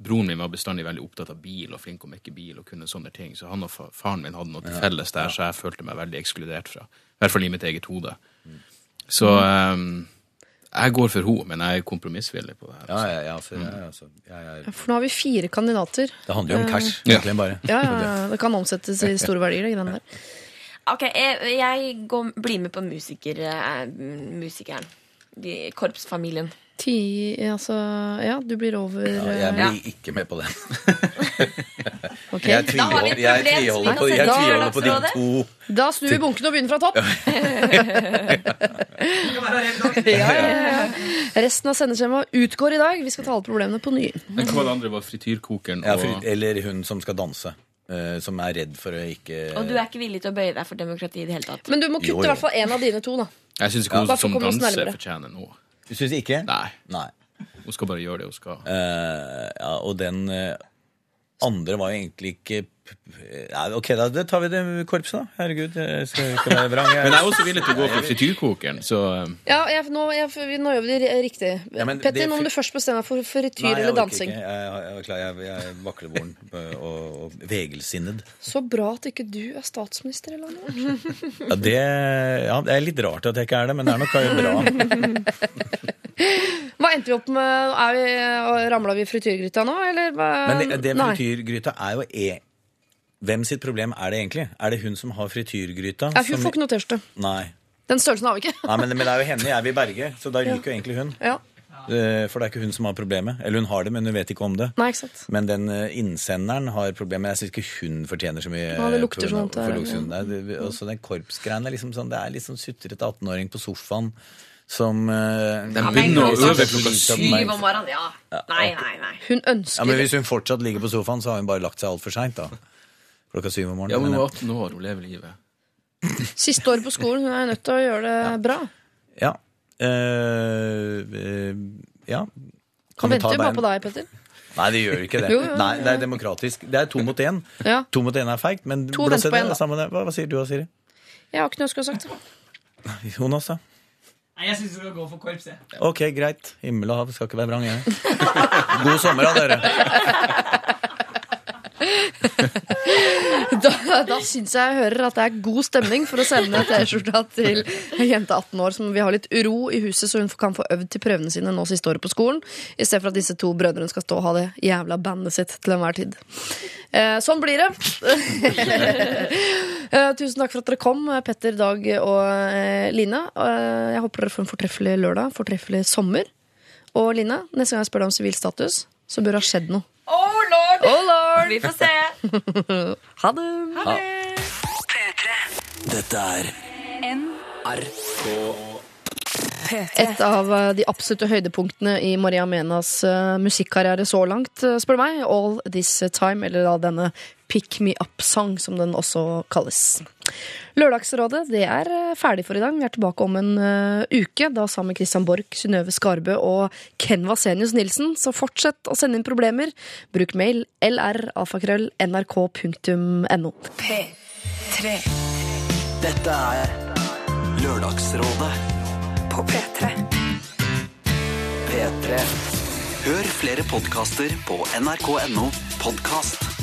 broren min var bestandig veldig opptatt av bil og flink å mekke bil og kunne sånne ting. Så han og fa faren min hadde noe til felles der, så jeg følte meg veldig ekskludert fra. I hvert fall i mitt eget hode. Så eh, jeg går for henne, men jeg er kompromissvillig på det her. Ja, ja, ja, for jeg, altså, jeg, jeg, For nå har vi fire kandidater. det handler jo om cash, Ja. egentlig bare. Ja, ja, ja. Det kan omsettes i store verdier, de greiene der. <laughs> Ok, jeg, jeg går, blir med på musiker, eh, musikeren. De, korpsfamilien. Ti, altså Ja, du blir over Ja, jeg blir blir ikke med på den. <laughs> okay. Jeg tviholder, jeg tviholder på, jeg tviholder på de to. Da snur vi bunken og begynner fra topp. <laughs> ja, ja, ja. Resten av sendeskjemaet utgår i dag. Vi skal ta alle problemene på ny. Men hva var det andre var frityrkokeren Ja, og eller hun som skal danse. eh, som er redd for å ikke Og du er ikke villig til å bøye deg for demokrati i det hele tatt. Men du må kutte i hvert fall én av dine to, da. Jeg syns ikke hun som danser fortjener noe. Du syns ikke? Nei. Nei. Hun skal bare gjøre det hun skal. Eh, ja, og den eh, andre var jo egentlig ikke ja, Ok, da det tar vi det korpset, da. Herregud, jeg skal ikke være vrang. Men jeg er også villig til å gå for frityrkokeren, så um, Ja, jeg, nå, jeg, vi- nå gjør vi det riktig. Ja, Petter, det- nå må du først bestemme deg for frityr eller dansing. ikke. Jeg, jeg, jeg, er klar, jeg, jeg er vaklevoren <laughs> og, og vegelsinnet. Så bra at ikke du er statsminister i landet. Ja, det, ja, det er litt rart at jeg ikke er det, men det er nok bra. <laughs> Hva endte vi opp med? Er vi, Ramla vi i frityrgryta nå, eller hva? Men det, det frityrgryta er jo e hvem sitt problem er det egentlig? Er det hun som har frityrgryta? Ja, hun som- får ikke noe T-skjorte. Den størrelsen har vi ikke. Nei, men, men det er jo henne jeg vil berge, så da ryker jo egentlig hun. Ja. Eh, For det er ikke hun som har problemet. Eller hun har det, men hun vet ikke om det. Nei. Men den eh, innsenderen har problemer. Jeg syns ikke hun fortjener så mye. Ja, det lukter sånn Ja. Også den korpsgreien er liksom sånn Det er litt sånn sutrete 18-åring på sofaen som uh, Den begynner å øve klokka syv om morgenen, ja. Nei, nei, nei. Hun ønsker Ja, men Hvis hun fortsatt ligger på sofaen, så har hun bare lagt seg altfor seint. Klokka syv om morgenen. Ja, men hun er 18 <laughs> år, hun lever livet. Siste året på skolen. Hun er nødt til å gjøre det bra. ja. Uh, uh, ja. Vi ta venter jo bare på deg, Petter. Nei, det gjør ikke det. <laughs> Jo, jo, jo. Nei, Det er demokratisk. Det er to mot én. Ja. To mot én er feigt, men To blås i det, en, da. Hva, hva sier du, Siri? Jeg har ikke noe jeg skulle ha sagt. Jonas, da? Nei, jeg syns du skal gå for korps, jeg. Ok, greit. Himmel og hav skal ikke være vrang, jeg. <laughs> God sommer, da, dere. <laughs> Da, da syns jeg jeg hører at det er god stemning for å sende T-skjorta til en jente 18 år som vil ha litt ro i huset, så hun kan få øvd til prøvene sine nå siste året på skolen, i stedet for at disse to brødrene skal stå og ha det jævla bandet sitt til enhver tid. Eh, sånn blir det. <laughs> eh, tusen takk for at dere kom, Petter, Dag og eh, Line. Eh, jeg håper dere får en fortreffelig lørdag, fortreffelig sommer. Og Line, neste gang jeg spør deg om sivilstatus, så bør det ha skjedd noe. Oh lord! Oh lord! Vi får se. <laughs> Ha det! Ha det. Dette er Et av eh, de absolutte høydepunktene i Maria Menas eh, musikkarriere så langt, eh, spør du meg. All This Time, eller da denne Pick Me Up-sang, som den også kalles. Lørdagsrådet det er ferdig for i dag. Vi er tilbake om en uke, da sammen med Christian Borch, Synnøve Skarbø og Ken Vasenius Nilsen. Så fortsett å sende inn problemer. Bruk mail lr-alfakrøll nrk.no. P3 Dette er Lørdagsrådet på P3. P3. Hør flere podkaster på nrk.no podkast.